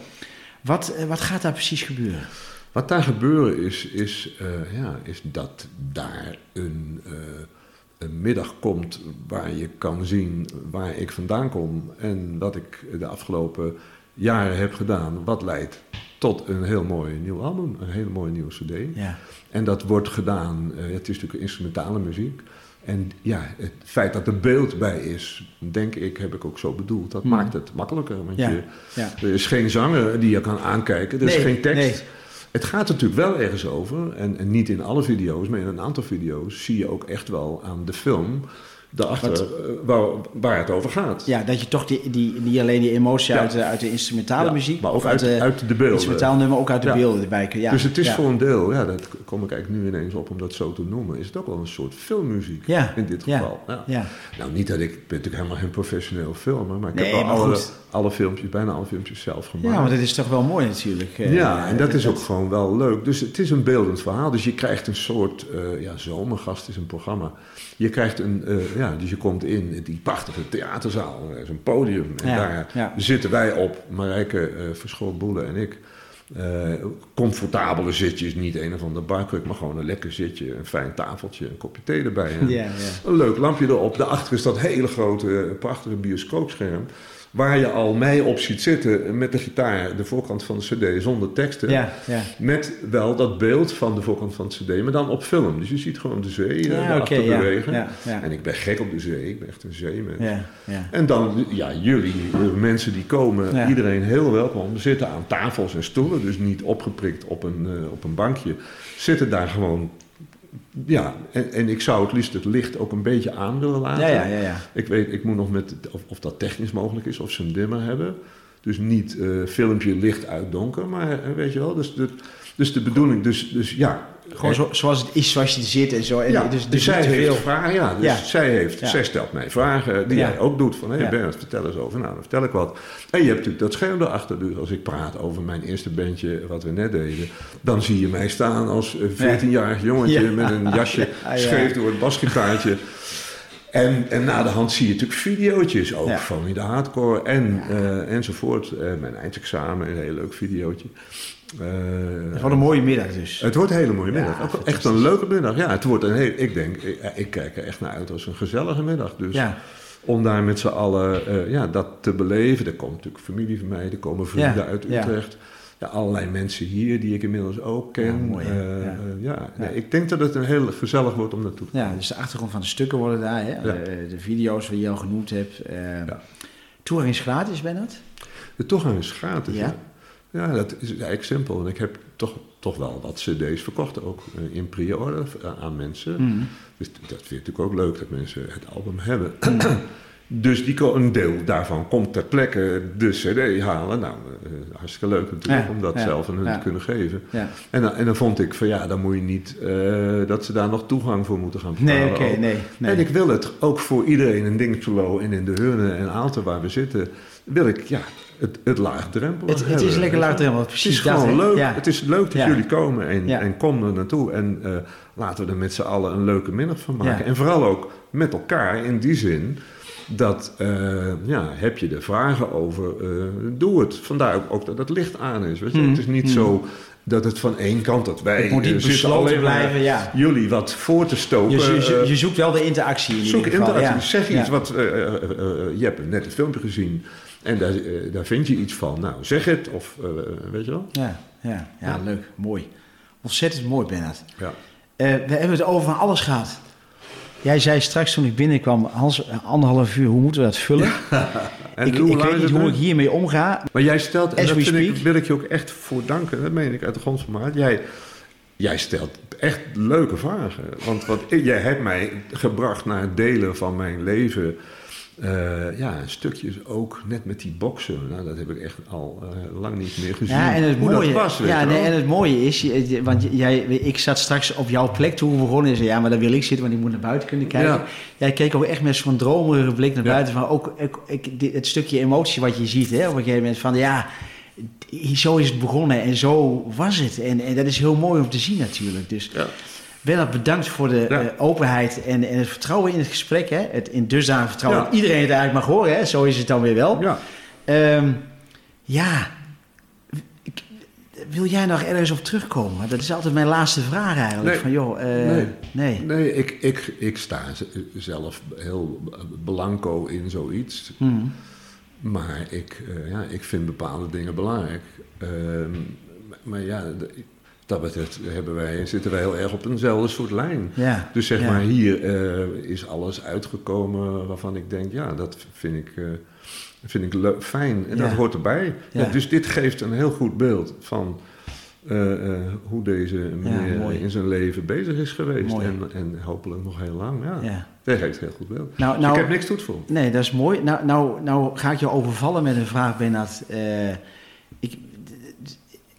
Wat, eh, wat gaat daar precies gebeuren? Wat daar gebeuren is, is, eh, ja, is dat daar een, eh, een middag komt waar je kan zien waar ik vandaan kom en wat ik de afgelopen jaren heb gedaan, wat leidt tot een heel mooi nieuw album, een hele mooie nieuwe CD. Ja. En dat wordt gedaan, het is natuurlijk instrumentale muziek. En ja, het feit dat er beeld bij is, denk ik, heb ik ook zo bedoeld. Dat Hmm. maakt het makkelijker. Want Ja, je, ja. er is geen zanger die je kan aankijken, er is geen tekst. nee. Het gaat natuurlijk wel ergens over. En, en niet in alle video's, maar in een aantal video's zie je ook echt wel aan de film daarachter Wat- eh, waar, waar het over gaat. ja, dat je toch die, die, niet alleen die emotie Ja. uit, de, uit de instrumentale Ja, muziek, maar ook uit, de uit de beelden. instrumentaal nummer, ook uit de Ja. beelden erbij. Ja. Dus het is voor een deel, ja, dat kom ik eigenlijk nu ineens op om dat zo te noemen, is het ook wel een soort filmmuziek Ja, in dit geval. Ja. Ja. Nou, niet dat ik, ben natuurlijk helemaal geen professioneel filmer, maar ik Nee, heb wel alle, goed. alle filmpjes, bijna alle filmpjes zelf gemaakt. ja, maar dat is toch wel mooi natuurlijk. eh, Ja, en dat is ook gewoon wel leuk. Dus het is een beeldend verhaal. Dus je krijgt een soort, eh, ja, Zomergast is een programma. Je krijgt een, eh, ja, dus je komt in die prachtige theaterzaal. Er is een podium. En Ja, daar ja. zitten wij op, Marijke uh, Verschool Boele en ik. Eh, comfortabele zitjes, niet een of ander barkruk, maar gewoon een lekker zitje, een fijn tafeltje, een kopje thee erbij. En. Een leuk lampje erop. Daarachter is dat hele grote, eh, prachtige bioscoopscherm. Waar je al mij op ziet zitten met de gitaar, de voorkant van de CD, zonder teksten. Ja, ja. Met wel dat beeld van de voorkant van het CD, maar dan op film. Dus je ziet gewoon de zee eh, Ja, bewegen. ja, ja. En ik ben gek op de zee, ik ben echt een zeemens. Ja, ja. En dan, ja, jullie, de mensen die komen, iedereen heel welkom. Zitten aan tafels en stoelen, dus niet opgeprikt op een, eh, op een bankje. Zitten daar gewoon, ja, en, en ik zou het liefst het licht ook een beetje aan willen laten. Ja, ja, ja, ja. Ik weet, ik moet nog met, of, of dat technisch mogelijk is, of ze een dimmer hebben. Dus niet eh, filmpje licht uit donker, maar eh, weet je wel, dus de, dus de bedoeling, dus, dus ja. Gewoon zo, zoals het is, zoals je zit en zo. En Ja, dus, dus, zij heeft veel. vragen, ja. Dus Ja. zij, heeft, Ja. zij stelt mij vragen die jij ook doet. Van, hé. Bernard, vertel eens over. Nou, dan vertel ik wat. En je hebt natuurlijk dat scherm erachter. Dus als ik praat over mijn eerste bandje, wat we net deden... dan zie je mij staan als eh, 14-jarig jongetje... Met een jasje Ja, ja. scheef door het basgitaartje... En, en na de hand zie je natuurlijk videootjes ook Ja. van in de hardcore en, eh, enzovoort. Eh, mijn eindexamen, een heel leuk videootje. Eh, Wat een mooie middag dus. het wordt een hele mooie middag. Ja, echt een leuke middag. Ja, het wordt een heel, ik denk, ik, ik kijk er echt naar uit als een gezellige middag. Dus Ja. om daar met z'n allen eh, ja, dat te beleven. Er komt natuurlijk familie van mij, er komen vrienden Ja, uit. Utrecht. Ja, allerlei mensen hier die ik inmiddels ook ken. Ja, mooi? Eh, Ja. ja, Ja. Nee, ik denk dat het een heel gezellig wordt om naartoe te Ja, dus de achtergrond van de stukken worden daar. Hè? De, de video's die je al genoemd hebt. Ja. Toegang is gratis, ben dat? De toegang is gratis. Ja. Ja, dat is eigenlijk simpel. En ik heb toch, toch wel wat cd's verkocht, ook eh, in pre-order eh, aan mensen. Mm. Dus dat vind ik natuurlijk ook leuk dat mensen het album hebben. dus die, een deel daarvan komt ter plekke de CD halen. Nou, eh, hartstikke leuk natuurlijk Ja, om dat ja, zelf aan hun ja. te kunnen geven. En, dan- en dan vond ik van ja, dan moet je niet dat ze daar nog toegang voor moeten gaan betalen. Nee, oké, nee. nee. En ik wil het ook voor iedereen in Dinxelo en in de Heurne en Aalten waar we zitten, wil ik ja, het, het laagdrempelig het, het is lekker je. laagdrempelig, Het precies is dat. gewoon leuk. Ja. Het is leuk dat Ja. jullie komen en, Ja. en kom er naartoe. En eh, laten we er met z'n allen een leuke middag van maken. En vooral ook met elkaar in die zin dat, eh, ja, heb je er vragen over, eh, doe het. Vandaar ook, ook dat het licht aan is. Weet je? Mhm. Het is niet Mhm. zo dat het van één kant, dat wij Het moet niet besloten blijven, ja. jullie wat voor te stoken. Je, je, je zoekt wel de interactie in Zoek interactie. ja. Zeg iets wat. eh, je hebt net een filmpje gezien. En daar, eh, daar vind je iets van. Nou, zeg het. Of eh, weet je wel? Ja, ja, ja, Ja. leuk. Mooi. Ontzettend mooi, Bernard. Ja. Eh, we hebben het over van alles gehad. Jij zei straks toen ik binnenkwam, Hans, eh, anderhalf uur, hoe moeten we dat vullen? En ik ik weet niet het hoe ik hiermee omga. Maar jij stelt, en speak. wil ik je ook echt voor danken. Dat meen ik uit de grond van mijn hart. Jij, jij stelt echt leuke vragen. Want wat, jij hebt mij gebracht naar delen van mijn leven. Eh, ja, stukjes ook, net met die boksen. Nou, dat heb ik echt al eh, lang niet meer gezien. Ja, en het Hoe mooie, was, ja, nee, en het mooie is, je- want jij, ik zat straks op jouw plek toen we begonnen en zei, ja, maar daar wil ik zitten, want ik moet naar buiten kunnen kijken. Ja. Jij keek ook echt met zo'n dromerige blik naar Ja. buiten, van ook ik, ik, dit- het stukje emotie wat je ziet, hè, op een gegeven moment van, ja, zo is het begonnen en zo was het. En, en dat is heel mooi om te zien natuurlijk. Dus Ja. Bernard, bedankt voor de Ja. eh, openheid en, en het vertrouwen in het gesprek. Hè? Het in dusdanig vertrouwen Ja. dat iedereen het eigenlijk mag horen. Hè? Zo is het dan weer wel. Ja. Ehm, ja, ik- wil jij nog ergens op terugkomen? Dat is altijd mijn laatste vraag eigenlijk. Nee. Van, joh, eh, Nee. nee. Nee, ik, ik, ik sta zelf heel blanco in zoiets. Hmm. Maar ik, eh, ja, ik vind bepaalde dingen belangrijk. Ehm, maar ja, dat betreft hebben wij, zitten wij heel erg op eenzelfde soort lijn. Ja. Dus zeg ja. maar, hier eh, is alles uitgekomen waarvan ik denk, ja, dat vind ik, eh, vind ik leuk, fijn. En Ja. dat hoort erbij. Dus dit geeft een heel goed beeld van eh, hoe deze meneer in zijn leven bezig is geweest. En, en hopelijk nog heel lang. Ja, dat geeft een heel goed beeld. Nou, Dus nou, ik heb niks toe te voegen. Nee, dat is mooi. Nou, nou, nou ga ik je overvallen met een vraag, Bernard. Ik,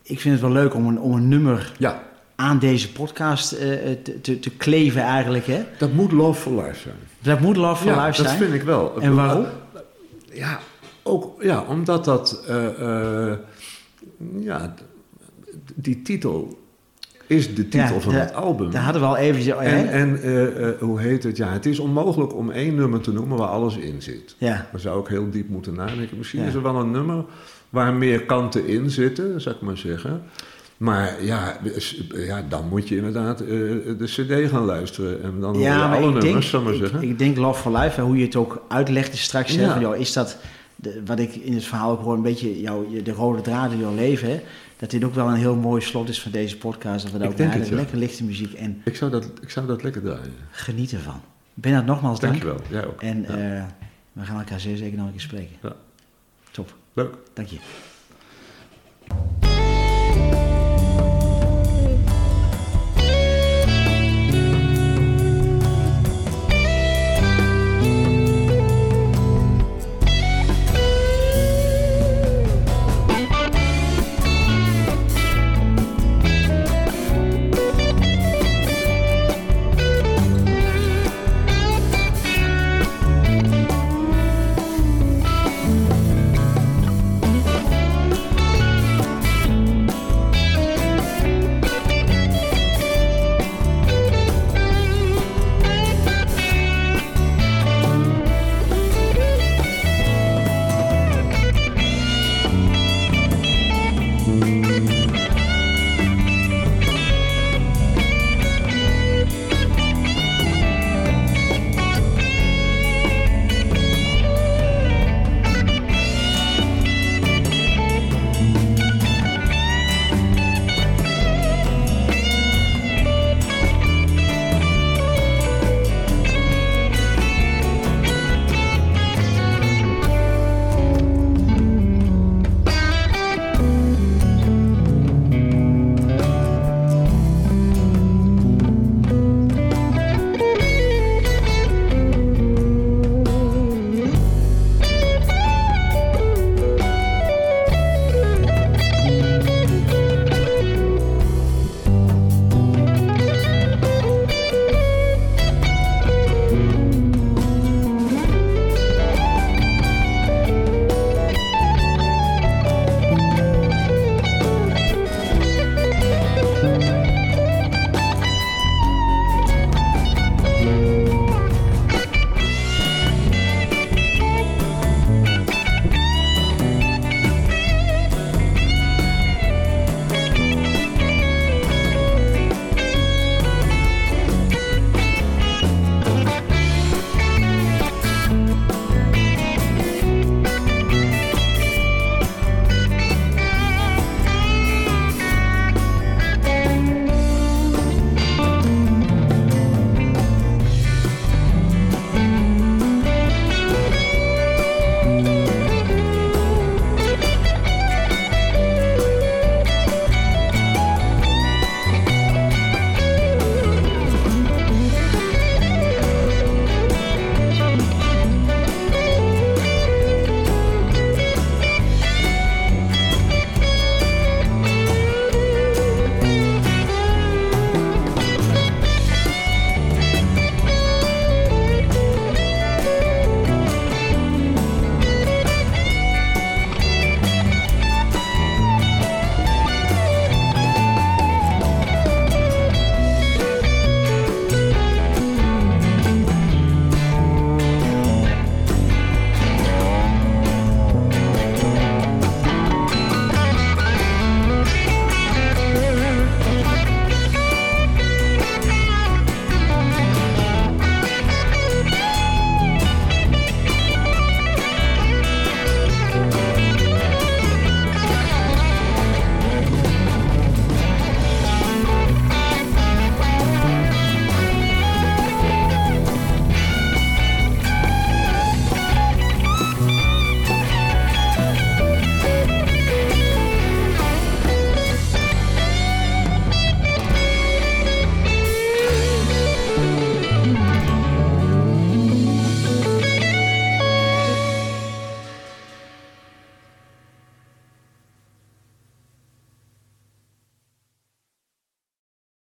ik vind het wel leuk om een, om een nummer Ja, aan deze podcast eh, te, te, te kleven eigenlijk. Hè? dat moet love for life zijn. Dat moet Love for ja, Life dat zijn. vind ik wel. En waarom? Ja, ook, ja omdat dat... eh, eh, ja, die titel is de titel Ja, van de- het album. Daar hadden we al even... En, en eh, eh, hoe heet het? Ja, het is onmogelijk om één nummer te noemen waar alles in zit. ja, Daar zou ik heel diep moeten nadenken. Misschien Ja. is er wel een nummer waar meer kanten in zitten, zou ik maar zeggen. Maar ja, s- ja dan moet je inderdaad eh, de cd gaan luisteren. En dan ja alle ik denk, nummers, zou ik maar ik, zeggen. ik denk Love for Life, hoe je het ook uitlegde straks. Hè, Ja. van, joh, is dat, de, wat ik in het verhaal ook hoor, een beetje jouw, de rode draad in jouw leven. Hè, dat dit ook wel een heel mooi slot is van deze podcast. Dat we daar ook denk ja. lekker lichte muziek en ik, zou dat, ik zou dat lekker draaien. genieten van. Bernard, nogmaals dank. Dankjewel. Jij ook. En Ja. eh, we gaan elkaar zeer zeker nog een keer spreken. Ja. Top, Look. Thank you.